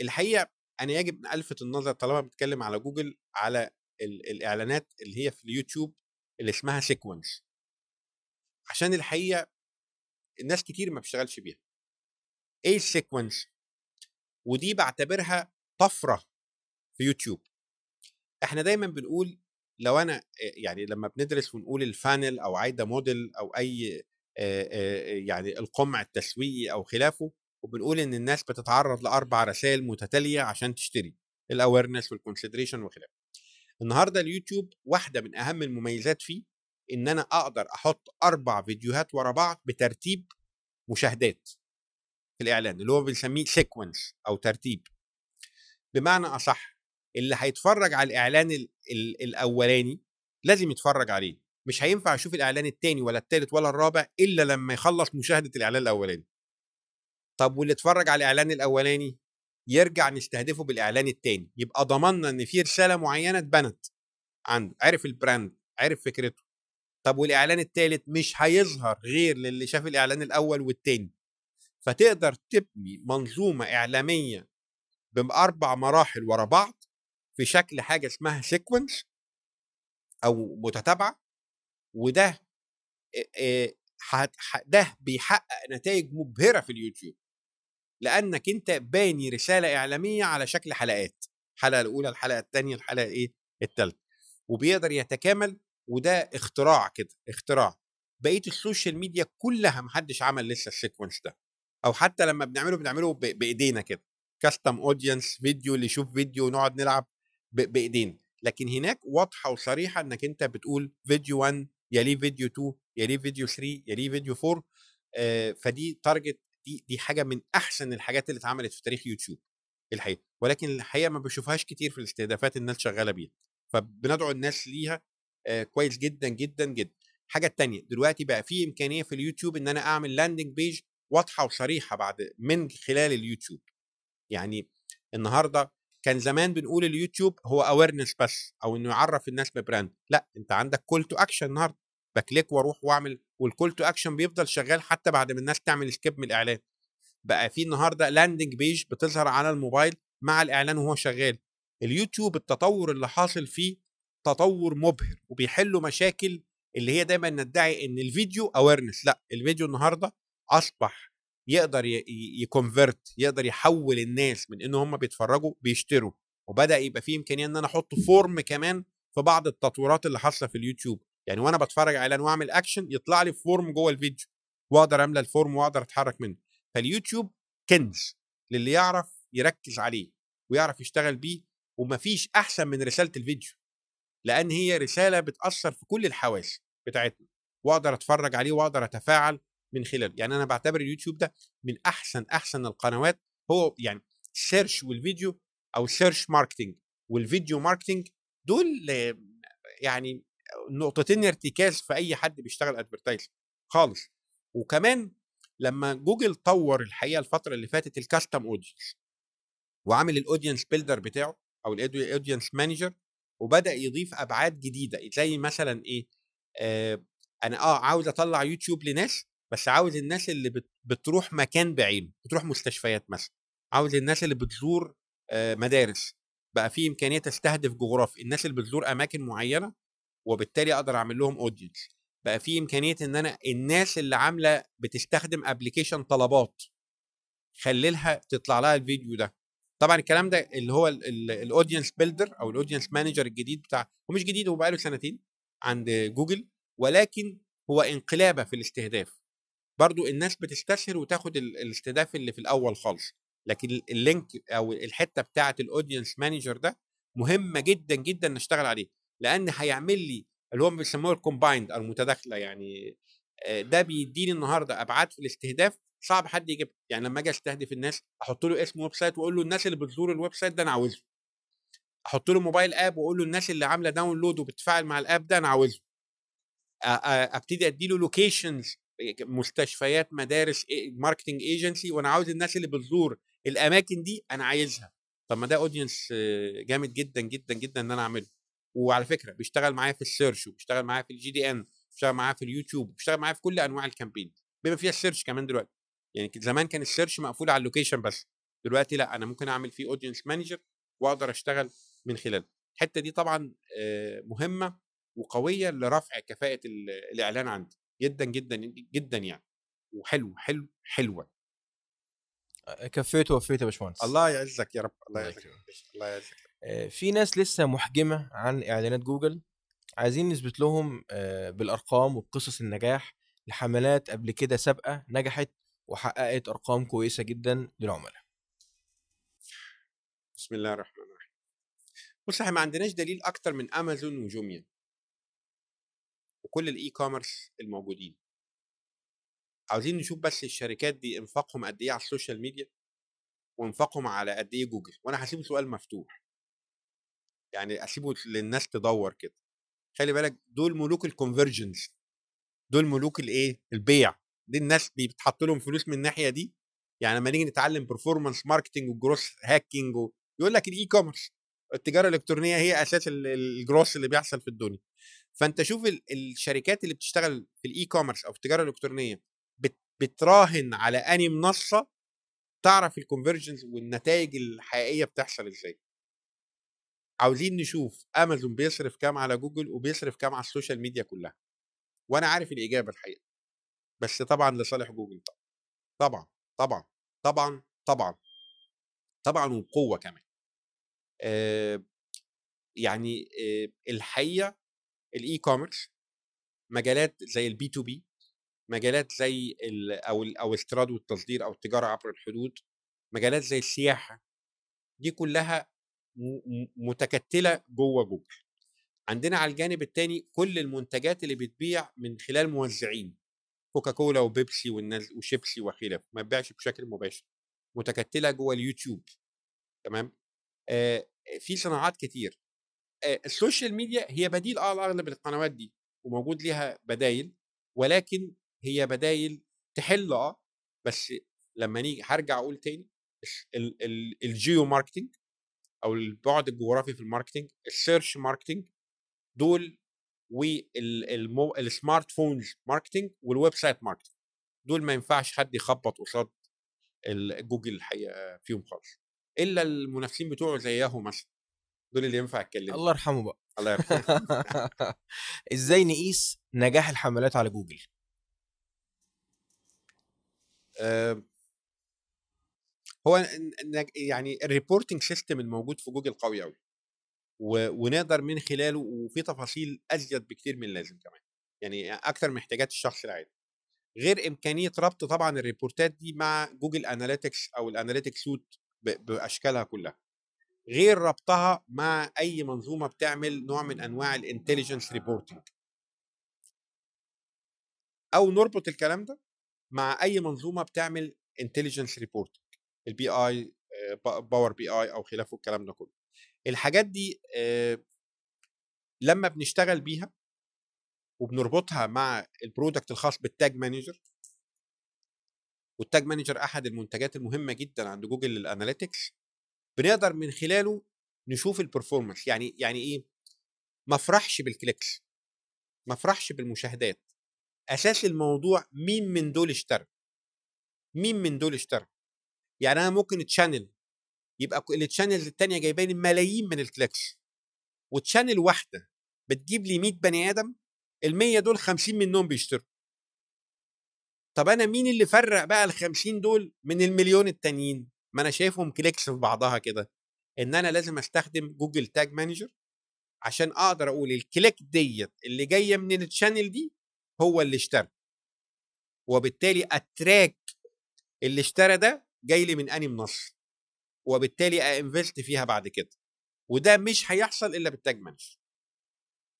الحقيقة أنا يجب ان ألفت النظر طالما بتكلم على جوجل على ال- الإعلانات اللي هي في اليوتيوب اللي اسمها sequence عشان الحقيقة الناس كتير ما بتشتغلش بيها. إيه ال sequence ودي بعتبرها طفرة في يوتيوب. إحنا دايما بنقول لو أنا يعني لما بندرس ونقول ال funnel أو AIDA model أو أي يعني القمع التسويقي أو خلافه وبنقول إن الناس بتتعرض لأربع رسائل متتالية عشان تشتري. ال awareness وال consideration وخلافه النهارده اليوتيوب واحدة من أهم المميزات فيه إن أنا أقدر أحط أربع فيديوهات ورا بعض بترتيب مشاهدات في الإعلان اللي هو بنسميه sequence أو ترتيب. بمعنى أصح اللي هيتفرج على الإعلان ال ال الأولاني لازم يتفرج عليه مش هينفع أشوف الإعلان التاني ولا التالت ولا الرابع إلا لما يخلص مشاهدة الإعلان الأولاني. طب واللي اتفرج على الإعلان الأولاني؟ يرجع نستهدفه بالإعلان التاني يبقى ضمننا إن في رسالة معينة اتبنت عنده عرف ال brand عرف فكرته. طب والإعلان التالت مش هيظهر غير للي شاف الإعلان الأول والتاني. فتقدر تبني منظومة إعلامية بأربع مراحل ورا بعض في شكل حاجة اسمها sequence أو متتابعة وده ده بيحقق نتائج مبهرة في اليوتيوب. لأنك أنت باني رسالة إعلامية على شكل حلقات الحلقة الأولى الحلقة الثانية الحلقة إيه الثالثه وبيقدر يتكامل وده اختراع كده اختراع. بقية ال social media كلها محدش عمل لسه ال sequence ده. أو حتى لما بنعمله بنعمله بإيدينا كده. custom audience video اللي يشوف فيديو ونقعد نلعب بإيدينا. لكن هناك واضحة وصريحة إنك أنت بتقول فيديو 1 يليه فيديو 2 يليه فيديو 3 يليه فيديو 4 آه، فدي target دي دي حاجة من أحسن الحاجات اللي اتعملت في تاريخ يوتيوب الحقيقة ولكن الحقيقة ما بشوفهاش كتير في الاستهدافات الناس شغالة بيها فبندعو الناس ليها آه، كويس جدا جدا جدا. الحاجة التانية دلوقتي بقى في إمكانية في اليوتيوب إن أنا أعمل landing page واضحة وصريحة بعد من خلال اليوتيوب. يعني النهارده كان زمان بنقول اليوتيوب هو awareness بس أو إنه يعرف الناس ب brand لأ أنت عندك call to action النهارده. بكليك وأروح واعمل وال call to action بيفضل شغال حتى بعد ما الناس تعمل skip من الإعلان. بقى في النهارده landing page بتظهر على الموبايل مع الإعلان وهو شغال. اليوتيوب التطور اللي حاصل فيه تطور مبهر وبيحلوا مشاكل اللي هي دايما ندعي إن الفيديو awareness لأ الفيديو النهارده أصبح يقدر ي convert يقدر يحول الناس من إن هم بيتفرجوا بيشتروا. وبدأ يبقى فيه إمكانية إن أنا أحط form كمان في بعض التطويرات اللي حاصلة في اليوتيوب. يعني وأنا بتفرج على اعلان واعمل اكشن يطلع لي form جوه الفيديو وأقدر أملى ال form وأقدر أتحرك منه. فاليوتيوب كنز للي يعرف يركز عليه ويعرف يشتغل بيه ومفيش أحسن من رسالة الفيديو لأن هي رسالة بتأثر في كل الحواس بتاعتنا وأقدر أتفرج عليه وأقدر أتفاعل من خلاله. يعني أنا بعتبر اليوتيوب ده من أحسن أحسن القنوات هو يعني ال search والفيديو أو ال search marketing وال video marketing دول يعني نقطتين ارتكاز في أي حد بيشتغل advertise خالص. وكمان لما جوجل طور الحقيقة الفترة اللي فاتت ال custom audience وعامل ال audience builder بتاعه أو ال audience manager وبدأ يضيف أبعاد جديدة زي مثلا إيه آه أنا آه عاوز أطلع يوتيوب لناس بس عاوز الناس اللي بت- بتروح مكان بعينه بتروح مستشفيات مثلا. عاوز الناس اللي بتزور آه مدارس. بقى في إمكانية تستهدف جغرافي. الناس اللي بتزور أماكن معينة وبالتالي أقدر أعمل لهم audience بقى في إمكانية إن أنا الناس اللي عاملة بتستخدم application طلبات خلي لها تطلع لها الفيديو ده. طبعا الكلام ده اللي هو ال audience builder أو ال audience manager الجديد بتاع هو مش جديد هو بقاله سنتين عند جوجل ولكن هو انقلابة في الاستهداف. برضو الناس بتستسهل وتاخد ال- الاستهداف اللي في الأول خالص. لكن ال- ال link أو الحتة بتاعة ال audience manager ده مهمة جدا جدا نشتغل عليه لأن هيعمل لي اللي هو بيسموه ال combined أو المتداخلة يعني آه، ده بيديني النهارده أبعاد في الاستهداف صعب حد يجيبها. يعني لما أجي أستهدف الناس أحط له اسم website وأقول له الناس اللي بتزور ال website ده أنا عاوزه أحط له mobile app وأقول له الناس اللي عاملة download وبتتفاعل مع ال app ده أنا عاوزه أبتدي أدي له locations مستشفيات مدارس marketing agency وأنا عاوز الناس اللي بتزور الأماكن دي أنا عايزها. طب ما ده audience جامد جدا جدا جدا إن أنا أعمله. وعلى فكرة بيشتغل معايا في ال search وبيشتغل معايا في ال GDN بيشتغل معايا في اليوتيوب بيشتغل معايا في كل أنواع ال campaign بما فيها ال search كمان دلوقتي. يعني زمان كان ال search مقفول على ال location بس. دلوقتي لأ أنا ممكن أعمل فيه audience manager وأقدر أشتغل من خلاله الحتة دي طبعا آه، مهمة وقوية لرفع كفاءة ال- الإعلان عندي. جدا جدا جدا يعني. وحلو حلو حلوة. كفيت ووفيت يا باشمهندس. الله يعزك يا رب. الله يعزك. الله يعزك آه، في ناس لسه محجمة عن إعلانات جوجل عايزين نثبت لهم آه، بالأرقام وبقصص النجاح لحملات قبل كده سابقة نجحت وحققت أرقام كويسة جدا للعملاء. بسم الله الرحمن الرحيم. بص إحنا ما عندناش دليل أكتر من امازون وجوميا. وكل ال e-commerce الموجودين. عاوزين نشوف بس الشركات دي إنفاقهم قد إيه على ال social media وإنفاقهم على قد إيه جوجل. وأنا هسيبه سؤال مفتوح. يعني أسيبه للناس تدور كده. خلي بالك دول ملوك ال conversions دول ملوك الإيه؟ البيع. دي الناس دي بتحط لهم فلوس من الناحية دي. يعني لما نيجي نتعلم performance marketing و growth hacking. يقول لك ال e-commerce التجارة الإلكترونية هي أساس ال- ال- الجروس اللي بيحصل في الدنيا. فأنت شوف ال- الشركات اللي بتشتغل في ال e-commerce أو في التجارة الإلكترونية بت... بتراهن على اني منصة تعرف ال conversions والنتائج الحقيقية بتحصل إزاي. عاوزين نشوف امازون بيصرف كام على جوجل وبيصرف كام على ال social media كلها. وأنا عارف الإجابة الحقيقة. بس طبعا لصالح جوجل طبعا طبعا طبعا طبعا. طبعا وبقوه كمان. آه يعني آه الحقيقة ال e-commerce مجالات زي ال B2B مجالات زي ال أو ال أو الاستيراد والتصدير أو التجارة عبر الحدود مجالات زي السياحة دي كلها متكتلة جوه جوجل عندنا على الجانب الثاني كل المنتجات اللي بتبيع من خلال موزعين. كوكاكولا وبيبسي والناس وشيبسي وخلافه ما بتبيعش بشكل مباشر. متكتلة جوه اليوتيوب. تمام؟ آه في صناعات كتير. آه ال social media هي بديل آه لاغلب القنوات دي وموجود ليها بدايل ولكن هي بدايل تحل آه بس لما نيجي هرجع أقول تاني ال geo marketing أو البعد الجغرافي في ال marketing ال search marketing دول وال smartphones marketing وال website marketing دول ما ينفعش حد يخبط قصاد جوجل الحقيقة فيهم خالص. إلا المنافسين بتوعه زي ياهو مثلا. دول اللي ينفع يتكلموا الله يرحمه بقى. الله يرحمه. إزاي نقيس نجاح الحملات على جوجل؟ آه، هو يعني ال reporting system الموجود في جوجل قوي قوي ونقدر من خلاله وفي تفاصيل أزيد بكتير من اللازم كمان يعني أكتر من احتياجات الشخص العادي. غير إمكانية ربط طبعا ال report ات دي مع جوجل analytics أو ال analytics suite بأشكالها كلها. غير ربطها مع أي منظومة بتعمل نوع من أنواع ال intelligence reporting أو نربط الكلام ده مع أي منظومة بتعمل intelligence reporting ال BI Power BI أو خلافه الكلام ده كله. الحاجات دي آه، لما بنشتغل بيها وبنربطها مع ال product الخاص بال tag manager وال tag manager أحد المنتجات المهمة جدا عند جوجل لل analytics بنقدر من خلاله نشوف ال performance يعني يعني إيه؟ ما افرحش بال clicks ما افرحش بالمشاهدات. أساس الموضوع مين من دول اشترى؟ مين من دول اشترى؟ يعني أنا ممكن channel يبقى ال channels التانية جايبه لي ملايين من ال clicks و channel واحدة بتجيب لي 100 بني آدم ال 100 دول 50 منهم بيشتروا. طب أنا مين اللي فرق بقى ال 50 دول من المليون التانيين؟ ما أنا شايفهم clicks في بعضها كده. إن أنا لازم أستخدم جوجل tag manager عشان أقدر أقول ال click ديت اللي جاية من ال channel دي هو اللي اشترى. وبالتالي أ track اللي اشترى ده جاي لي من اني منصة وبالتالي invest فيها بعد كده. وده مش هيحصل إلا بال tag manager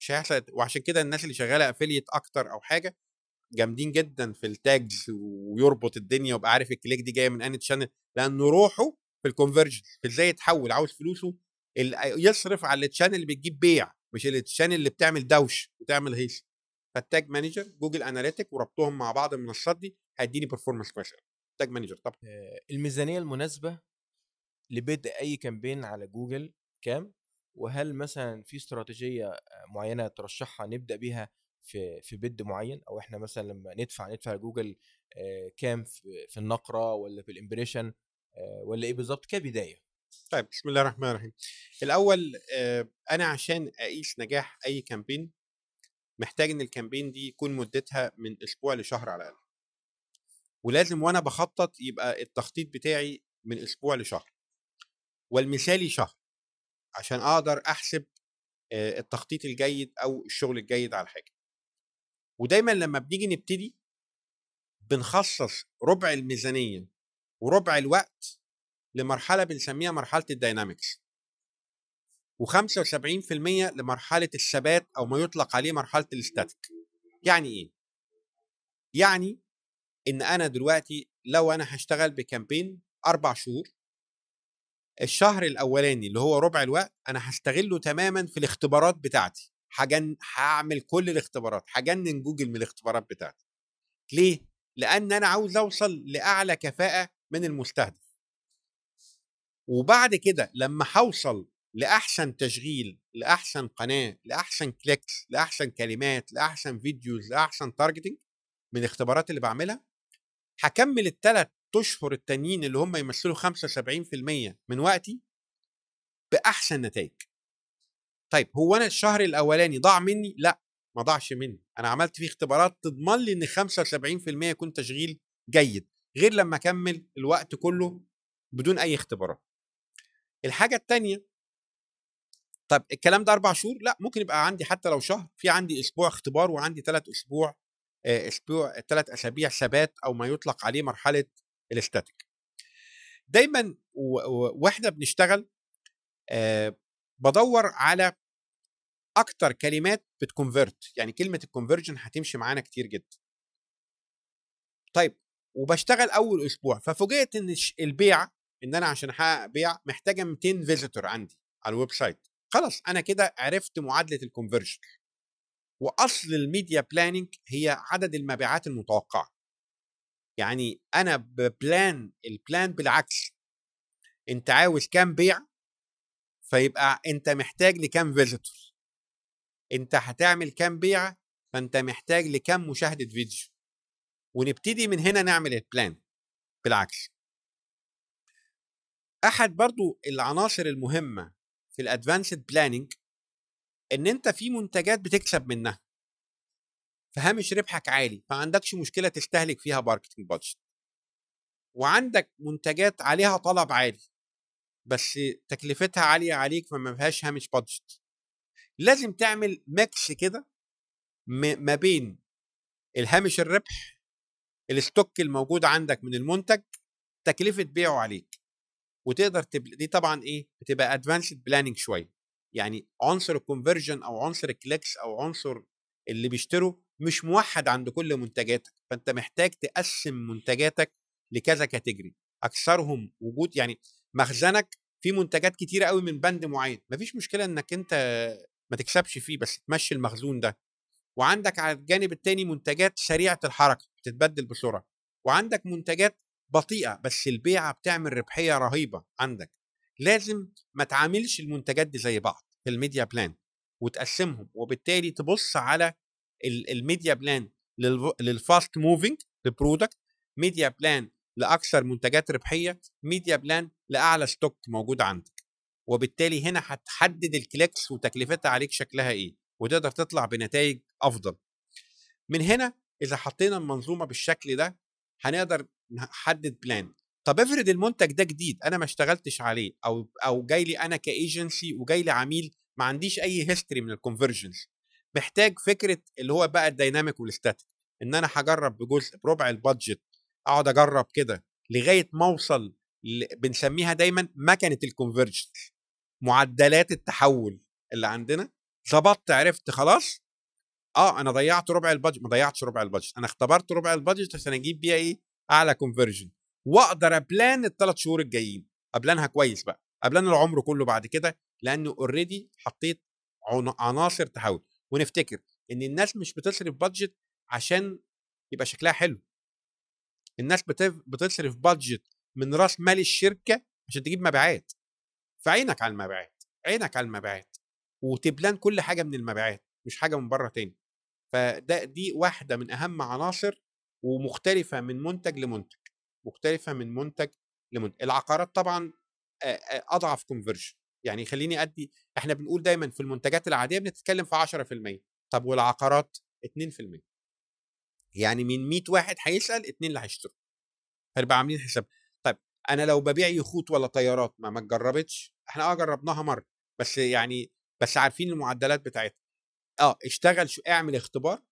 مش هيحصل وعشان كده الناس اللي شغالة affiliate أكتر أو حاجة جامدين جدا في ال tags ويربط الدنيا ويبقى عارف ال click دي جاية من أنهي channel لأنه روحه في ال conversion في إزاي يتحول عاوز فلوسه يصرف على ال channel اللي بتجيب بيع مش ال channel اللي بتعمل دوش وتعمل هيصة. فال tag manager جوجل analytic وربطهم مع بعض المنصات دي هيديني performance كويس tag manager طبعا. الميزانية المناسبة لبدء أي campaign على جوجل كام؟ وهل مثلا في استراتيجية معينة ترشحها نبدأ بيها في في bid معين؟ أو إحنا مثلا لما ندفع ندفع جوجل كام في النقرة ولا في ال impression ولا إيه بالظبط كبداية؟ طيب بسم الله الرحمن الرحيم. الأول أنا عشان اقيس نجاح أي campaign محتاج إن ال campaign دي يكون مدتها من أسبوع لشهر على الأقل. ولازم وأنا بخطط يبقى التخطيط بتاعي من أسبوع لشهر. والمثالي شهر عشان أقدر أحسب التخطيط الجيد أو الشغل الجيد على الحاجة ودايما لما بنيجي نبتدي بنخصص ربع الميزانية وربع الوقت لمرحلة بنسميها مرحلة ال dynamics و75% لمرحلة الثبات أو ما يطلق عليه مرحلة ال static يعني إيه؟ يعني إن أنا دلوقتي لو أنا هشتغل ب campaign أربع شهور الشهر الأولاني اللي هو ربع الوقت أنا هستغله تماما في الاختبارات بتاعتي. هجن هعمل كل الاختبارات هجنن جوجل من الاختبارات بتاعتي. ليه؟ لأن أنا عاوز أوصل لأعلى كفاءة من المستهدف. وبعد كده لما هوصل لأحسن تشغيل لأحسن قناة لأحسن clicks لأحسن كلمات لأحسن videos لأحسن targeting من الاختبارات اللي بعملها هكمل الثلاث أشهر التانيين اللي هم يمثلوا 75% من وقتي بأحسن نتائج. طيب هو أنا الشهر الأولاني ضاع مني؟ لأ ما ضاعش مني. أنا عملت فيه اختبارات تضمن لي إن 75% يكون تشغيل جيد غير لما أكمل الوقت كله بدون أي اختبارات. الحاجة الثانية طب الكلام ده أربع شهور؟ لأ ممكن يبقى عندي حتى لو شهر في عندي أسبوع اختبار وعندي ثلاث أسبوع أسبوع ثلاث أسابيع ثبات أو ما يطلق عليه مرحلة الاستاتيك دايما وإحنا بنشتغل بدور على أكتر كلمات بت convert يعني كلمة ال conversion هتمشي معانا كتير جدا. طيب وبشتغل أول أسبوع ففوجئت إن البيع إن أنا عشان أحقق بيع محتاجة 200 visitor عندي على ال website خلاص أنا كده عرفت معادلة ال conversion وأصل ال media planning هي عدد المبيعات المتوقعة. يعني أنا ب plan ال plan بالعكس. أنت عاوز كام بيع فيبقى أنت محتاج لكام visitor أنت هتعمل كام بيعه فأنت محتاج لكام مشاهدة فيديو. ونبتدي من هنا نعمل ال plan بالعكس. أحد برضو العناصر المهمة في ال advanced planning إن أنت في منتجات بتكسب منها. فهامش ربحك عالي ما عندكش مشكلة تستهلك فيها marketing budget وعندك منتجات عليها طلب عالي بس تكلفتها عالية عليك فما فيهاش هامش budget لازم تعمل mix كده ما بين الهامش الربح ال stock الموجود عندك من المنتج تكلفة بيعه عليك. وتقدر تب... دي طبعا إيه؟ بتبقى advanced planning شوية. يعني عنصر ال conversion أو عنصر ال clicks أو عنصر اللي بيشتروا مش موحد عند كل منتجاتك فأنت محتاج تقسم منتجاتك لكذا category أكثرهم وجود يعني مخزنك في منتجات كتيرة قوي من بند معين. مفيش مشكلة إنك أنت ما تكسبش فيه بس تمشي المخزون ده. وعندك على الجانب التاني منتجات سريعة الحركة بتتبدل بسرعة. وعندك منتجات بطيئة بس البيعة بتعمل ربحية رهيبة عندك. لازم ما تعاملش المنتجات دي زي بعض في ال media plan وتقسمهم وبالتالي تبص على ال- الميديا بلان للف- للفاست موفينج للبرودكت ميديا بلان لأكثر منتجات ربحية media plan لأعلى stock موجود عندك. وبالتالي هنا هتحدد ال clicks وتكلفتها عليك شكلها إيه وتقدر تطلع بنتائج أفضل. من هنا إذا حطينا المنظومة بالشكل ده هنقدر نحدد plan طب افرض المنتج ده جديد أنا ما اشتغلتش عليه أو أو جاي لي أنا كايجنسي وجاي لي عميل ما عنديش أي history من ال conversions محتاج فكرة اللي هو بقى ال dynamic وال static إن أنا هجرب بجزء بربع ال budget أقعد أجرب كده لغاية ما أوصل بنسميها دايما مكنة ال conversions معدلات التحول اللي عندنا ظبطت عرفت خلاص آه أنا ضيعت ربع ال budget ما ضيعتش ربع ال budget أنا اختبرت ربع ال budget عشان أجيب بيها إيه؟ أعلى conversion واقدر ا plan الثلاث شهور الجايين. ا plan ها كويس بقى. ا plan العمر كله بعد كده لأنه already حطيت عن- عناصر تحول. ونفتكر إن الناس مش بتصرف بادجت عشان يبقى شكلها حلو. الناس بتصرف بادجت من رأس مال الشركة عشان تجيب مبيعات. فعينك على المبيعات. عينك على المبيعات. وتبلان كل حاجة من المبيعات مش حاجة من بره تاني. فده دي واحدة من أهم عناصر ومختلفة من منتج لمنتج. مختلفة من منتج لمنتج. العقارات طبعا أضعف كونفرجن يعني خليني أدي إحنا بنقول دايما في المنتجات العادية بنتكلم في 10% طب والعقارات؟ 2% يعني من 100 واحد هيسأل اتنين اللي هيشتروا. هنبقى عاملين حساب. طيب أنا لو ببيع يخوت ولا طيارات ما ما اتجربتش؟ إحنا آه جربناها مرة بس يعني بس عارفين المعدلات بتاعتها. آه اشتغل شو اعمل اختبار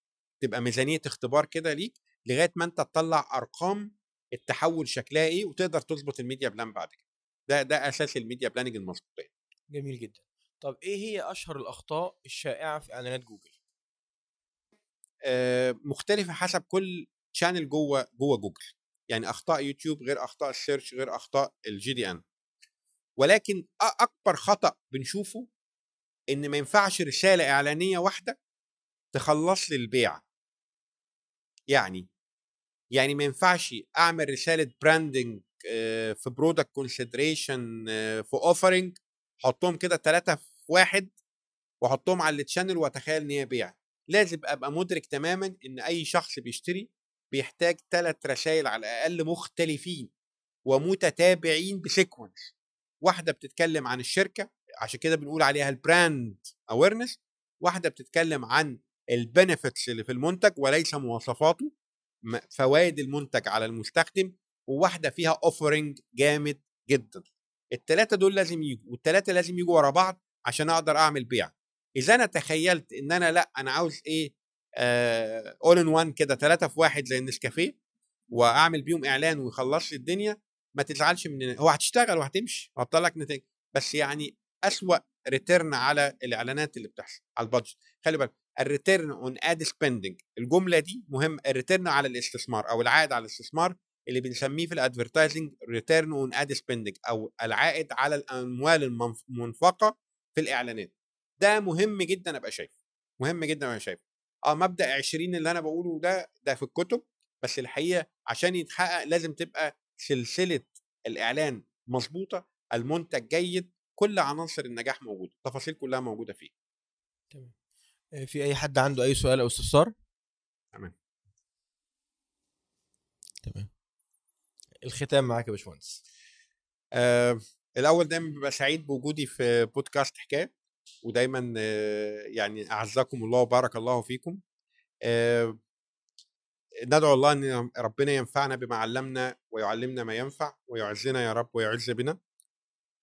تبقى ميزانية اختبار كده ليك لغاية ما أنت تطلع أرقام التحول شكلها إيه وتقدر تظبط ال media plan بعد كده. ده ده أساس ال media planning المظبوط يعني. جميل جدا. طب إيه هي أشهر الأخطاء الشائعة في إعلانات جوجل؟ آه، مختلفة حسب كل channel جوه جوه جوجل. يعني أخطاء يوتيوب غير أخطاء ال search غير أخطاء ال GDN ولكن أكبر خطأ بنشوفه إن ما ينفعش رسالة إعلانية واحدة تخلص لي البيع يعني يعني ما ينفعش أعمل رسالة branding في product consideration في offering أحطهم كده ثلاثة في واحد وأحطهم على ال channel وأتخيل إن هي بيع. لازم أبقى مدرك تماما إن أي شخص بيشتري بيحتاج ثلاث رسائل على الأقل مختلفين ومتتابعين ب sequence واحدة بتتكلم عن الشركة عشان كده بنقول عليها ال brand awareness واحدة بتتكلم عن ال benefits اللي في المنتج وليس مواصفاته. فوائد المنتج على المستخدم وواحدة فيها offering جامد جدا. الثلاثه دول لازم يجوا والثلاثه لازم يجوا ورا بعض عشان أقدر أعمل بيع. إذا أنا تخيلت إن أنا لأ أنا عاوز إيه all in one كده ثلاثة في واحد زي النسكافيه وأعمل بيهم إعلان ويخلص لي الدنيا ما تزعلش من هو هتشتغل وهتمشي وهتطلع لك نتائج. بس يعني أسوأ return على الإعلانات اللي بتحصل على ال budget خلي بالك ال return on ad spending الجملة دي مهم ال return على الاستثمار أو العائد على الاستثمار اللي بنسميه في ال advertising return on ad spending أو العائد على الأموال المنف- المنفقة في الإعلانات. ده مهم جدا أبقى شايفه. مهم جدا أبقى شايفه. آه مبدأ 20 اللي أنا بقوله ده ده في الكتب بس الحقيقة عشان يتحقق لازم تبقى سلسلة الإعلان مظبوطه المنتج جيد كل عناصر النجاح موجودة التفاصيل كلها موجودة فيه. تمام. في أي حد عنده أي سؤال أو استفسار؟ تمام. تمام. الختام معاك يا باشمهندس. آه الأول دايما ببقى سعيد بوجودي في بودكاست حكاية ودايما آه يعني أعزكم الله وبارك الله فيكم. آه ندعو الله إن ربنا ينفعنا بما علمنا ويعلمنا ما ينفع ويعزنا يا رب ويعز بنا.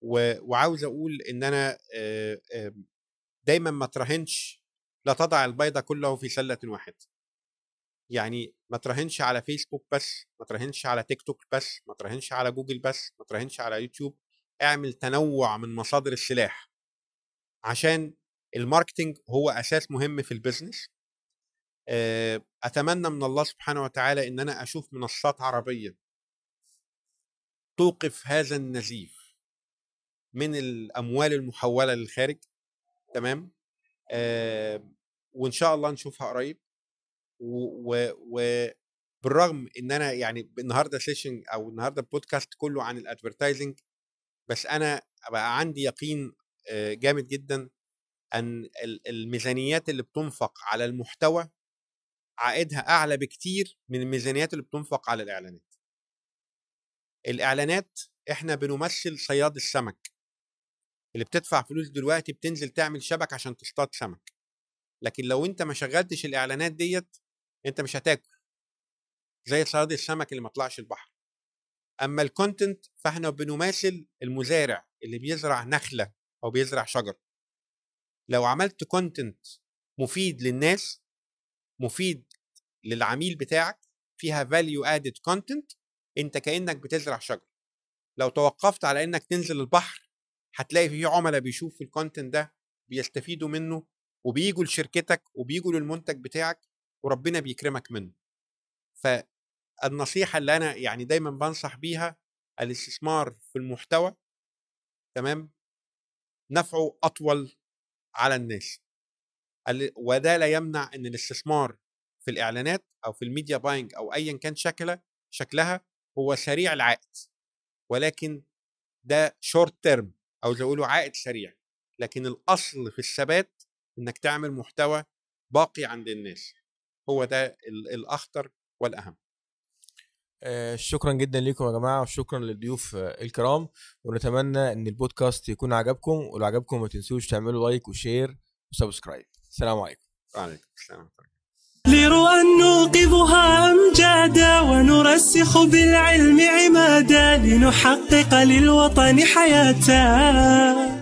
وعاوز أقول إن أنا آه، آه، دايما ما تراهنش لا تضع البيضة كله في سلة واحدة. يعني ما تراهنش على فيسبوك بس ما تراهنش على تيك توك بس ما تراهنش على جوجل بس ما تراهنش على يوتيوب اعمل تنوع من مصادر السلاح. عشان ال marketing هو أساس مهم في ال business آه، أتمنى من الله سبحانه وتعالى إن أنا أشوف منصات عربية توقف هذا النزيف من الأموال المحولة للخارج. تمام؟ آه، وإن شاء الله نشوفها قريب. وبالرغم إن أنا يعني النهارده session أو النهارده بودكاست كله عن ال advertising بس أنا بقى عندي يقين آه، جامد جدا أن ال- الميزانيات اللي بتنفق على المحتوى عائدها أعلى بكتير من الميزانيات اللي بتنفق على الإعلانات. الإعلانات إحنا بنمثل صياد السمك. اللي بتدفع فلوس دلوقتي بتنزل تعمل شبك عشان تصطاد سمك. لكن لو أنت ما شغلتش الإعلانات ديت أنت مش هتاكل. زي صياد السمك اللي ما طلعش البحر. أما الكونتنت فإحنا بنماثل المزارع اللي بيزرع نخلة أو بيزرع شجر. لو عملت content مفيد للناس مفيد للعميل بتاعك فيها value added content أنت كأنك بتزرع شجر. لو توقفت على إنك تنزل البحر هتلاقي في عملاء بيشوفوا ال content ده بيستفيدوا منه وبيجوا لشركتك وبيجوا للمنتج بتاعك وربنا بيكرمك منه. فالنصيحة اللي أنا يعني دايما بنصح بيها الاستثمار في المحتوى تمام؟ نفعه أطول على الناس. ال- وده لا يمنع إن الاستثمار في الإعلانات أو في ال media buying أو ايا كان شكلها شكلها هو سريع العائد. ولكن ده short term أو زي عائد سريع. لكن الأصل في الثبات إنك تعمل محتوى باقي عند الناس هو ده ال- الأخطر والأهم. آه، شكرا جدا لكم يا جماعة وشكرا للضيوف آه، الكرام ونتمنى إن البودكاست يكون عجبكم ولو عجبكم ما تنسوش تعملوا like و share و subscribe. السلام عليكم. وعليكم السلام لرؤى نوقظها أمجادا ونرسخ بالعلم عمادا لنحقق للوطن حياة.